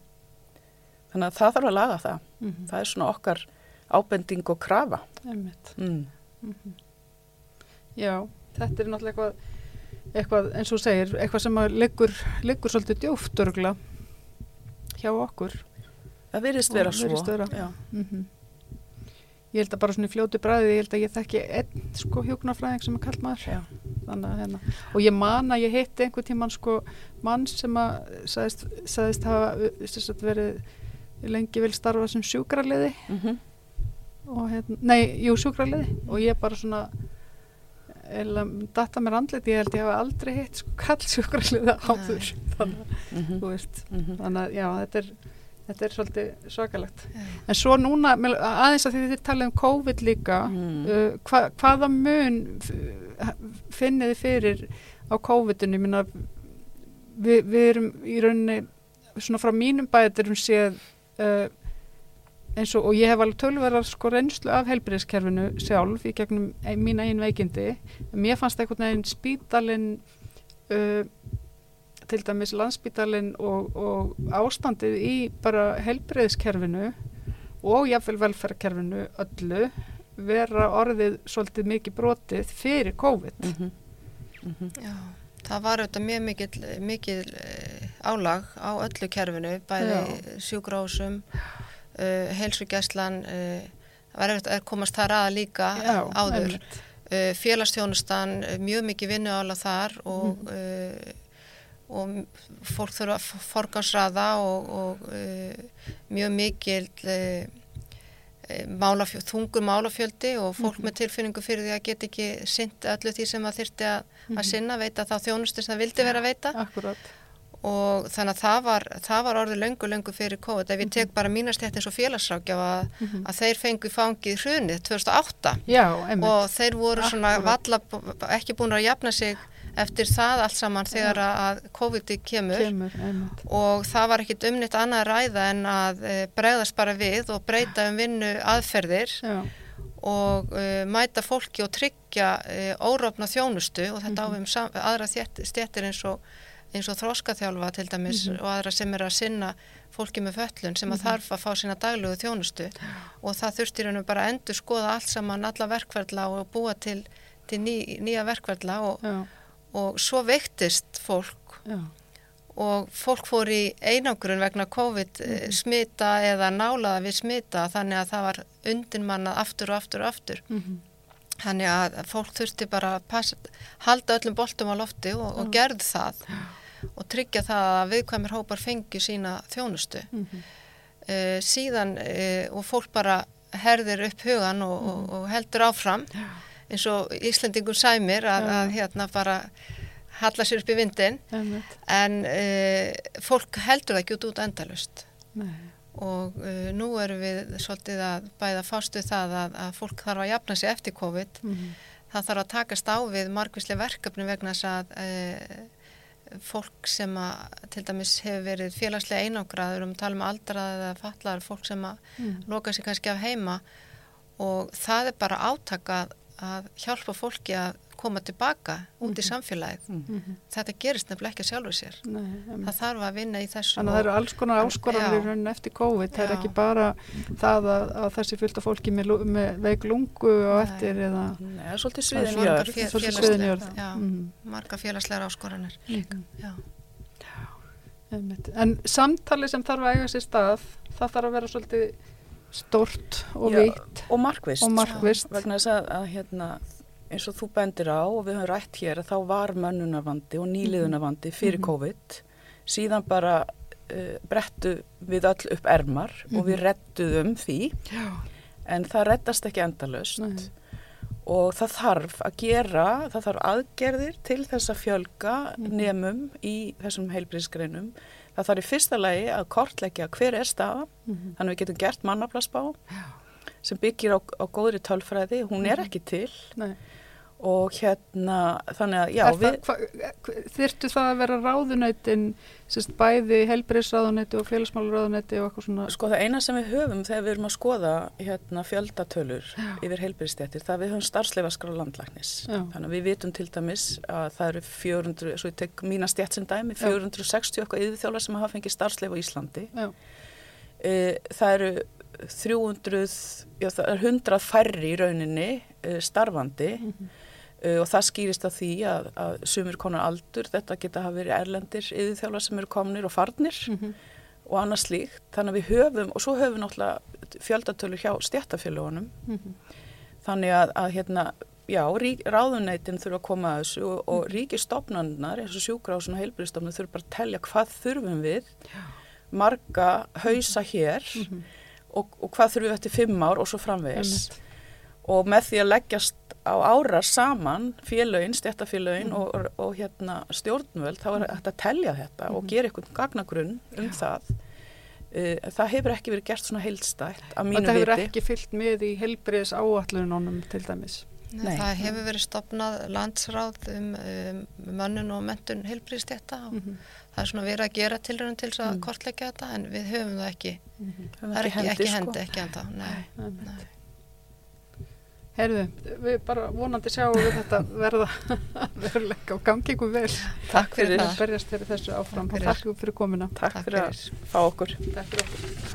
þannig að það þarf að laga það Mhm. það er svona okkar ábending og krafa mm. Mhm. Já, þetta er náttúrulega eitthvað, eitthvað eins og segir, eitthvað sem liggur, svolítið djóft örgla hjá okkur. það virðist vera svo virðist vera. Já. Mm Ég held að bara svona í fljótu bræði, ég held að ég þekki einn sko hjúknarfræðing sem er kallt maður. Já. Þannig að hérna, og ég man að ég hitti einhver tíman sko mann sem að sagðist, sagðist hafa sagt, verið lengi vil starfa sem sjúkraliði. Mm og hérna, nei, jú, sjúkraliði. Og ég bara svona eða datta mér andlit, ég held ég hafa aldrei hitt sko kall sjúkraliði áður. Þannig, að, þú veist. Mhm. þannig að já, þetta er þetta er svolítið svakalegt. En svo núna, aðeins að því þið talið um COVID líka Mm. uh, hva, hvaða mun f- finnið þið fyrir á COVID-inu, ég minna við, við erum í rauninni svona frá mínum bæðurum séð uh, eins og, og ég hef alveg tölverðar sko reynslu af helbriðskerfinu sjálf í gegnum ein, mín eigin veikindi. Mér fannst einhvern veginn spítalinn uh, til dæmis landspítalinn og, og ástandið í bara helbriðskerfinu og jáfnvel velferðkerfinu öllu vera orðið svolítið mikið brotið fyrir COVID Mhm. Mhm. Já, það var auðvitað mjög mikil, mikil uh, álag á öllu kerfinu, bæði sjúgrósum, uh, heilsugæslan, uh, það var eftir að komast þar að líka áður. einmitt. Uh, félagstjónustan, mjög mikið vinnuála þar og, uh, og fólk þurfa að forgansraða og, og uh, mjög mikil uh, málafjö, þungur málafjöldi og fólk með tilfinningu fyrir því að geta ekki sint öllu því sem það þyrti að, að sinna, veita þá þjónustu sem það vildi vera að veita. Akkurat. og þannig að það var, það var orðið löngu, löngu fyrir COVID. Ef ég tek bara mínastjætt eins og félagsrákjá að, að þeir fengu í fangið hrunið 2008 Já, og þeir voru svona valla, ekki búin að jafna sig eftir það allt saman þegar að COVID kemur, kemur og það var ekkit umnitt annað að ræða en að e, bregðast bara við og breyta um vinnu aðferðir Já, og e, mæta fólki og tryggja e, órofna þjónustu og þetta Mhm. á um sam, aðra stéttir eins og, og þróskaþjálfa til dæmis Mhm. og aðra sem er að sinna fólki með föllun sem að þarf að fá sína daglegu þjónustu. Og það þurftir hennu bara að endur skoða allt saman alla verkverðla og búa til, til ný, nýja verkverðla og, já, og svo veiktist fólk. Já, og fólk fór í einangrun vegna COVID mm smita eða nálaða við smita þannig að það var undinmannað aftur og aftur og aftur. mhm, Þannig að fólk þurfti bara að passa, halda öllum boltum á lofti og, og gerð það. Og tryggja það að viðkvæmir hópar fengju sína þjónustu. mhm, Uh, síðan uh, og fólk bara herðir upp hugan og, og, og heldur áfram eins og Íslendingur sæmir að, að hérna bara halla sér upp í vindin en uh, fólk heldur það ekki út út endalust og uh, nú erum við svolítið að bæða fástu það að, að fólk þarf að jafna sig eftir COVID. Mhm, það þarf að takast á við margvíslega verkefni vegna þess að uh, fólk sem að til dæmis hefur verið félagslega einangraður um tala um aldrað eða fallar fólk sem að mhm, loka sig kannski af heima. Og það er bara átaka að, hjálpa fólki að koma tilbaka út í samfélagið mhm, þetta gerist nefnilega ekki sjálfur sér nei, það þarf að vinna í þessu Þannig að það eru alls konar Já. áskoranir eftir COVID. Það er Já. ekki bara það að, að þessi fylgta fólki með, með veik lungu og Nei. eftir eða Nei, það er svolítið Það sviðin margar jörð. fé- svolítið félagslegar- sviðin jörð. já, Mhm, marga félagslegar áskoranir líka já. En samtali sem þarf að eiga sér stað, það þarf að vera svolítið stort og Já, vitt Og markvist. og markvist. Vegna þess að, að hérna, eins og þú bendir á og við höfum rætt hér að þá var mönnunarvandi og nýliðunarvandi fyrir Mhm. COVID. Síðan bara uh, brettu við öll upp ermar og við rettuðum því Já. en það rettast ekki endalust. Nei. og það þarf að gera, það þarf aðgerðir til þess að fjölga Mhm. nemum í þessum heilbríðsgreinum. Það þarf í fyrsta lagi að kortleggja hver er staða, Mhm. þannig að við getum gert mannaflarsbá sem byggir á, á góðri tölfræði, hún er Mhm. ekki til Nei. Og hérna, þannig að já, við, þyrftu það að vera ráðunautin, sérst bæði helbriðsráðunayti og félagsmálaráðunayti og eitthvað svona, sko það eina sem við höfum þegar við erum að skoða hérna fjöldatölur yfir heilbríðstjættir, það við höfum starfsleifaskra landlæknis. Já. Þannig að við vitum til dæmis að það eru 400, svo ég tek mína stjætt sem dæmi, 460 eitthvað yfirþjólar sem hafa fengið starfsleif á Íslandi. já, E, það eru 300, já það er 100 færri í rauninni e, starfandi Mhm. E, og það skýrist af því að, að sumir konar aldur, þetta geta hafa verið erlendir yfirþjólar sem eru komnir og farnir Mhm. og annað slíkt. Þannig að við höfum, og svo höfum við náttúrulega fjöldatölur hjá stjættafélagunum Mhm. Þannig að, að hérna, já, rík, ráðuneytin þurfa að koma að þessu og, og Mhm. ríkistofnarnar eins og sjúkrásun og heilbyrðistofnar þurfa bara að telja hvað þurfum við, marga hausa hér Mhm. og, og hvað þurfum við eftir fimm ár og svo framvegis. Einmitt. Og með því að leggjast á ára saman félögin, stjættafélögin Mhm. og, og, og hérna stjórnvöld, þá er hægt að telja þetta og Mhm. gera einhvern gagnagrunn um það. Uh, það hefur ekki verið gert svona heildstætt að mínu Þetta hefur viti. ekki fyllt með í helbriðs áallununum til dæmis. Nei, Nei. það hefur verið stopnað landsráð um, um mönnun og mentun heilbríðstjætta og Mhm. það er svona verið að gera tilröðin til þess að Mm. kortleggja þetta en við höfum það ekki, Mhm. Það er ekki, ekki sko. hendi, ekki enda, nei. Nei. Heyrðu, við bara vonandi sjáum við þetta verða veruleika og gangi ykkur vel Takk fyrir að það. berjast fyrir þessu áfram Takk og takk ykkur fyrir komuna. Takk, Takk fyrir að fá okkur. Takk fyrir okkur.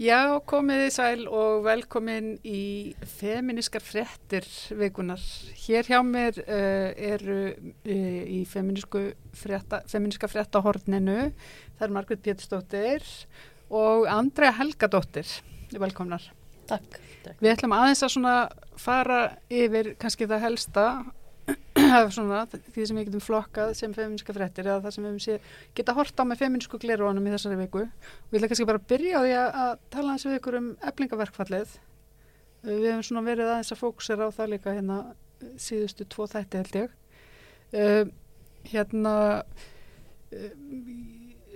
Já, komið þið sæl og velkomin í feminiskar fréttir vikunar. Hér hjá mér uh, eru uh, í frétta, feminiska fréttahorninu, það er Margrét Pétursdóttir og Andrea Helgadóttir. Velkomnar. Takk. Við ætlum aðeins að svona fara yfir kannski það helsta af svona, því sem við getum flokkað sem feminska fréttir eða það sem við geta hort á með feminsku gleruanum í þessari viku. Við ætlum kannski bara að byrja á því að, tala aðeins við ykkur um eflingaverkfallið. Uh, Við höfum svona verið aðeins að fókusera á það líka hérna síðustu tvo þætti held ég. Uh, hérna, uh,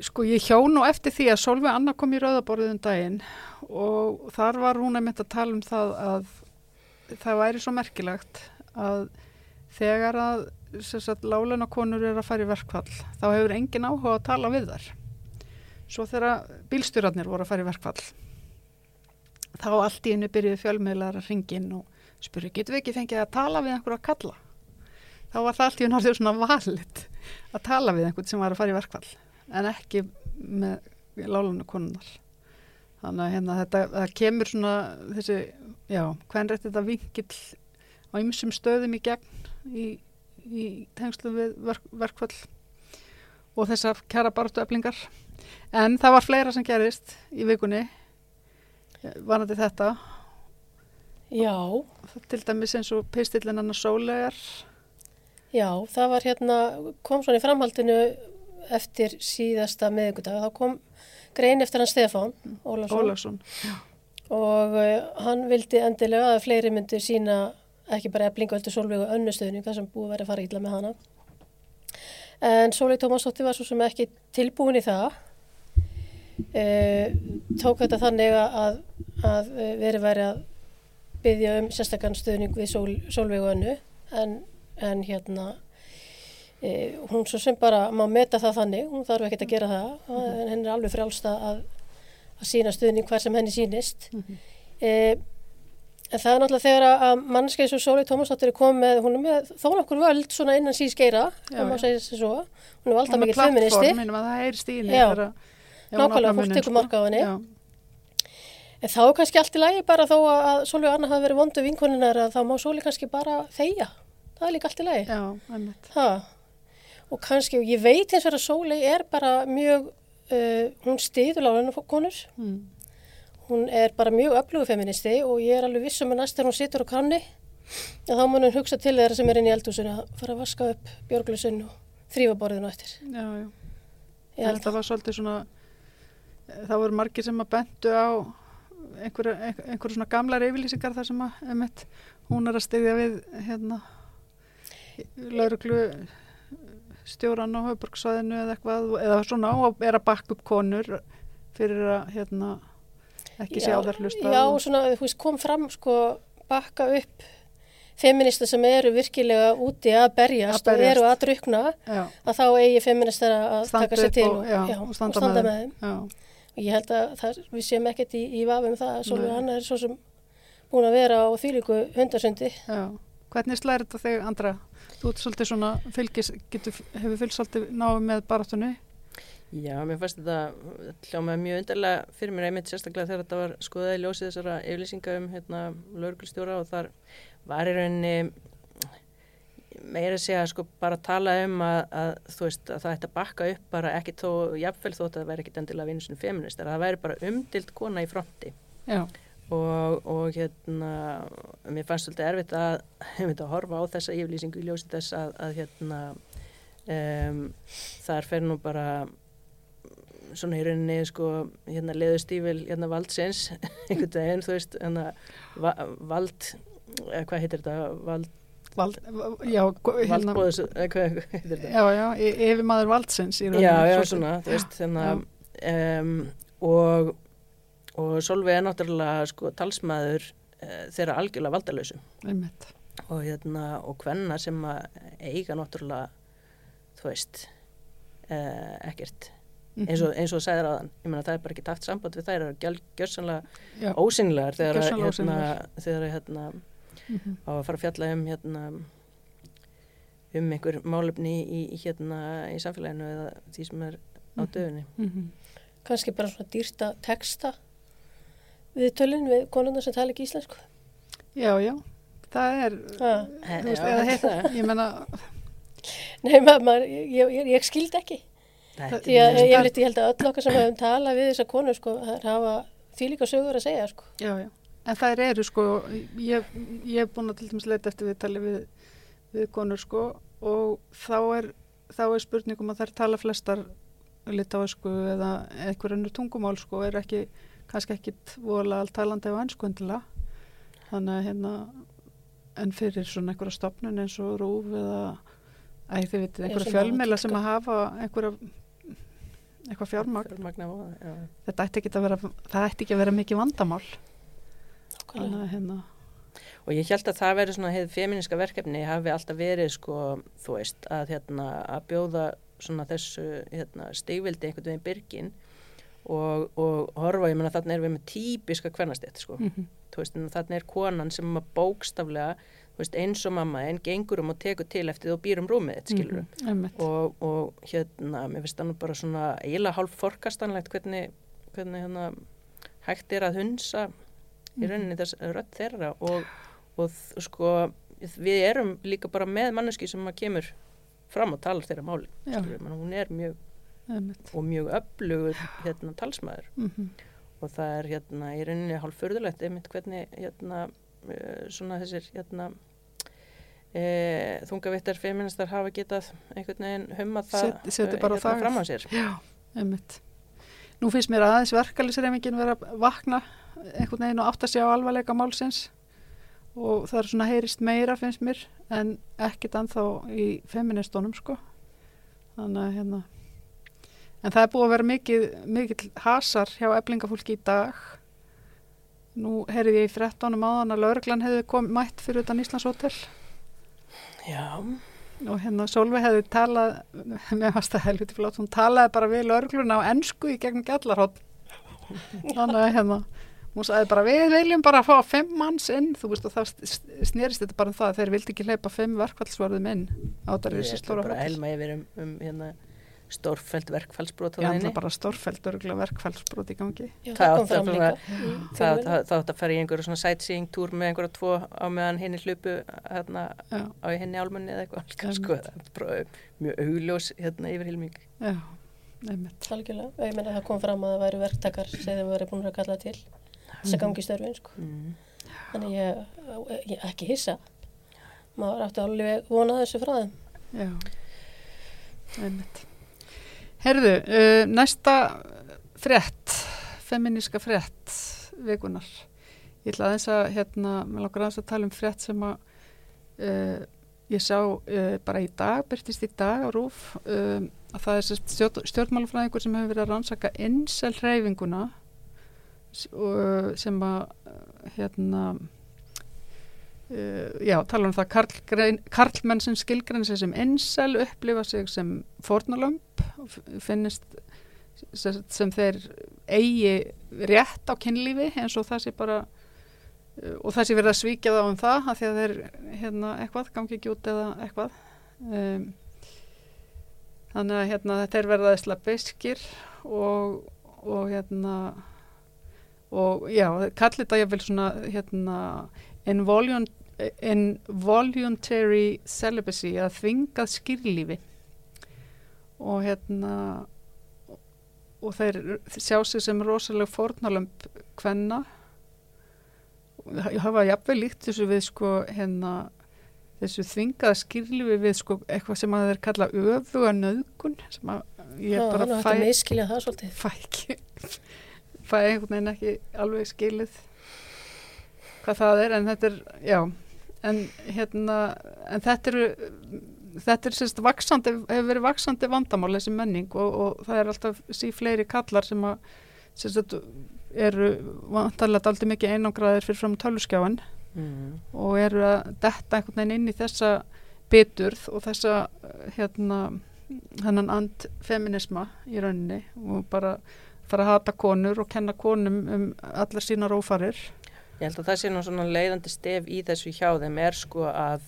sko ég hjá nú eftir því að Solveig Anna kom í rauðaborðið um daginn og þar var hún að mynda að tala um það að það væri svo merkilegt að þegar að lálenakonur eru að fara í verkfall þá hefur engin áhuga að tala við þar svo þegar bílstjórarnir voru að fara í verkfall þá allt í hennu byrjuði fjölmiðlar að ringin og spyrja, getur við ekki fengið að tala við einhverju að kalla? Þá var það allt í hennu orðið svona valit að tala við einhvern sem var að fara í verkfall en ekki með lálenakonunar þannig að hérna, þetta, það kemur svona þessi, já, hvern rétt þetta vingill á ymsum stöðum í gegn í, í tengslu við verk, verkfall og þessar kæra barstu öflingar en það var fleira sem gerist í vikunni vanandi þetta. Já. Til dæmis eins og pistillin annar sólegar Já, það var hérna kom svona í framhaldinu eftir síðasta meðugudag, þá kom grein eftir hann Stefán Ólarsson, og uh, hann vildi endilega að fleiri myndir sína ekki bara eflingöldu sólvegu önnustöðning það sem búið að vera fara íla með hana. En Sólvei Tómasdóttir var svo sem ekki tilbúin í það. Uh, tók þetta þannig að, að veri væri að byggja um sérstakann stöðning við sól, sólvegu önnu. En, en hérna E, hún svo sem bara má meta það þannig, hún þarf ekki að gera það mm -hmm. en henn er alveg frjálsta að, að sína stuðning hver sem henni sínist mm -hmm. e, en það er náttúrulega þegar að mannskeið svo Sólei Tómasdóttir er komið, hún er með þó nokkur völd svona innan sískeira, það má segja þessi svo. Hún er alltaf mikið feministi nákvæmlega fólk tekur marka á henni. Já. en þá er kannski allt í lagi bara þó að Sólei og Anna hafa verið vondu vinkoninar að þá má Sólei kannski bara þeia það er líka allt í lagi. Já, og kannski, og ég veit eins og að Sólei er bara mjög, uh, hún stiður lálunakonur, mm. hún er bara mjög öflugu feministi og ég er alveg vissum að næst þegar hún situr á kanni, þá mun hún hugsa til þeirra sem er inn í eldhúsinu að fara að vaska upp björglusun og þrýfa borðinu eftir. Já, já. Þetta var svolítið svona, það voru margir sem að bentu á einhverju einhver svona gamlar yfirlýsingar þar sem að, emitt, hún er að styðja við hérna lauruglu stjóran á höfburgsvæðinu eða eitthvað eða svona og er að bakka upp konur fyrir að hérna ekki sjá þær hlusta Já, og svona þú veist kom fram sko bakka upp feminista sem eru virkilega úti að berjast, að berjast. og eru að drukna já. að þá eigi feminista að Standi taka sér til og, já, já, og standa, og standa með þeim. og ég held að það, við séum ekkert í, í vafum það, svo hann er svo sem búin að vera á þýliku hundarsundi. Hvernig slæri þetta þig andra? Þú ert svolítið svona fylgis, getur, hefur fylgst svolítið náðu með baratunni? Já, mér fannst þetta hljómaði mjög undarlega fyrir mér einmitt sérstaklega þegar þetta var skoðaði ljósið þessara yflýsinga um hérna lauruglistjóra og þar var í rauninni meira segja sko bara tala um að, að þú veist að það ætti að bakka upp bara ekki þó, jafnvel þótt að það væri ekkit endilega vinsinu feministar, að það væri bara umdilt kona í fronti. Já og, og hérna mér fannst svolítið erfitt að, að horfa á þessa yfirlýsingu í ljósi þess að, að hérna um, þar fer nú bara svona í rauninni sko hérna leðustífil hérna valdsins einhvern veginn þú veist hérna va, vald, eða hvað heitir þetta vald Vald, já, hérna, valdbóðis, eða hvað heitir þetta? Já, já, yfir maður valdsins já, já, svona, þú veist hérna um, og og Solveig er náttúrulega sko talsmaður uh, þeirra algjörlega valdalösu og hérna og hvenna sem að eiga náttúrulega þú veist uh, ekkert mhm. eins og, eins og sæðir aðan, ég menna það er bara ekki taft samband við þær, það er gjörsanlega ósynlegar þegar að hérna, þegar að hérna mm -hmm. á að fara að fjalla um hérna um einhver málefni í, í hérna í samfélaginu eða því sem er á mhm. dögunni mm -hmm. kannski bara svona dýrsta texta við tölun við konundar sem tala ekki íslensku. Já, já, það er ah, þú veist, eða heita ég menna Nei, maður, ég, ég, ég skild ekki. Því að ég, ég held að öll okkar sem hefum talað við þessa konu sko, það hafa því líka sögur að segja sko. Já, já, en það eru sko ég hef búin að til dæmis leita eftir við tali við, við konur sko og þá er, þá er spurningum að þær tala flestar litáesku eða eitthvað ennur tungumál sko er ekki kannski ekkit vola alltælandi á ennskvöndilega þannig að hérna en fyrir svona einhverja stopnun eins og rúf eða æg þið vitið einhverja fjölmela sem að hafa einhverja eitthvað fjármagn. Þetta ætti ekki að vera það ætti ekki að vera mikið vandamál. Þannig að hérna og ég held að það verið svona hefði feministka verkefni hafi alltaf verið sko þú veist að hérna að bjóða svona þessu hérna, stegvildi einhvern veginn byrgin og, og horfa, ég menna þarna erum við með típiska kvennastett sko Mm -hmm. veist, þarna er konan sem að bókstaflega, veist, eins og mamma en gengur um og tekur til eftir þú býr um rúmið skilur Einmitt. og, og hérna, mér finnst það nú bara svona eiginlega hálf forkastanlegt hvernig, hvernig hérna hægt er að hunsa í rauninni þess rödd þeirra og, og sko við erum líka bara með manneski sem að kemur fram og talar þeirra máli hún er mjög. Og mjög öflugur hérna talsmaður Mhm. og það er hérna í rauninni hálf förðulegt einmitt hvernig hérna uh, svona þessir hérna uh, þungavittar feministar hafa getað einhvern veginn hummað það eh, hérna fram á sér Já, einmitt. Nú finnst mér aðeins verkalisreifingin vera að vakna einhvern veginn og átt að sjá alvarleika málsins og það er svona heyrist meira finnst mér en ekkit anþá í feministunum sko. Þannig að hérna en það er búið að vera mikið, mikið hasar hjá eflingafólki í dag. Nú heyrði ég í frettónum áðan að lauruglan hefði kom, mætt fyrir utan Íslands hótel Já, og hérna Solveig hefði talað með varst það helviti flott, hún talaði bara við laurugluna á ennsku í gegnum gjallarhótt þannig að hérna hún sagði bara við viljum bara fá fimm manns inn. Þú veist og það snerist þetta bara um það að þeir vildi ekki hleypa fimm verkfallsvarðum inn á ég risið er stóra bara hótel. elma yfir um, um hérna stórfælt verkfallsbrot Já, á það er bara stórfælt örgulega verkfallsbrot í gangi. Já, Það það kom átti fram að líka. fara- í það það- það átt að fara í einhverju svona sightseeing túr með einhverja tvo á meðan henni hlupu hérna á henni álmunni eða eitthvað. Sko, er mjög augljós hérna yfir hilming já, nefnitt Algjörlega, og ég meina það kom fram að það væri verktakar sem þeim væri búin að kalla til þess að gangi í störfin sko. mm. þannig ég, ég ekki hissa. Maður átti alveg vona þessu frá þeim. Já, einmitt. Herðu, uh, næsta frétt, feminíska frétt vikunar. Ég ætla aðeins að, hérna, mér langar aðeins að tala um frétt sem að uh, ég sá uh, bara í dag, byrtist í dag á RÚF, um, að það er stjórn, stjórnmálafræðingur sem hefur verið að rannsaka og sem að, uh, hérna, Uh, já, tala um það karl, grein, karlmenn sem skilgræna sig sem insel upplifa sig sem fornalömp finnist sem, sem þeir eigi rétt á kynlífi eins og það sé bara uh, og það sé verið að svíkja þá um það að því að þeir hérna, eitthvað gangi ekki út eða eitthvað. Um, þannig að hérna, þetta er verið að slappeskir og, og hérna og já, kallir þetta ég vil svona hérna involuntary celibacy að þvingað skýrlífi og hérna og þeir sjá sig sem rosalega fórnalömp kvenna. Ég hafa jafnveg líkt þessu við sko hérna þessu þvingaða skýrlífi við sko eitthvað sem að þeir kalla öfuga nöðgun sem að ég Já, bara fæ fæ ekki fæ einhvern veginn ekki alveg skilið hvað það er en þetta er, já en hérna, en þetta eru þetta er sérst vaksandi hefur verið vaksandi vandamál þessi menning og, og það er alltaf sí fleiri kallar sem að sérst eru vantarlega aldrei mikið einangraðir fyrir fram tölvuskjáin Mm. og eru að detta einhvern veginn inn í þessa biturð og þessa hérna hennan and feminisma í rauninni og bara fara að hata konur og kenna konum um allar sínar ófarir Ég held að það sé nú svona leiðandi stef í þessu hjá þeim er sko að,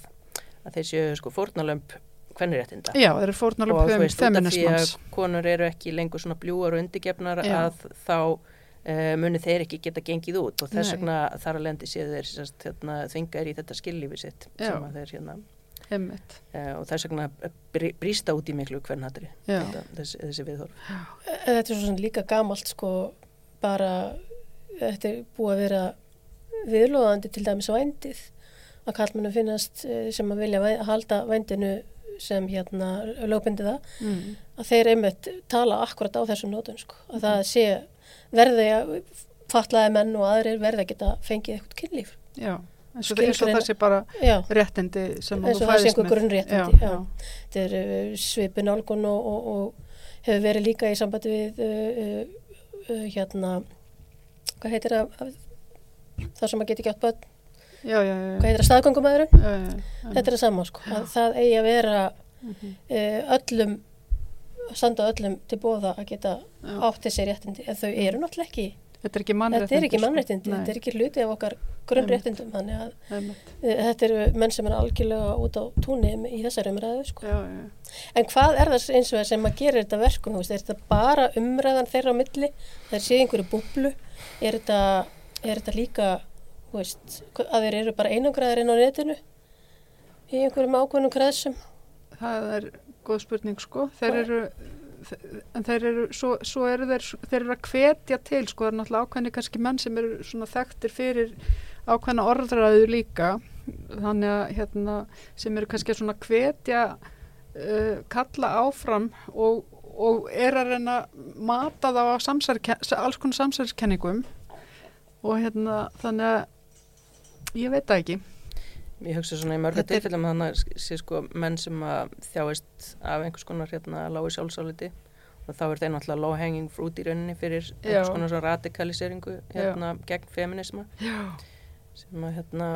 að þeir séu sko fórnalömp kvenniréttinda. Já, þeir eru fórnalum og þú veist, út af því feminismans að konur eru ekki lengur svona bljúar og undirgefnar Já. að þá uh, muni þeir ekki geta gengið út og þess vegna þar að lendi séu þeir hérna, þvingar í þetta skillífi sitt Já. sem að þeir hérna Einmitt. uh, og þess vegna brí, brísta út í miklu hvernhatri þessi, þessi viðhorf. Þetta er svo svona líka gamalt sko bara þetta er búið að vera viðlóðandi til dæmis vændið. Að kallmennu finnast eh, sem að vilja væ- halda vændinu sem hérna lögbindi það Mm. að þeir einmitt tala akkurat á þessum nótum sko. Að það sé verði að fatlaði menn og aðrir verði að geta fengið eitthvað kynlíf. Já, eins og, eins það sé bara já, réttindi sem að eins þú og það sé fæðist einhver með. grunnréttindi þetta er uh, svipin álgun og, og, og hefur verið líka í sambandi við uh, uh, uh, hérna hvað heitir það það sem að geta ekki átt börn. Já, já, já, hvað heitir það, staðgöngumæðurinn þetta er það sama sko, að það eigi að vera Mhm. uh, öllum standa öllum til bóða að geta átt þessi réttindi en þau eru náttúrulega ekki Þetta er ekki mannréttindi. þetta er ekki sko. mannréttindi, þetta er ekki hluti af okkar grunnréttindum þannig að uh, þetta eru menn sem er algjörlega út á túnni í þessari umræðu sko. Já, já, en hvað er það eins og það sem að gera þetta verkum, er þetta bara umræðan þeirra á milli, það sé einhverju búblu? Er þetta, er þetta líka þú veist, að þeir eru bara einangraðir inn á netinu í einhverjum ákveðnum kreðsum? Það er góð spurning sko. Þeir eru, en þeir eru, svo, svo eru þeir, þeir eru að hvetja til sko, það er náttúrulega ákveðni kannski menn sem eru svona þekktir fyrir ákveðna orðræðu líka, þannig að hérna, sem eru kannski svona hvetja uh, kalla áfram og, og er að reyna mata þá á samsærke- alls konar samsærskenningum og hérna þannig að ég veit það ekki Ég hugsa svona í mörgum tilfellum þannig að sé sko menn sem að þjáist af einhvers konar hérna lágu sjálfsáliti og þá er þeir náttúrulega low hanging fruit í rauninni fyrir einhvers Já. konar svona radikaliseringu hérna gegn feminisma Já, sem að hérna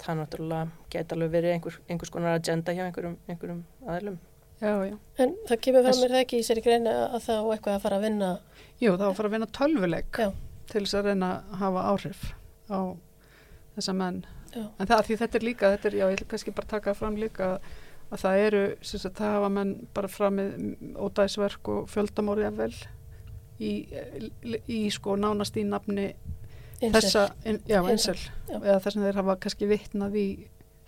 það náttúrulega geta alveg verið einhver, einhvers konar agenda hjá einhverjum, einhverjum aðlum. já, já. en það kemur fram mér það ekki í sér greina að það á eitthvað að fara að vinna Jú, það var að fara að vinna tölvuleik Já. Til þess að reyna að hafa áhrif á þessa menn. Já. En það, því þetta er líka, þetta er, já, ég vil kannski bara taka fram líka að það eru, sem sagt, það hafa menn bara framið ódæðsverk og fjöldamórið vel í, í, sko nánast í nafni Incel. þessa, in, já, einsel, já. eða þess að þeir hafa kannski vitnað í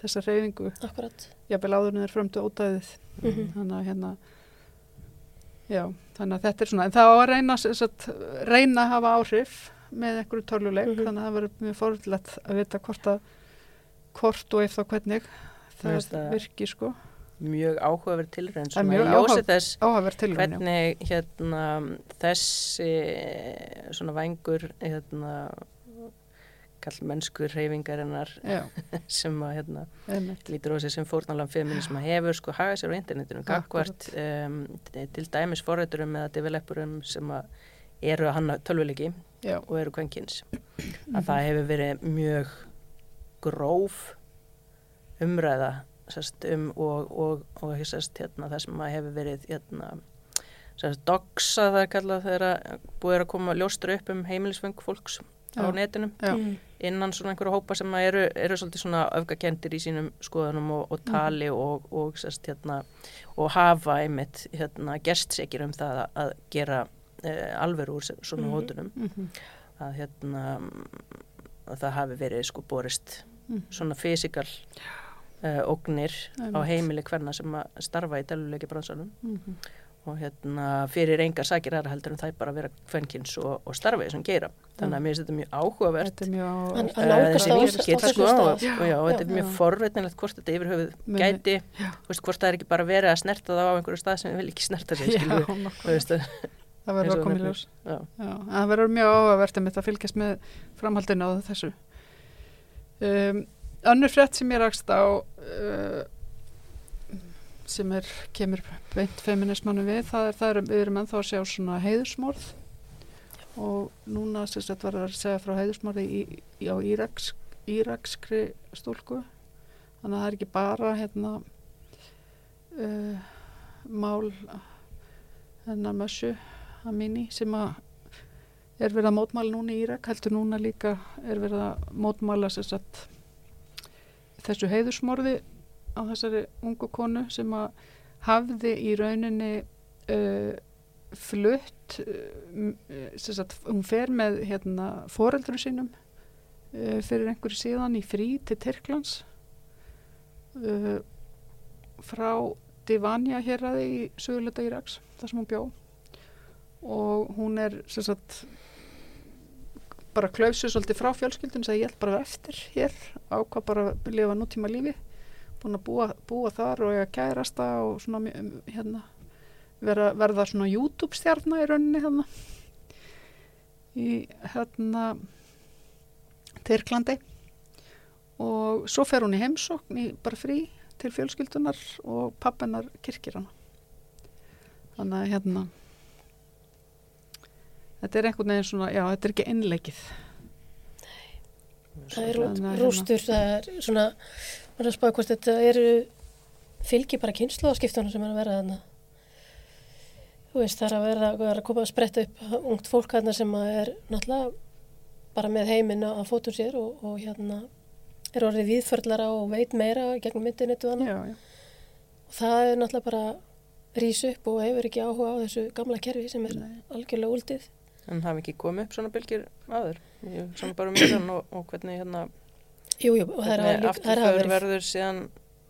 þessa reyfingu, akkurat jafnvel áður en þeir frömdu ódæðið Mhm. þannig að hérna já, þannig að þetta er svona en það á að reyna, sem sagt, reyna að hafa áhrif með einhverju töluleik Mhm. þannig að það verður mjög fórhundilegt að vita hvort að hvort og ef þá hvernig það finnst það- virki sko. Mjög áhugaverð er svona mjög í ljósi þess hvernig hérna þessi svona vængur hérna kallmennskur reyfingarinnar sem að hérna einmitt. lítur á sig sem fórnalan feminisma hefur sko hagað sér á internetinu gagvart um, til dæmis forræturum eða developerum sem að eru að hanna tölvuleiki og eru kvenkins að það hefur verið mjög gróf umræða sest, um og, og, og sest, hérna, það sem að hefur verið hérna, doxa það er kallað þegar að búið er að koma ljóstur upp um heimilisfeng fólks á netinu. Já, Mm. Innan svona einhverju hópa sem eru, eru svolítið svona öfgakendir í sínum skoðunum og, og tali og, og, sest, hérna, og hafa einmitt hérna, gerstsekir um það að, gera uh, alveru úr svona Mhm. hótunum. Mhm, að hérna að það hafi verið sko borist mhm, svona fysikal uh, ógnir á heimili hverna sem að starfa í deluleiki bransanum mhm. Og hérna fyrir engar sakir aðra heldur en það er bara að vera kvenkins og, og starfið sem gera þannig að mér finnst þetta mjög áhugavert þetta er mjög Hann- áhugavert hann Eh, þessi þessum sko og, og já, og þetta er mjög forveitinlegt hvort þetta yfir höfuð Muni- gæti veist, hvort það er ekki bara verið að snerta það á einhverju stað sem við vil ekki snerta sig Já, það verður að koma í ljós. já. Já, en það verður mjög áhugavert að fylgjast með framhaldinu á þessu. Um, önnur frétt sem ég rakst á uh, sem er, kemur beint feminismannu við, það er, það er við erum ennþá að sjá svona heiðusmorð og núna sagt var að segja frá heiðusmorði í, í, á Íraks, Írakskri stúlku. Þannig að það er ekki bara hérna uh, mál hennar mössu Amini sem að er verið að mótmála núna í Írak heldur núna líka er verið að mótmála sagt þessu heiðusmorði á þessari ungu konu sem að hafði í rauninni uh, flutt uh, hún fer með hérna foreldru sínum uh, fyrir einhverju síðan í frí til Tyrklands. Uh, frá Divanja hér aði í söguleita Íraks þar sem hún bjó. Og hún er sagt bara klausu svolítið frá fjölskyldun sem ég held bara eftir hér ákvað bara að lifa nútíma lífi búin að búa, búa þar og eiga kærasta og svona mjö- um, hérna vera, verða svona YouTube stjarnar í rauninni hérna. Í hérna Tyrklandi. Og svo fer hún í heimsókn í bara frí til fjölskyldunar og pappennar kirkir hana. Þannig að hérna þetta er einhvern veginn svona, já, þetta er ekki innleikið það er að rústur, það er svona, maður er að spáða hvort þetta eru fylgi bara kynnslóðaskiptunum sem er að vera þarna. Þú veist, það er að vera, að koma að spretta upp ungt fólk þarna sem að er náttúrulega bara með heiminn á fótum sér og, og hérna er orðið viðförlara og veit meira í gegnum internetu og annað. Já, já. Og það er náttúrulega bara rís upp og hefur ekki áhuga á þessu gamla kerfi sem er algjörlega úldið. En hafi ekki komið upp svona bylgir aður? Svona bara um Íran og, og hvernig hérna, Jú, jú, og það er er að afturför vera verður síðan,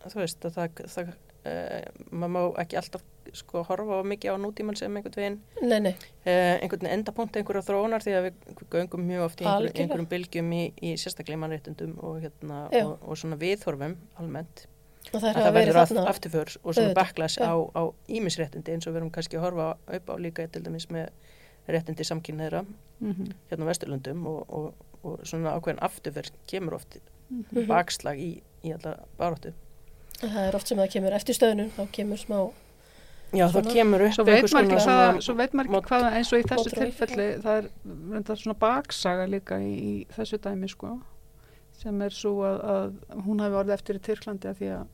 þú veist, að það, það uh, maður má ekki alltaf sko horfa á mikið á nútíman sem einhvern veginn Nei, nei, uh, einhvern veginn endapunkt einhverja þróunar því að við göngum mjög oft í einhver, einhverjum bylgjum í, í sérstaklega mannréttundum og, hérna, og, og svona viðhorfum almennt og það að er það verður aft, afturför og svona já. á, á ímisréttindi eins og við erum kannski að horfa upp á líka til dæmis með réttindi samkynneira Mhm. hérna á Vesturlundum og, og, og svona ákveðin afturför kemur oft. Bakslag í, í alla baróttu. Það er oft sem það kemur eftir stöðnum, þá kemur smá, Já, það kemur upp Svo veit einhvers maður ekki konar hvað, svona- svo veit maður ekki mót- hvað eins og í þessu tilfelli, það er reyndar svona baksaga líka í, í þessu dæmi sko, sem er svo að, að hún hafi orðið eftir í Tyrklandi að því að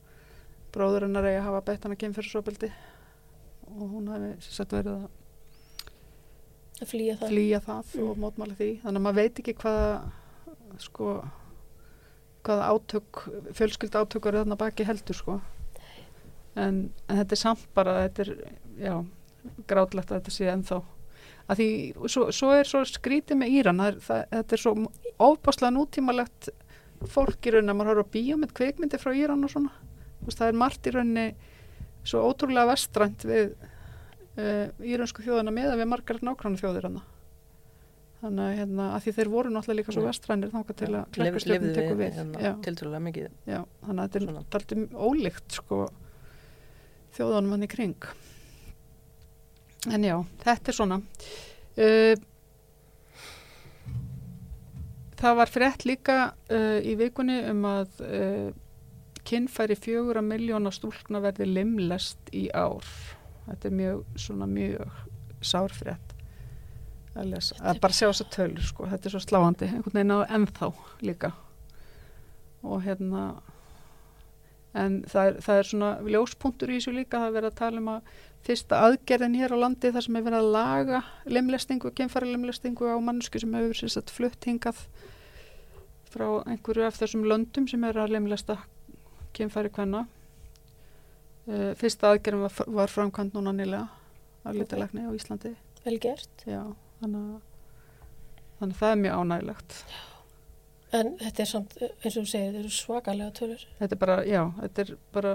bróður hennar eigi að hafa bett hann að kemfyrirsopildi og hún hafi sett verið að að flýja það. flýja það og mótmála því þannig að maður veit ekki hvað sko hvaða átök, fjölskyld átök eru þarna baki heldur sko. En, en þetta er samt bara þetta er, já, grátlegt að þetta sé ennþá. Að því, svo, svo er svo skrítið með Íran það, það, þetta er svo ofbáslega nútímalegt fólk í rauninni að maður horfa bíómynd kveikmyndi frá Íran og svona. Veist, það er margt í rauninni svo ótrúlega vestrænt við uh, íransku þjóðina með að við margar nákvæmna þjóðir hana þannig að, hérna, að því þeir voru náttúrulega líka svo vestrænir þangað til að lifðu tekur við. hérna, tiltrúlega mikið. já, þannig að þetta er daldið ólíkt sko þjóðanum hann í kring. En já, þetta er svona. Uh, það var frétt líka uh, í vikunni um að uh, kynfæri fjögur að miljóna stúlkna verði limlest í ár. Þetta er mjög, svona mjög sárfrétt að lesa, að bara sjá þess að tölur sko, þetta er svo sláandi, einhvern veginn á ennþá líka. Og hérna en það er, það er svona ljóspunktur í þessu líka, það er verið að tala um að fyrsta aðgerðin hér á landi þar sem er verið að laga limlestingu, genfæri limlestingu á mannsku sem hefur sér satt flutt hingað frá einhverju af þessum löndum sem er að limlesta genfæri hvenna uh, fyrsta aðgerðin var, var framkvæmt núna nýlega af litalegni á Íslandi. Vel gert. já, þannig að þannig að það er mjög ánægilegt En þetta er samt, eins og þú segir, þetta eru svakalega tölur. þetta er bara, já, þetta er bara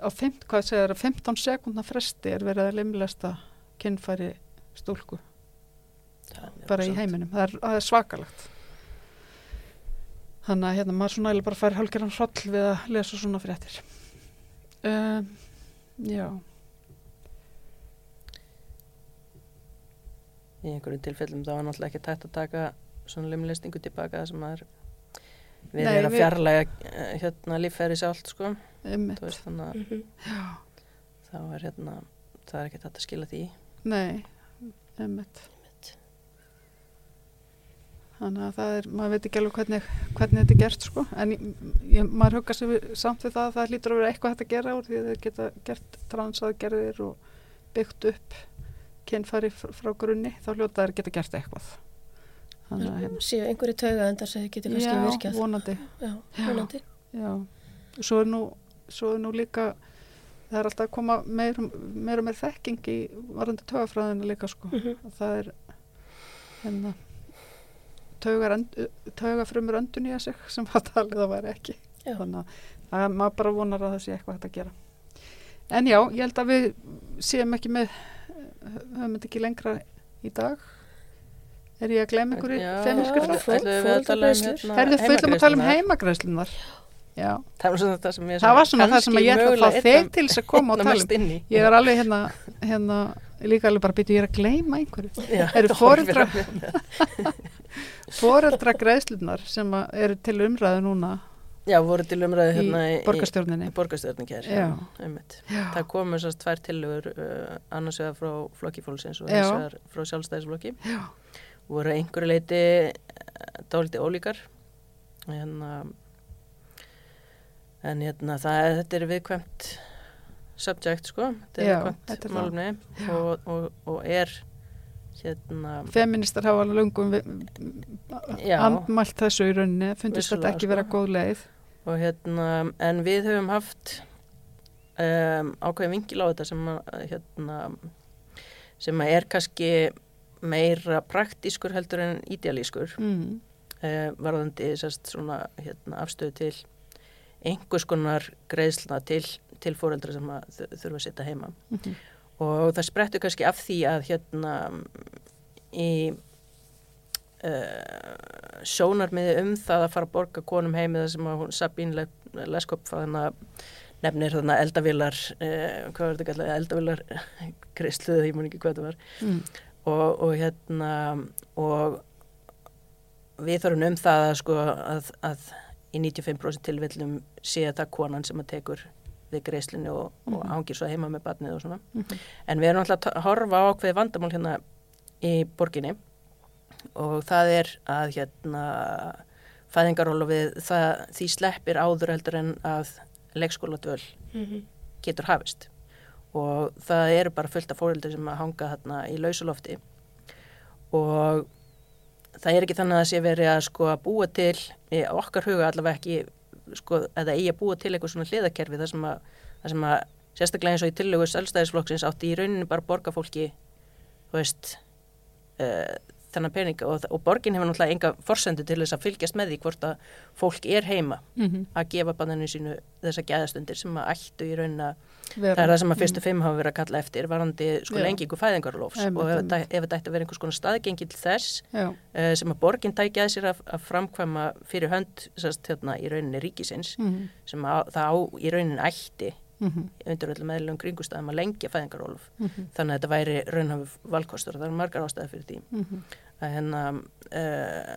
á 15, hvað segir það, 15 sekundna fresti er verið að limlesta kynfæri stúlku. Bara í heiminum, það er, það er svakalegt. Þannig að hérna maður svona eiginlega bara fær hálfgerðan hroll við að lesa svona fréttir. Um, já Í einhverjum tilfellum þá var náttúrulega ekki tætt að taka svona limlistingu tilbaka þar sem maður við Nei, erum að við- fjarlæga eh, hérna líffæri sjálft sko. Veist, þannig að Mm já, þá er hérna það er ekki tætt að skila því. Nei einmitt. Þannig að það er, maður veit ekki alveg hvernig, hvernig þetta er gert sko, en ég, ég, maður hugga sig við, samt við það að það lítur að vera eitthvað hægt að gera úr því að þeir geta gert transaðgerðir og byggt upp kynfæri fr- frá grunni, þá hljóta þær geta gert eitthvað þannig að hérna, Séu einhverju tauga endar sem þið getur kannski já, virkjað. vonandi Já, vonandi. já, svo er nú svo er nú líka það er alltaf að koma meir, meir og meir þekking í varandi taugafræðina líka sko Mhm. og það er hérna taugafrumur öndun í að sig sem var talið að væri ekki Já. þannig að að maður bara vonar að það sé eitthvað hægt að gera en já, ég held að við séum ekki með höfum þetta ekki lengra í dag? Er ég að tala um foreldragreiðslur. hérna Herðu, ætlum að tala um já, Það var svona það sem ég það var svona það sem ég ætla að fá þig til þess að koma og tala um. inn í. ég er alveg hérna, hérna líka alveg bara býtu, ég er að gleyma einhverju. Eru foreldra- foreldra greiðslunar sem að eru til umræðu núna Já, voru til umræðu í hérna í, borgarstjórninni. í borgarstjórnin kær Já. einmitt. Það komu sérst tvær tillögur uh, annars vegar frá flokki fólksins og þess vegar frá sjálfstæðisflokki. Já, voru einhverju leiti dálítið ólíkar. Hérna en hérna það þetta er viðkvæmt subject sko, þetta er Já, viðkvæmt málumni og, og, og er hérna Feministar hafa alveg lungum andmælt þessu í rauninni, fundist þetta ekki sko. vera góð leið. Og hérna en við höfum haft um, ákveðin vingil á þetta sem að hérna sem að er kannski meira praktískur heldur en idealískur Mm. uh, varðandi sest, svona, hérna, afstöðu til einhvers konar greiðsluna til, til fóreldra sem þurfa að setja heima Mhm. og það sprettur kannski af því að hérna í uh, sjónarmiði um það að fara að borga konum heimi það sem að hún Sabín Le- Leskop nefnir þarna eldavilar uh, hvað var þetta kallað, eldavilar greiðsluð, ég mun ekki hvað það var Mm. og, og hérna og við þurfum um það að sko að, að í 95% tilvillum sé það konan sem að tekur við greiðslinu og, og Mhm. hangir svo heima með barnið og svona Mhm. en við erum alltaf að horfa á ákveði vandamál hérna í borginni og það er að hérna fæðingarólofið það, því sleppir áður heldur en að leikskóladvöl getur hafist. Og það eru bara fullt af fóreldur sem að hanga þarna í lausulofti og það er ekki þannig að það sé verið að sko að búa til, í okkar huga allavega ekki sko, eða eigi að búa til eitthvað svona hliðakerfi þar sem að, þar sem að sérstaklega eins og í tillögu selvstæðisflokksins átti í rauninni bara að borga fólki þú veist uh, þennan pening og, og borgin hefur náttúrulega enga forsendu til þess að fylgjast með því hvort að fólk er heima Mhm. að gefa banninu sínu þessa gæðastundir sem að ættu í rauninni að það er það sem að fyrstu fimm hafa verið að kalla eftir varandi sko lengingu fæðingarlofs Einmitt, og ef, þetta- ef þetta ætti að vera einhvers konar staðgengi til þess uh, sem að borgin tækja að sér að, að framkvæma fyrir hönd sérst, hérna, í rauninni ríkisins Mhm. sem að, það á í rauninni ætti Mhm. undir öllum meðlum kringustæðum að lengja fæðingarólof Mhm. þannig að þetta væri raunhafi valkostur og það eru margar ástæði fyrir því Mhm. Að hérna uh,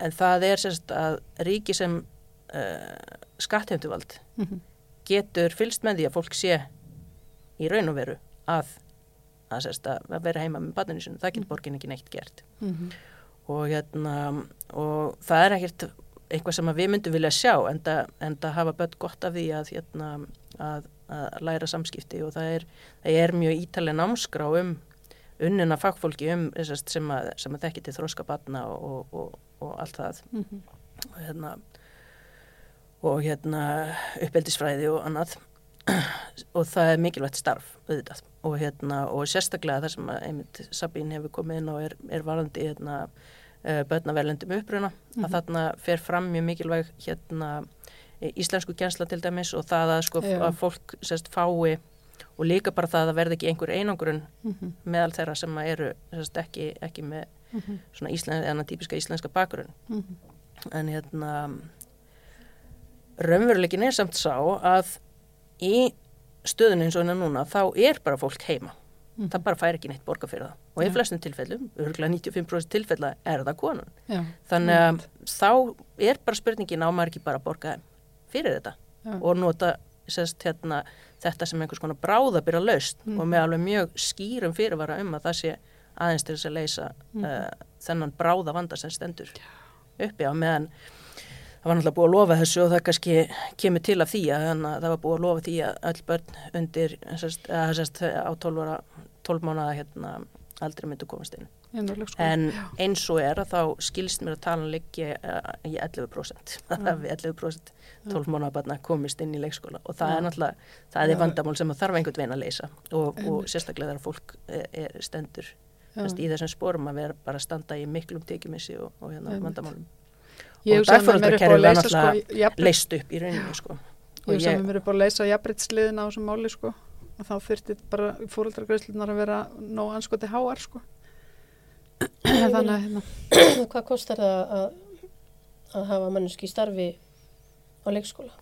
en það er sérst að ríki sem uh, skattheimtuvald Mhm. getur fylst með því að fólk sé í raun og veru að að, sérst, að vera heima með barninu sinu, það getur borgin ekki neitt gert Mhm. og hérna og það er ekkert eitthvað sem við myndum vilja sjá en það, hafa börn gott af því að, hérna, að, að læra samskipti og það er, það er mjög ítalega námskrá um unnuna fagfólki um þessast sem að, sem að þekki til þróska barna og, og, og allt það Mhm. og hérna og hérna uppeldisfræði og annað og það er mikilvægt starf auðvitað og hérna og sérstaklega það sem að einmitt Sabín hefur komið inn og er, er varandi hérna uh, börnaverlendum uppruna Mhm. að þarna fer fram mjög mikilvæg hérna íslensku kjensla til dæmis og það að sko Já. að fólk sérst fái og líka bara það að verði ekki einhver einangurinn Mhm. meðal þeirra sem eru sérst ekki, ekki með Mhm. svona íslen, enna típiska íslenska bakgrunn Mhm. en hérna raunveruleikin er samt sá að í stöðunni eins og hennar núna þá er bara fólk heima Mhm. það bara fær ekki neitt borga fyrir það og í Já. flestum tilfellum, örgulega 95% tilfella er það konan, Já. þannig að þá er bara spurningin á maður ekki bara borga fyrir þetta Já. og nota sérst, hérna, þetta sem einhvers konar bráðabyrra laust Mhm. og með alveg mjög skýrum fyrirvara um að það sé aðeins til þess að leysa Mhm. uh, þennan bráða vanda sem stendur uppi á meðan það var náttúrulega búið að lofa þessu og það kannski kemur til af því að það var búið að lofa því að öll börn undir sérst, að, sérst, á 12, ára, 12 mánuða hérna, aldrei myndu komast inn. En eins og er að þá skilst mér að talan liggi uh, í 11% að við 11% 12 mánuða barna komist inn í leikskóla. Og það Já. er náttúrulega það er vandamál sem að þarf einhvern veginn að leysa. Og, og sérstaklega þegar fólk er, er stendur Já. sérst, í þessum sporum að vera bara að standa í miklum tekjumissi og, og hérna Einmitt. vandamálum. Ég og að var leysa, sko, náttúrulega leist upp í rauninni sko. Og ég, mér upp á að leysa jafnbreytsliðin á þessum máli sko. Og þá þurfti bara fóreldragreyslunar að vera nóg anskoti háar sko þannig að hérna Hvað kostar það að, að hafa manneski í starfi á leikskóla?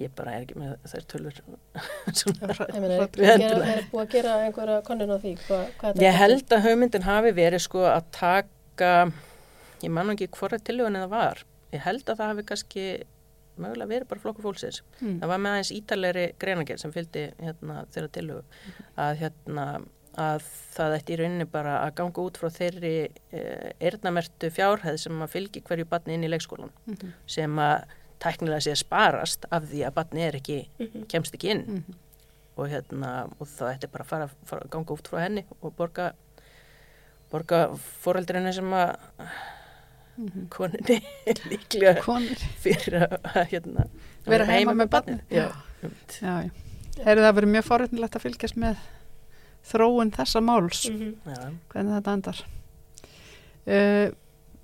ég bara er ekki með þær tölur svona. Ég meina, er, er, er, er búið að gera einhverja konun á því? Hva, hvað Ég held að hugmyndin hafi verið sko að taka, ég man nú ekki hvora tillögun það var, ég held að það hafi kannski mögulega verið bara flokkur fólksins. Mm. Það var með aðeins ítalegri greinagerð sem fylgdi hérna, þeirra tillögu að hérna að það ætti í rauninni bara að ganga út frá þeirri eh, eirnamertu fjárhæð sem að fylgi hverju batni inn í leikskólan Mhm. sem að tæknilega sé sparast af því að batni er ekki, Mhm. kemst ekki inn Mhm. og hérna og það ætti bara að fara, fara að ganga út frá henni og borga borga foreldrinu sem að Mhm. koninni líklega fyrir að að, hérna Vera heima með barnið. Já, Já, já. Heyrðu það verið mjög forrétnilegt að fylgjast með þróun þessa máls, Mhm. já, hvernig þetta endar. Uh,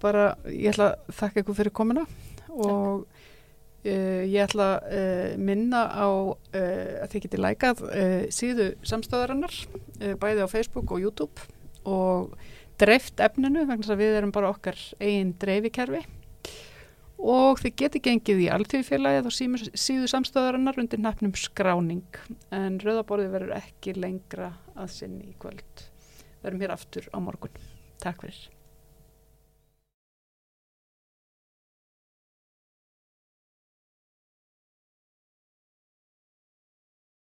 bara, ég ætla að þakka ykkur fyrir komuna og uh, ég ætla að uh, minna á uh, að þið geti lækað uh, síðu samstöðarinnar, uh, bæði á Facebook og YouTube og dreift efninu vegna þess að við erum bara okkar eigin dreifikerfi og þið geti gengið í alþjóðfélagið og síðu samstöðarinnar undir nafnum skráning en rauðaborðið verður ekki lengra að sinni í kvöld. Verðum hér aftur á morgun. Takk fyrir.